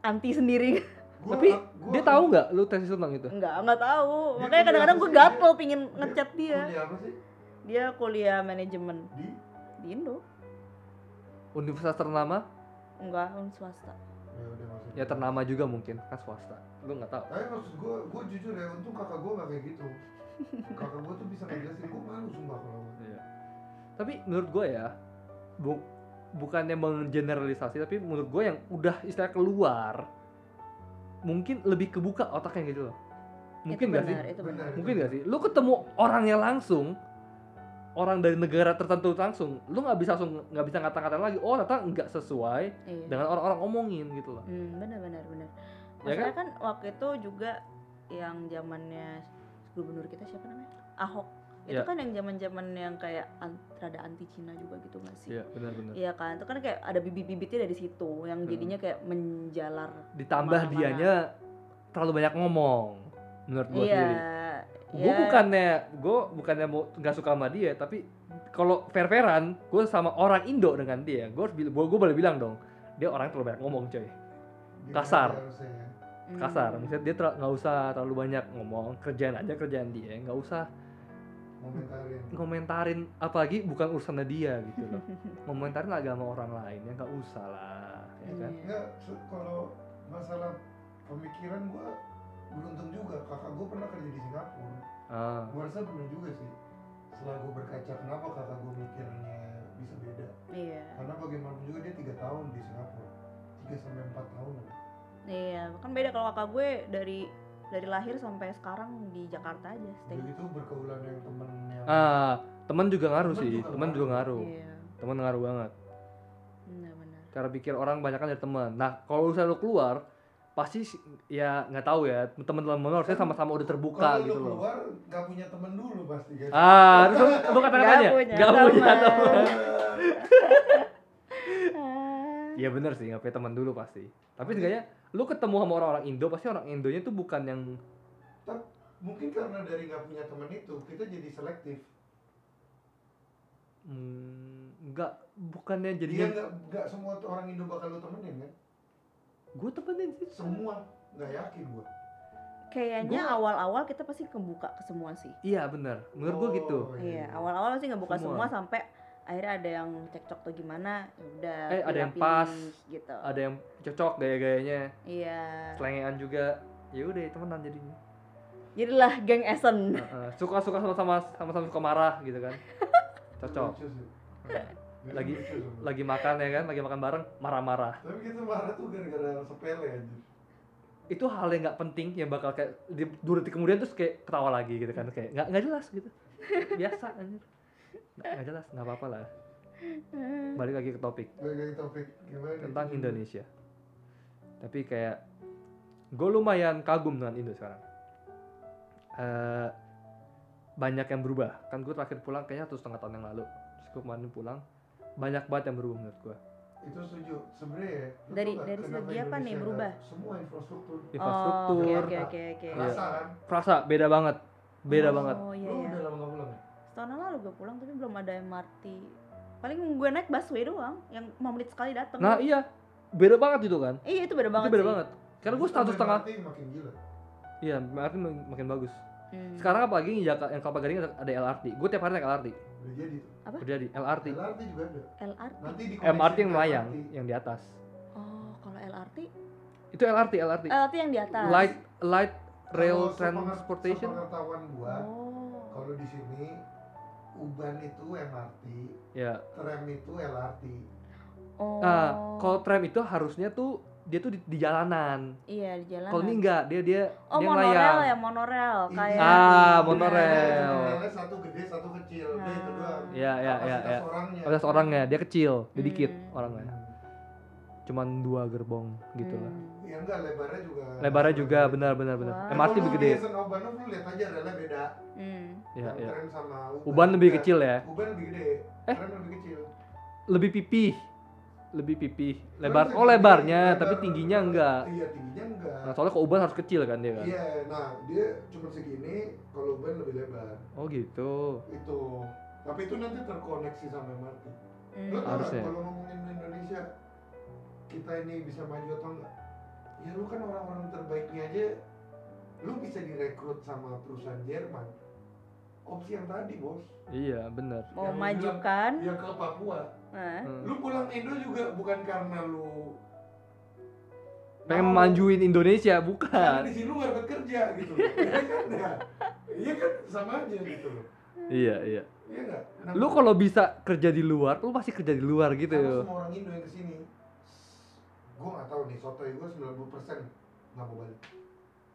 anti sendiri. Gua- Tapi gua- dia tahu nggak lu tesis tentang itu? Enggak, enggak tahu. Dia Makanya kadang-kadang gue gatel sih? pingin ngechat dia. Kuliah apa sih? Dia kuliah manajemen Di? di Indo. Universitas ternama? Enggak, un swasta. Ya. Ya ternama juga mungkin, kan swasta. Lu nggak tahu. Tapi maksud gue, gue jujur ya, untung kakak gue gak kayak gitu. Kakak gue tuh bisa ngejelasin, gue malu sumpah kalau Iya. Tapi menurut gue ya, bu bukannya menggeneralisasi, tapi menurut gue yang udah istilah keluar, mungkin lebih kebuka otaknya gitu loh. Mungkin itu nggak sih? benar, itu benar. Benar. Mungkin gak sih? Lu ketemu orangnya langsung, orang dari negara tertentu langsung, lu nggak bisa langsung nggak bisa ngata-ngatain lagi. Oh ternyata nggak sesuai Iya. dengan orang-orang omongin gitu loh. Hmm, benar benar benar. Ya Masalahnya kan? waktu itu juga yang zamannya gubernur kita siapa namanya? Ahok. Itu Iya. kan yang zaman-zaman yang kayak an- rada anti Cina juga gitu gak sih? Iya benar-benar. Iya kan, itu kan kayak ada bibit-bibitnya dari situ yang Hmm. jadinya kayak menjalar. Ditambah dianya terlalu banyak ngomong, menurut gue Iya. sendiri. Gue iya. bukannya gue bukannya mau nggak suka sama dia, tapi kalau fair-fairan, gue sama orang Indo dengan dia, gue gue gue boleh bilang dong, dia orang terlalu banyak ngomong coy. Kasar. ya. Hmm. Kasar, misalnya dia nggak usah terlalu banyak ngomong, kerjaan aja kerjaan dia, nggak usah Komentarin. ngomentarin apalagi bukan urusannya dia gitu loh. (laughs) ngomentarin agama orang lain ya nggak usah lah, ya kan? Enggak, se- kalau masalah pemikiran gue beruntung juga. Kakak gue pernah kerja di Singapura. Ah, Gue rasa bener juga sih. Setelah gue berkaca, kenapa kakak gue mikirnya bisa beda? Iya. Karena bagaimanapun juga dia tiga tahun di Singapura. 3 sampai 4 tahun. Iya, kan beda kalau kakak gue dari dari lahir sampai sekarang di Jakarta aja stay. Gitu berkaulan yang temen yang ah teman juga ngaruh Temen sih, juga teman juga ngaruh, Iya, teman ngaruh banget. benar-benar. Cara pikir orang banyak kan dari teman. Nah kalau misalnya lu keluar, pasti ya nggak tahu ya teman-teman harusnya sama-sama udah terbuka kalau gitu loh. keluar gak punya temen dulu pasti kan Ah, terus lu, kata-katanya Nggak punya nggak punya teman. teman. Iya bener sih, nggak punya teman dulu pasti. Tapi seenggaknya lu ketemu sama orang-orang Indo, pasti orang Indonya tuh bukan yang mungkin karena dari nggak punya temen itu kita jadi selektif hmm, nggak bukannya jadinya nggak nggak semua tuh orang Indo bakal lu temenin kan gue temenin sih semua nggak yakin gua Kayaknya Gua- awal-awal kita pasti kebuka ke semua sih. iya bener menurut gue gitu Oh, Iya, awal-awal sih ngebuka Semua. semua. sampai akhirnya ada yang cekcok tuh gimana, ya udah. Eh, ada yang pas. gitu. ada yang cocok gaya-gayanya Iya. selengean juga ya udah temenan jadinya Jadilah geng Esen. Heeh, suka-suka sama-sama sama-sama suka marah gitu kan (laughs) cocok Lagi- lagi makan ya kan lagi makan bareng marah-marah. Tapi kita marah tuh gara-gara sepele aja itu hal yang nggak penting yang bakal kayak di dua detik kemudian terus kayak ketawa lagi gitu kan kayak nggak nggak jelas gitu. Biasa anjir. Nggak jelas nggak apa-apa lah. Balik lagi ke topik. Bagi topik. Gimana tentang Indonesia. Tapi kayak gue lumayan kagum dengan Indo sekarang. Eh banyak yang berubah. Kan gue terakhir pulang kayaknya satu setengah tahun yang lalu. Terus gue kemarin pulang banyak banget yang berubah menurut gue itu setuju sebenarnya ya Dari- dari segi apa nih berubah? semua infrastruktur Oh, infrastruktur oke oke oke oke. Iya. rasa kan frasa beda banget beda Oh. banget Oh iya lu iya. udah lama nggak pulang ya Setahun lalu gue pulang tapi belum ada MRT. Paling gue naik busway doang yang 5 menit sekali datang. nah iya beda banget itu kan Iya itu beda banget itu beda sih. banget karena gue tambah setengah MRT makin gila iya MRT mak- makin bagus Hmm. sekarang apalagi yang Jakarta yang Kelapa Gading ada, ada LRT gue tiap hari naik LRT udah jadi Apa? udah di LRT LRT juga ada LRT. nanti di MRT yang melayang yang di atas Oh, kalau LRT, itu LRT LRT LRT yang di atas. light light rail transportation pengetahuan gua Oh. kalau di sini Uban itu MRT ya tram itu LRT Oh. nah kalau tram itu harusnya tuh dia tuh di, di jalanan iya di jalanan. kalau ini enggak dia dia Oh, dia monorel melayang ya, monorel Iya, kayak Ah, iya, monorel. monorelnya satu gede satu kecil udah itu doang Iya, iya, iya, Kapasitas iya. orangnya Kapasitas orangnya dia kecil dia dikit Hmm. orangnya Hmm. cuman dua gerbong gitu lah Hmm. Ya enggak, lebarnya juga. Lebarnya juga benar benar benar. Wah. MRT Kalau lebih gede. di Hasan Obanov lu lihat aja relnya beda. Hmm. Iya, Yang iya. Sama Uban. Uban lebih kecil ya. Uban lebih gede. Eh? Tram lebih kecil. Lebih pipih. Lebih pipih. Lebar. Oh, lebarnya, lebar- tapi tingginya enggak. Iya, tingginya enggak. Nah, soalnya kalau Uban harus kecil kan dia kan. Iya, nah dia cuma segini, kalau Uban lebih lebar. Oh, gitu. Itu. Tapi itu nanti terkoneksi sama MRT. Hmm. Lo tau kalau ngomongin Indonesia, kita ini bisa maju atau enggak? Ya lu kan orang-orang terbaiknya aja, lu bisa direkrut sama perusahaan Jerman. Opsi yang tadi bos, Iya, benar. Mau Yang lu majukan. ya ke Papua. Nah. Hmm. Lu pulang Indo juga bukan karena lu Pengen majuin Indonesia, Karena bukan. di sini lu gak dapat kerja gitu. (laughs) Iya kan? Nah, Iya kan sama aja gitu loh. Iya, iya. Iya enggak? Nah, Lu kalau bisa kerja di luar, lu pasti kerja di luar gitu. sama semua orang Indo yang ke sini, gue gak tahu nih, sotoy gue 90% nggak mau balik.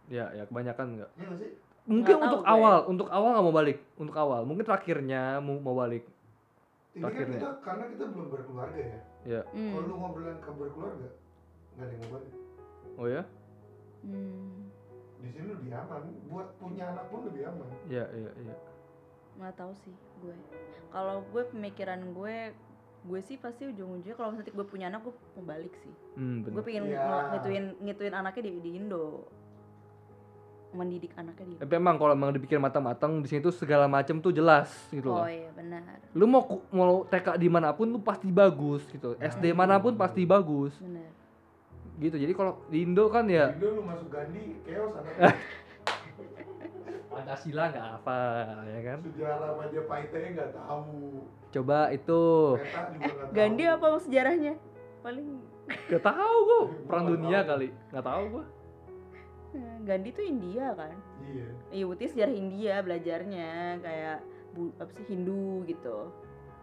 Ya, ya kebanyakan enggak. Iya nggak sih? Mungkin Nggak untuk gue. awal, untuk awal nggak mau balik, untuk awal. Mungkin terakhirnya mau mau balik. Ini kan kita karena kita belum berkeluarga ya. Ya. Hmm. Kalau lu ngobrolin ke berkeluarga, nggak ada yang mau balik. Oh ya? Hmm. Di sini lebih aman. Buat punya anak pun lebih aman. Iya, iya, iya. nggak tahu sih gue kalau gue pemikiran gue gue sih pasti ujung-ujungnya kalau nanti gue punya anak gue mau balik sih Hmm, gue pengen Iya. ngel- ngituin ngituin anaknya di, di Indo mendidik anaknya di Indo. Tapi emang kalau emang dipikir matang-matang di sini tuh segala macam tuh jelas gitu oh loh. iya benar Lu mau mau TK di mana pun lu pasti bagus gitu. Nah, SD mana pun pasti bagus benar gitu. Jadi kalau di Indo kan ya Di Indo lu masuk Gandhi, chaos anaknya. (laughs) Pancasila nggak apa ya kan. Sejarah Majapahitnya nggak tahu. Coba itu tahu. Gandhi apa sejarahnya paling gak tahu gua perang dunia tahu. kali nggak tahu gua. Gandhi tuh India kan Iya. iya berarti sejarah India belajarnya kayak bu, apa sih Hindu gitu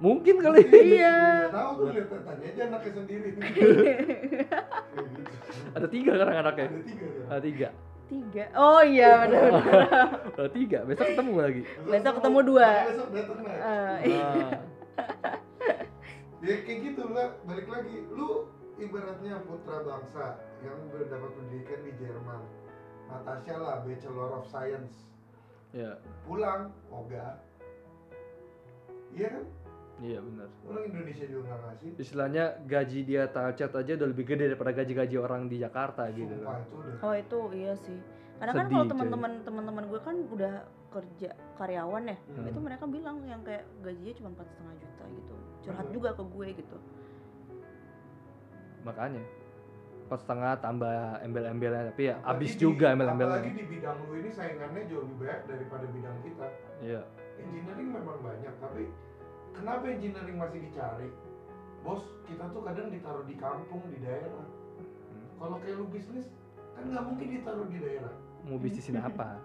Mungkin kali. iya Nggak tahu tuh lihat petanya aja anaknya sendiri. (laughs) Ada tiga sekarang anaknya. Ada tiga kan. Ada tiga. tiga oh iya benar Ada (laughs) tiga. Besok ketemu lagi. Besok ketemu dua. Besok datang nah. Eh, Nah, Ya kayak gitu lah, balik lagi. Lu ibaratnya putra bangsa yang mendapat pendidikan di Jerman. Natasha lah, Bachelor of Science. ya, Pulang, ogah. Iya kan? iya benar. Orang Indonesia juga nggak ngasih. Istilahnya gaji dia target aja udah lebih gede daripada gaji-gaji orang di Jakarta gitu. Sumpah itu udah. oh itu iya sih karena kan Sedih, kalau coy. teman-teman teman-teman gue kan udah kerja karyawan ya Hmm. itu mereka bilang yang kayak gajinya cuma empat setengah juta gitu curhat Hmm. juga ke gue gitu Makanya empat setengah tambah embel-embelnya tapi ya Apalagi habis di- juga Apalagi embel-embelnya. di bidang lu ini saingannya jauh lebih banyak daripada bidang kita. Iya. Engineering memang banyak, tapi kenapa engineering masih dicari? Bos, kita tuh kadang ditaruh di kampung, di daerah. Hmm. Kalau kayak lu bisnis, kan nggak mungkin ditaruh di daerah. Mau bisnisin apa?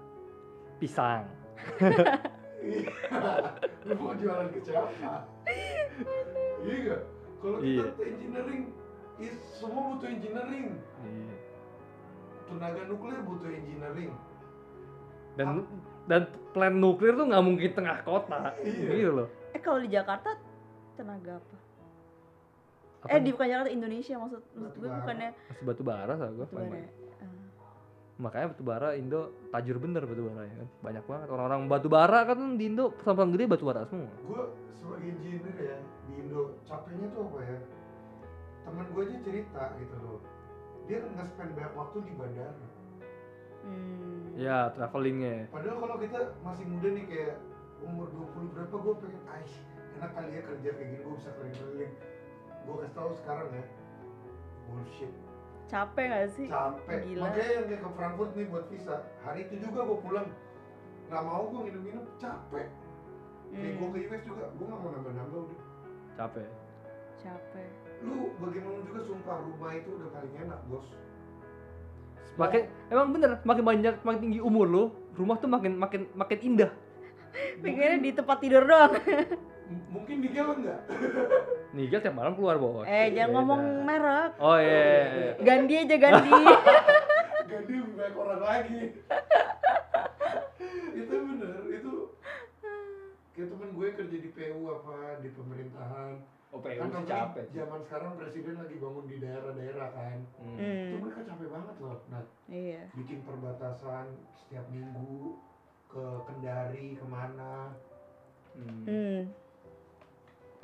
Pisang. Iya. (laughs) lu mau jualan ke siapa? iya? Kalau kita Iya. engineering, is, semua butuh engineering. Iya. Tenaga nuklir butuh engineering. Dan dan plan nuklir tuh nggak mungkin tengah kota. Iya. Gitu loh. eh kalau di Jakarta tenaga apa Apa eh di bukan Jakarta Indonesia maksud maksud gue bukannya Masih batu bara sama gua. batu bara ya? Ah. Makanya batu bara Indo tajur bener batu bara ya kan. Banyak banget orang-orang batu bara kan di Indo sampang gede batu bara semua. gue sebagai engineer ya di Indo capeknya tuh apa ya teman gue aja cerita gitu loh. Dia nge-spend banyak waktu di bandara. Hmm. Ya, travelingnya. padahal kalau kita masih muda nih kayak umur 20 berapa gue pengen aish enak kali ya kerja kayak gini gue bisa keliling-keliling. Gue kasih tahu sekarang ya bullshit. Capek gak sih? Capek. Gila. makanya yang kayak ke Frankfurt nih buat visa hari itu juga gue pulang. Nggak mau gue nginep-nginep capek. Kayak Hmm, gue ke US juga gue nggak mau nambah-nambah udah. Capek. capek lu bagaimana juga sumpah rumah itu udah paling enak bos Makin emang bener, makin banyak makin tinggi umur lo, rumah tuh makin makin makin indah. pengennya di tempat tidur doang mungkin di Gel enggak (laughs) Nigel tiap malam keluar bos. eh jangan Beda. ngomong merek Oh iya. iya, iya. Gandhi aja Gandhi (laughs) Gandhi lebih banyak orang lagi (laughs) itu bener itu kayak temen gue kerja di PU apa di pemerintahan Oh PU kan sih capek sih. zaman sekarang presiden lagi bangun di daerah-daerah kan Hmm. itu Hmm, mereka capek banget loh nah iya. bikin perbatasan setiap minggu ke Kendari ke mana Hmm. Hmm.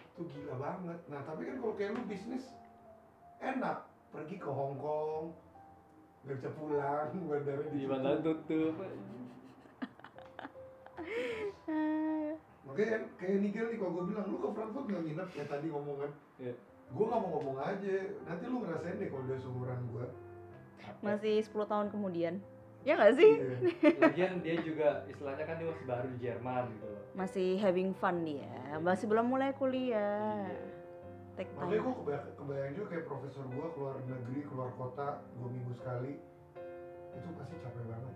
itu gila banget nah tapi kan kalau kayak lu bisnis enak pergi ke Hong Kong nggak bisa pulang (laughs) bandara Di mana tutup? (laughs) Makanya kan kayak Nigel nih kalau gue bilang lu ke Frankfurt nggak nginep kayak tadi ngomongan Iya. gue nggak mau ngomong aja nanti lu ngerasain deh kalau udah seumuran gue Masih 10 tahun kemudian. Ya nggak sih? Lagian dia juga istilahnya kan dia masih baru di Jerman gitu loh. Masih having fun dia. Masih belum mulai kuliah. Iya. Take makanya time. gue kebayang, kebayang juga kayak profesor gue keluar negeri keluar kota dua minggu sekali itu pasti capek banget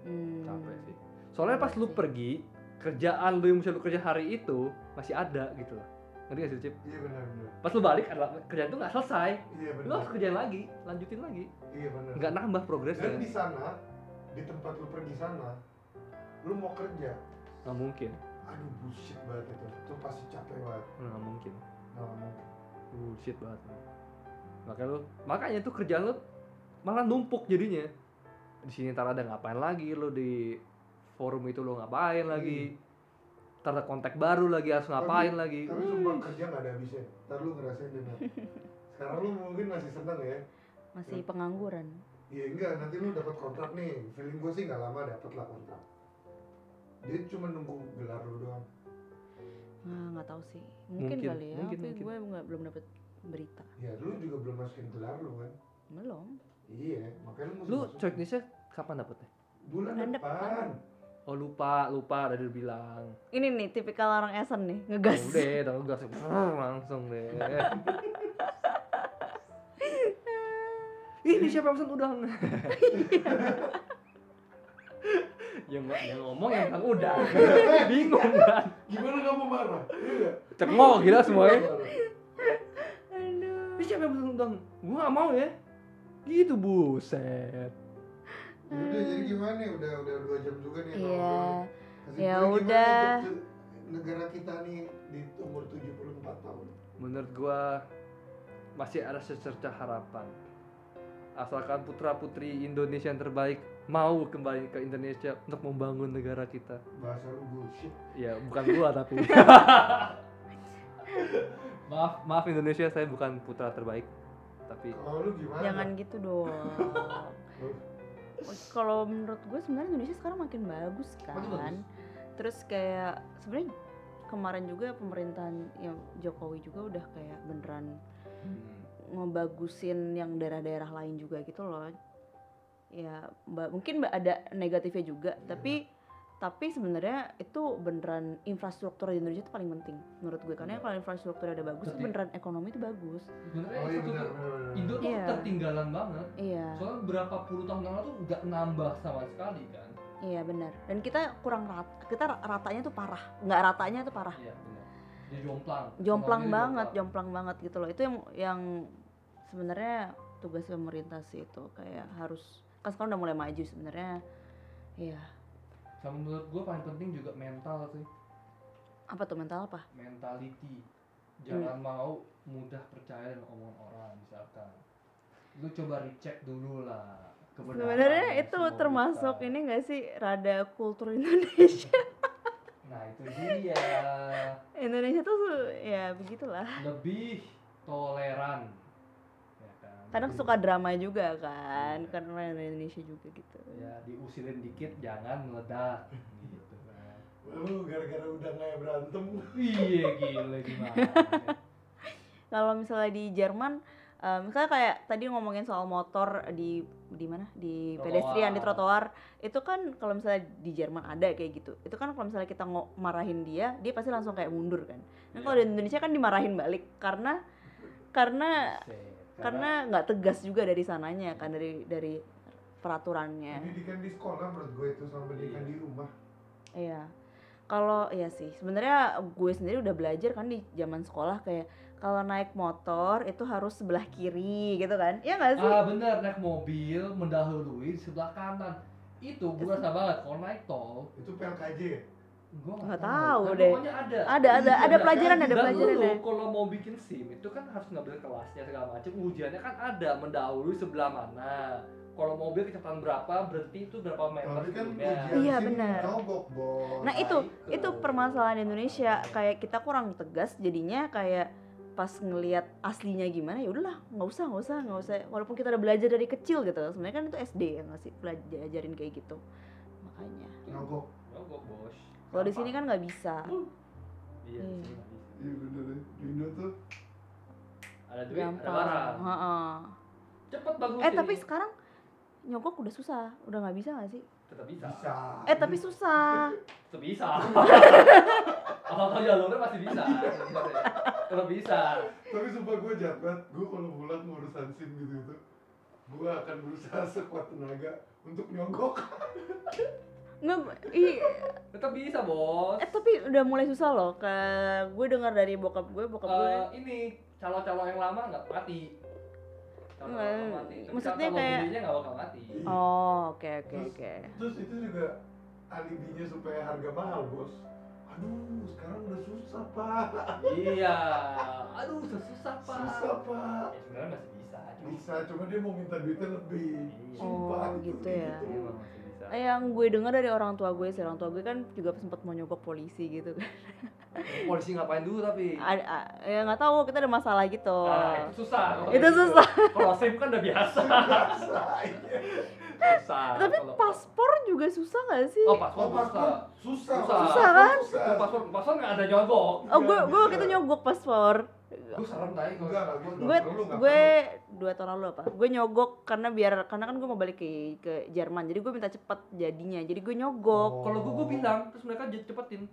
Hmm. Capek sih. Soalnya pas lu pergi, kerjaan lu yang mesti lu kerja hari itu masih ada gitu loh. Ngerti gak sih, Cip? iya benar benar Pas lu balik adalah kerjaan itu nggak selesai. iya Lu benar harus kerjain lagi, lanjutin lagi. iya benar Nggak nambah dan progresnya. di sana di tempat lu pergi sana lu mau kerja Nggak mungkin. aduh bullshit banget itu itu pasti capek banget Nggak mungkin. nah, mungkin. Bullshit banget. Makanya lu, makanya tuh kerjaan lu malah numpuk jadinya. Di sini ntar ada ngapain lagi lu di forum itu lu ngapain lagi. Ntar ada kontak baru lagi harus ngapain lagi. tapi sumpah kerja nggak ada habisnya ntar lu ngerasain deh Nat. sekarang lu mungkin masih seneng ya Masih pengangguran. Iya enggak, nanti lu dapat kontrak nih. Feeling gue sih nggak lama dapat lah kontrak. Dia cuma nunggu gelar lu doang. Nah, nggak tahu sih. Mungkin, Mungkin, kali ya. mungkin, tapi mungkin. gue nggak belum dapet berita. Ya lu juga belum masukin gelar lu kan? Belum. Iya, makanya lu Lu checklistnya kapan dapetnya? bulan Bulan depan. depan. Oh lupa, lupa ada dia bilang. Ini nih tipikal orang Esen nih, ngegas. udah, udah gas langsung deh. Ini siapa yang pesen udang? (laughs) yang yang ngomong yang bilang udang. Bingung kan? Gimana nggak mau marah? Iya. Cengok gila semuanya. Aduh. Ini siapa yang pesen udang? Gua nggak mau ya. Gitu buset. Ya Udah jadi gimana nih? Udah udah dua jam juga nih. Iya. Ya udah. untuk negara kita nih di umur 74 tahun. Menurut gua masih ada secercah harapan. Asalkan putra putri Indonesia yang terbaik mau kembali ke Indonesia untuk membangun negara kita. Bahasa lu bullshit. Ya bukan gua (laughs) tapi. (laughs) maaf maaf Indonesia saya bukan putra terbaik tapi Kalau lu gimana? Jangan gitu dong. Kalau menurut gue sebenarnya Indonesia sekarang makin bagus kan. Makin bagus. Terus kayak sebenarnya kemarin juga pemerintahan yang Jokowi juga udah kayak beneran ngebagusin yang daerah-daerah lain juga gitu loh. Ya, mungkin ada negatifnya juga, Iya. tapi tapi sebenarnya itu beneran infrastruktur di Indonesia itu paling penting menurut gue karena kalau infrastruktur ada bagus Berarti- beneran ekonomi itu bagus. sebenarnya Oh iya satu benar tuh-. Indo tuh Iya. tertinggalan banget Iya. soalnya berapa puluh tahun yang lalu tuh nggak nambah sama sekali kan Iya benar. Dan kita kurang rata, kita ra- ratanya tuh parah. Nggak ratanya tuh parah. iya benar dia jomplang Jomplang banget, jomplang banget gitu loh. Itu yang yang sebenarnya tugas pemerintah sih itu kayak harus kan sekarang udah mulai maju sebenarnya. Iya. Sama menurut gua paling penting juga mental sih Apa tuh mental apa? mentality jangan mau mudah percaya dengan omongan orang misalkan lu coba recheck dulu lah Sebenarnya itu termasuk berita. ini gak sih rada kultur Indonesia. (laughs) nah itu dia Indonesia tuh ya begitulah. lebih toleran Kadang suka drama juga kan, karena Indonesia juga gitu. ya diusilin dikit jangan meledak gitu kan Lu gara-gara udah nggak berantem. iya gila gimana (laughs) kalau misalnya di Jerman eh, misalnya kayak tadi ngomongin soal motor di di mana di Trotoar. pedestrian di trotoar itu kan kalau misalnya di Jerman ada kayak gitu itu kan kalau misalnya kita ngo- marahin dia dia pasti langsung kayak mundur kan nah kalau di Indonesia kan dimarahin balik karena karena. Karena nggak tegas juga dari sananya kan dari dari peraturannya Pendidikan di sekolah menurut gue itu sama pendidikan di rumah. Iya. Kalau iya sih, sebenarnya gue sendiri udah belajar kan di zaman sekolah kayak kalau naik motor itu harus sebelah kiri gitu kan. Iya nggak sih? ah bener naik mobil mendahului di sebelah kanan itu gue rasa banget kalau naik tol Itu PLKJ Gua Nggak tahu, tahu Kan deh. Pokoknya ada. Ada ada ada Dan- pelajaran ada dan pelajaran lu ya. kalau mau bikin SIM itu kan harus ngambil kelasnya segala macam. Ujiannya kan ada mendahului sebelah mana. Kalau mobil kecepatan berapa, berhenti itu berapa meter Tapi kan Iya, SIM benar. Bos. Nah itu itu. itu permasalahan Indonesia kayak kita kurang tegas jadinya kayak pas ngelihat aslinya gimana ya udahlah nggak usah nggak usah nggak usah walaupun kita udah belajar dari kecil gitu sebenarnya kan itu SD ya nggak sih belajarin kayak gitu makanya nyogok. Nyogok, Bos. Kalau di sini kan nggak bisa Iya, Hmm. Iya bener ya. Di Indo tuh Ada duit, ada gampang barang. Heeh. Cepet bagus. eh tapi sekarang nyogok udah susah udah nggak bisa nggak sih tetap bisa. bisa. eh tapi susah Tetap bisa. Asal tahu jalurnya masih bisa. Tetap bisa. Tapi sumpah gue jahat banget. Gue kalau pulang ngurusan SIM gitu itu, gue akan berusaha sekuat tenaga untuk nyogok. Nggak i, Tetap bisa, Bos. eh tapi udah mulai susah loh ke gue dengar dari bokap gue bokap gue Eh, ini calo-calo yang lama nggak mati. Yang mati. Tapi maksudnya calo kayak- belinya nggak bakal mati. oh oke oke oke Terus itu juga alibinya supaya harga mahal, bos. Aduh, sekarang udah susah, Pak. iya. (laughs) Aduh, susah, Pak. Susah, Pak. Ya sebenarnya masih bisa. Cuma Bisa, cuma dia mau minta duitnya lebih. Iya. Sumpah, Oh, itu gitu kayak ya. gitu. Eh, yang gue dengar dari orang tua gue sih orang tua gue kan juga sempat mau nyogok polisi gitu kan (laughs) Polisi ngapain dulu tapi? ada a- ya nggak tahu kita ada masalah gitu Ah, itu susah. Itu gitu. susah. Kalau SIM kan udah biasa. (laughs) Iya. susah. tapi Kalau- paspor juga susah gak sih Oh, Oh, paspor paspor susah. susah. Susah. Susah, kan? Susah. Paspor paspor nggak ada nyogok. oh gue gue waktu itu nyogok paspor Gue serem tadi gue gue dua tahun lalu apa gue nyogok karena biar karena kan gue mau balik ke ke Jerman jadi gue minta cepet jadinya jadi gue nyogok Oh. Kalau gue gue bilang terus mereka cepetin.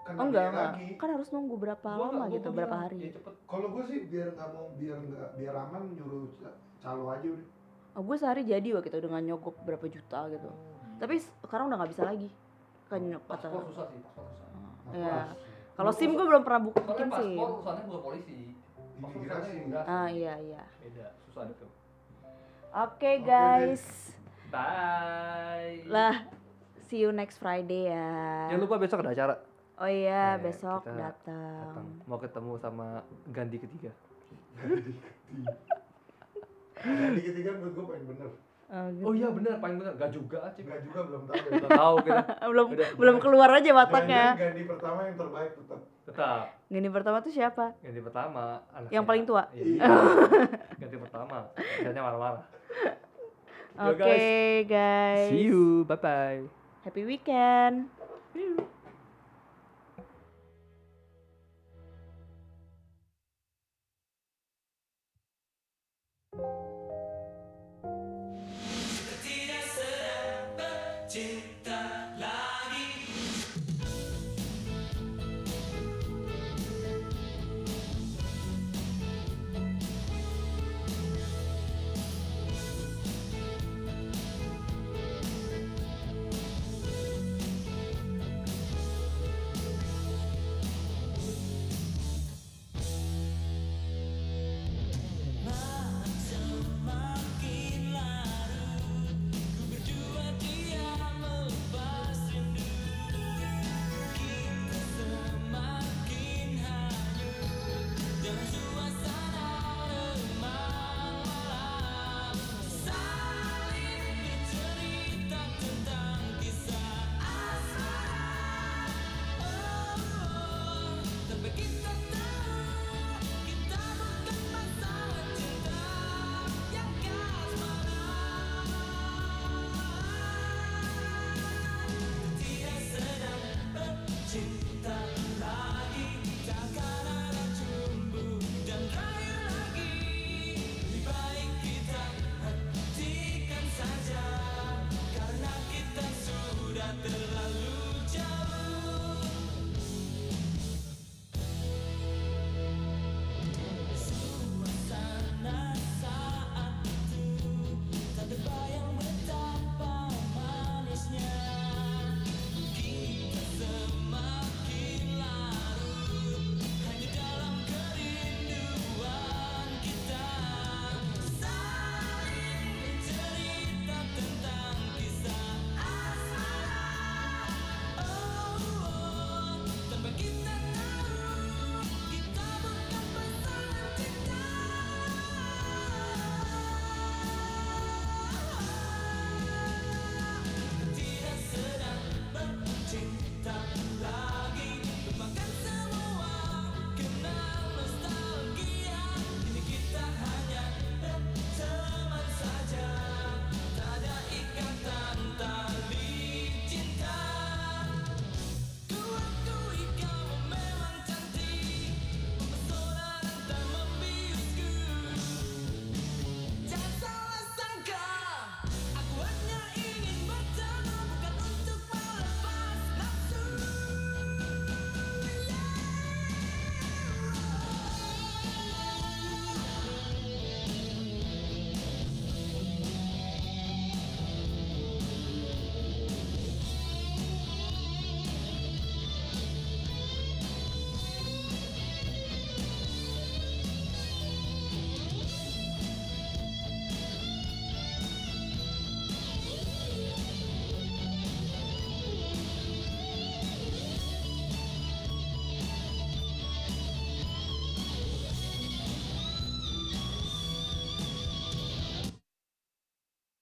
Kan oh enggak enggak lagi. kan harus nunggu berapa Gua lama gua- gitu gua berapa bilang, hari Ya. Kalau gue sih biar nggak mau biar nggak biar aman nyuruh ca- calo aja udah. Oh, gue sehari jadi waktu itu dengan nyogok berapa juta gitu tapi sekarang udah nggak bisa lagi kan nyok- kata Paspor susah sih, paspor susah. ya kalau sim gue belum pernah Soalnya bikin sim paspor bukan polisi. Imigrasi. ah iya iya Beda, susah itu. oke guys Bye. lah see you next Friday ya Jangan lupa besok ada acara. oh iya Eh, besok datang Datang. Mau ketemu sama Gandhi ketiga. Jadi ketiga menurut gue paling bener. Oh, gitu. Oh iya bener, paling bener. Gak juga, Cip. Enggak juga belum tahu. (laughs) Gak tahu kita. (laughs) belum Udah, belum keluar aja Ganti, wataknya ganti pertama yang terbaik tetap. Tetap. Gini pertama tuh siapa Ganti pertama. anaknya. Yang paling tua? Iya. (laughs) Ganti pertama. Gantinya marah-marah. Oke guys See you. Bye bye. happy weekend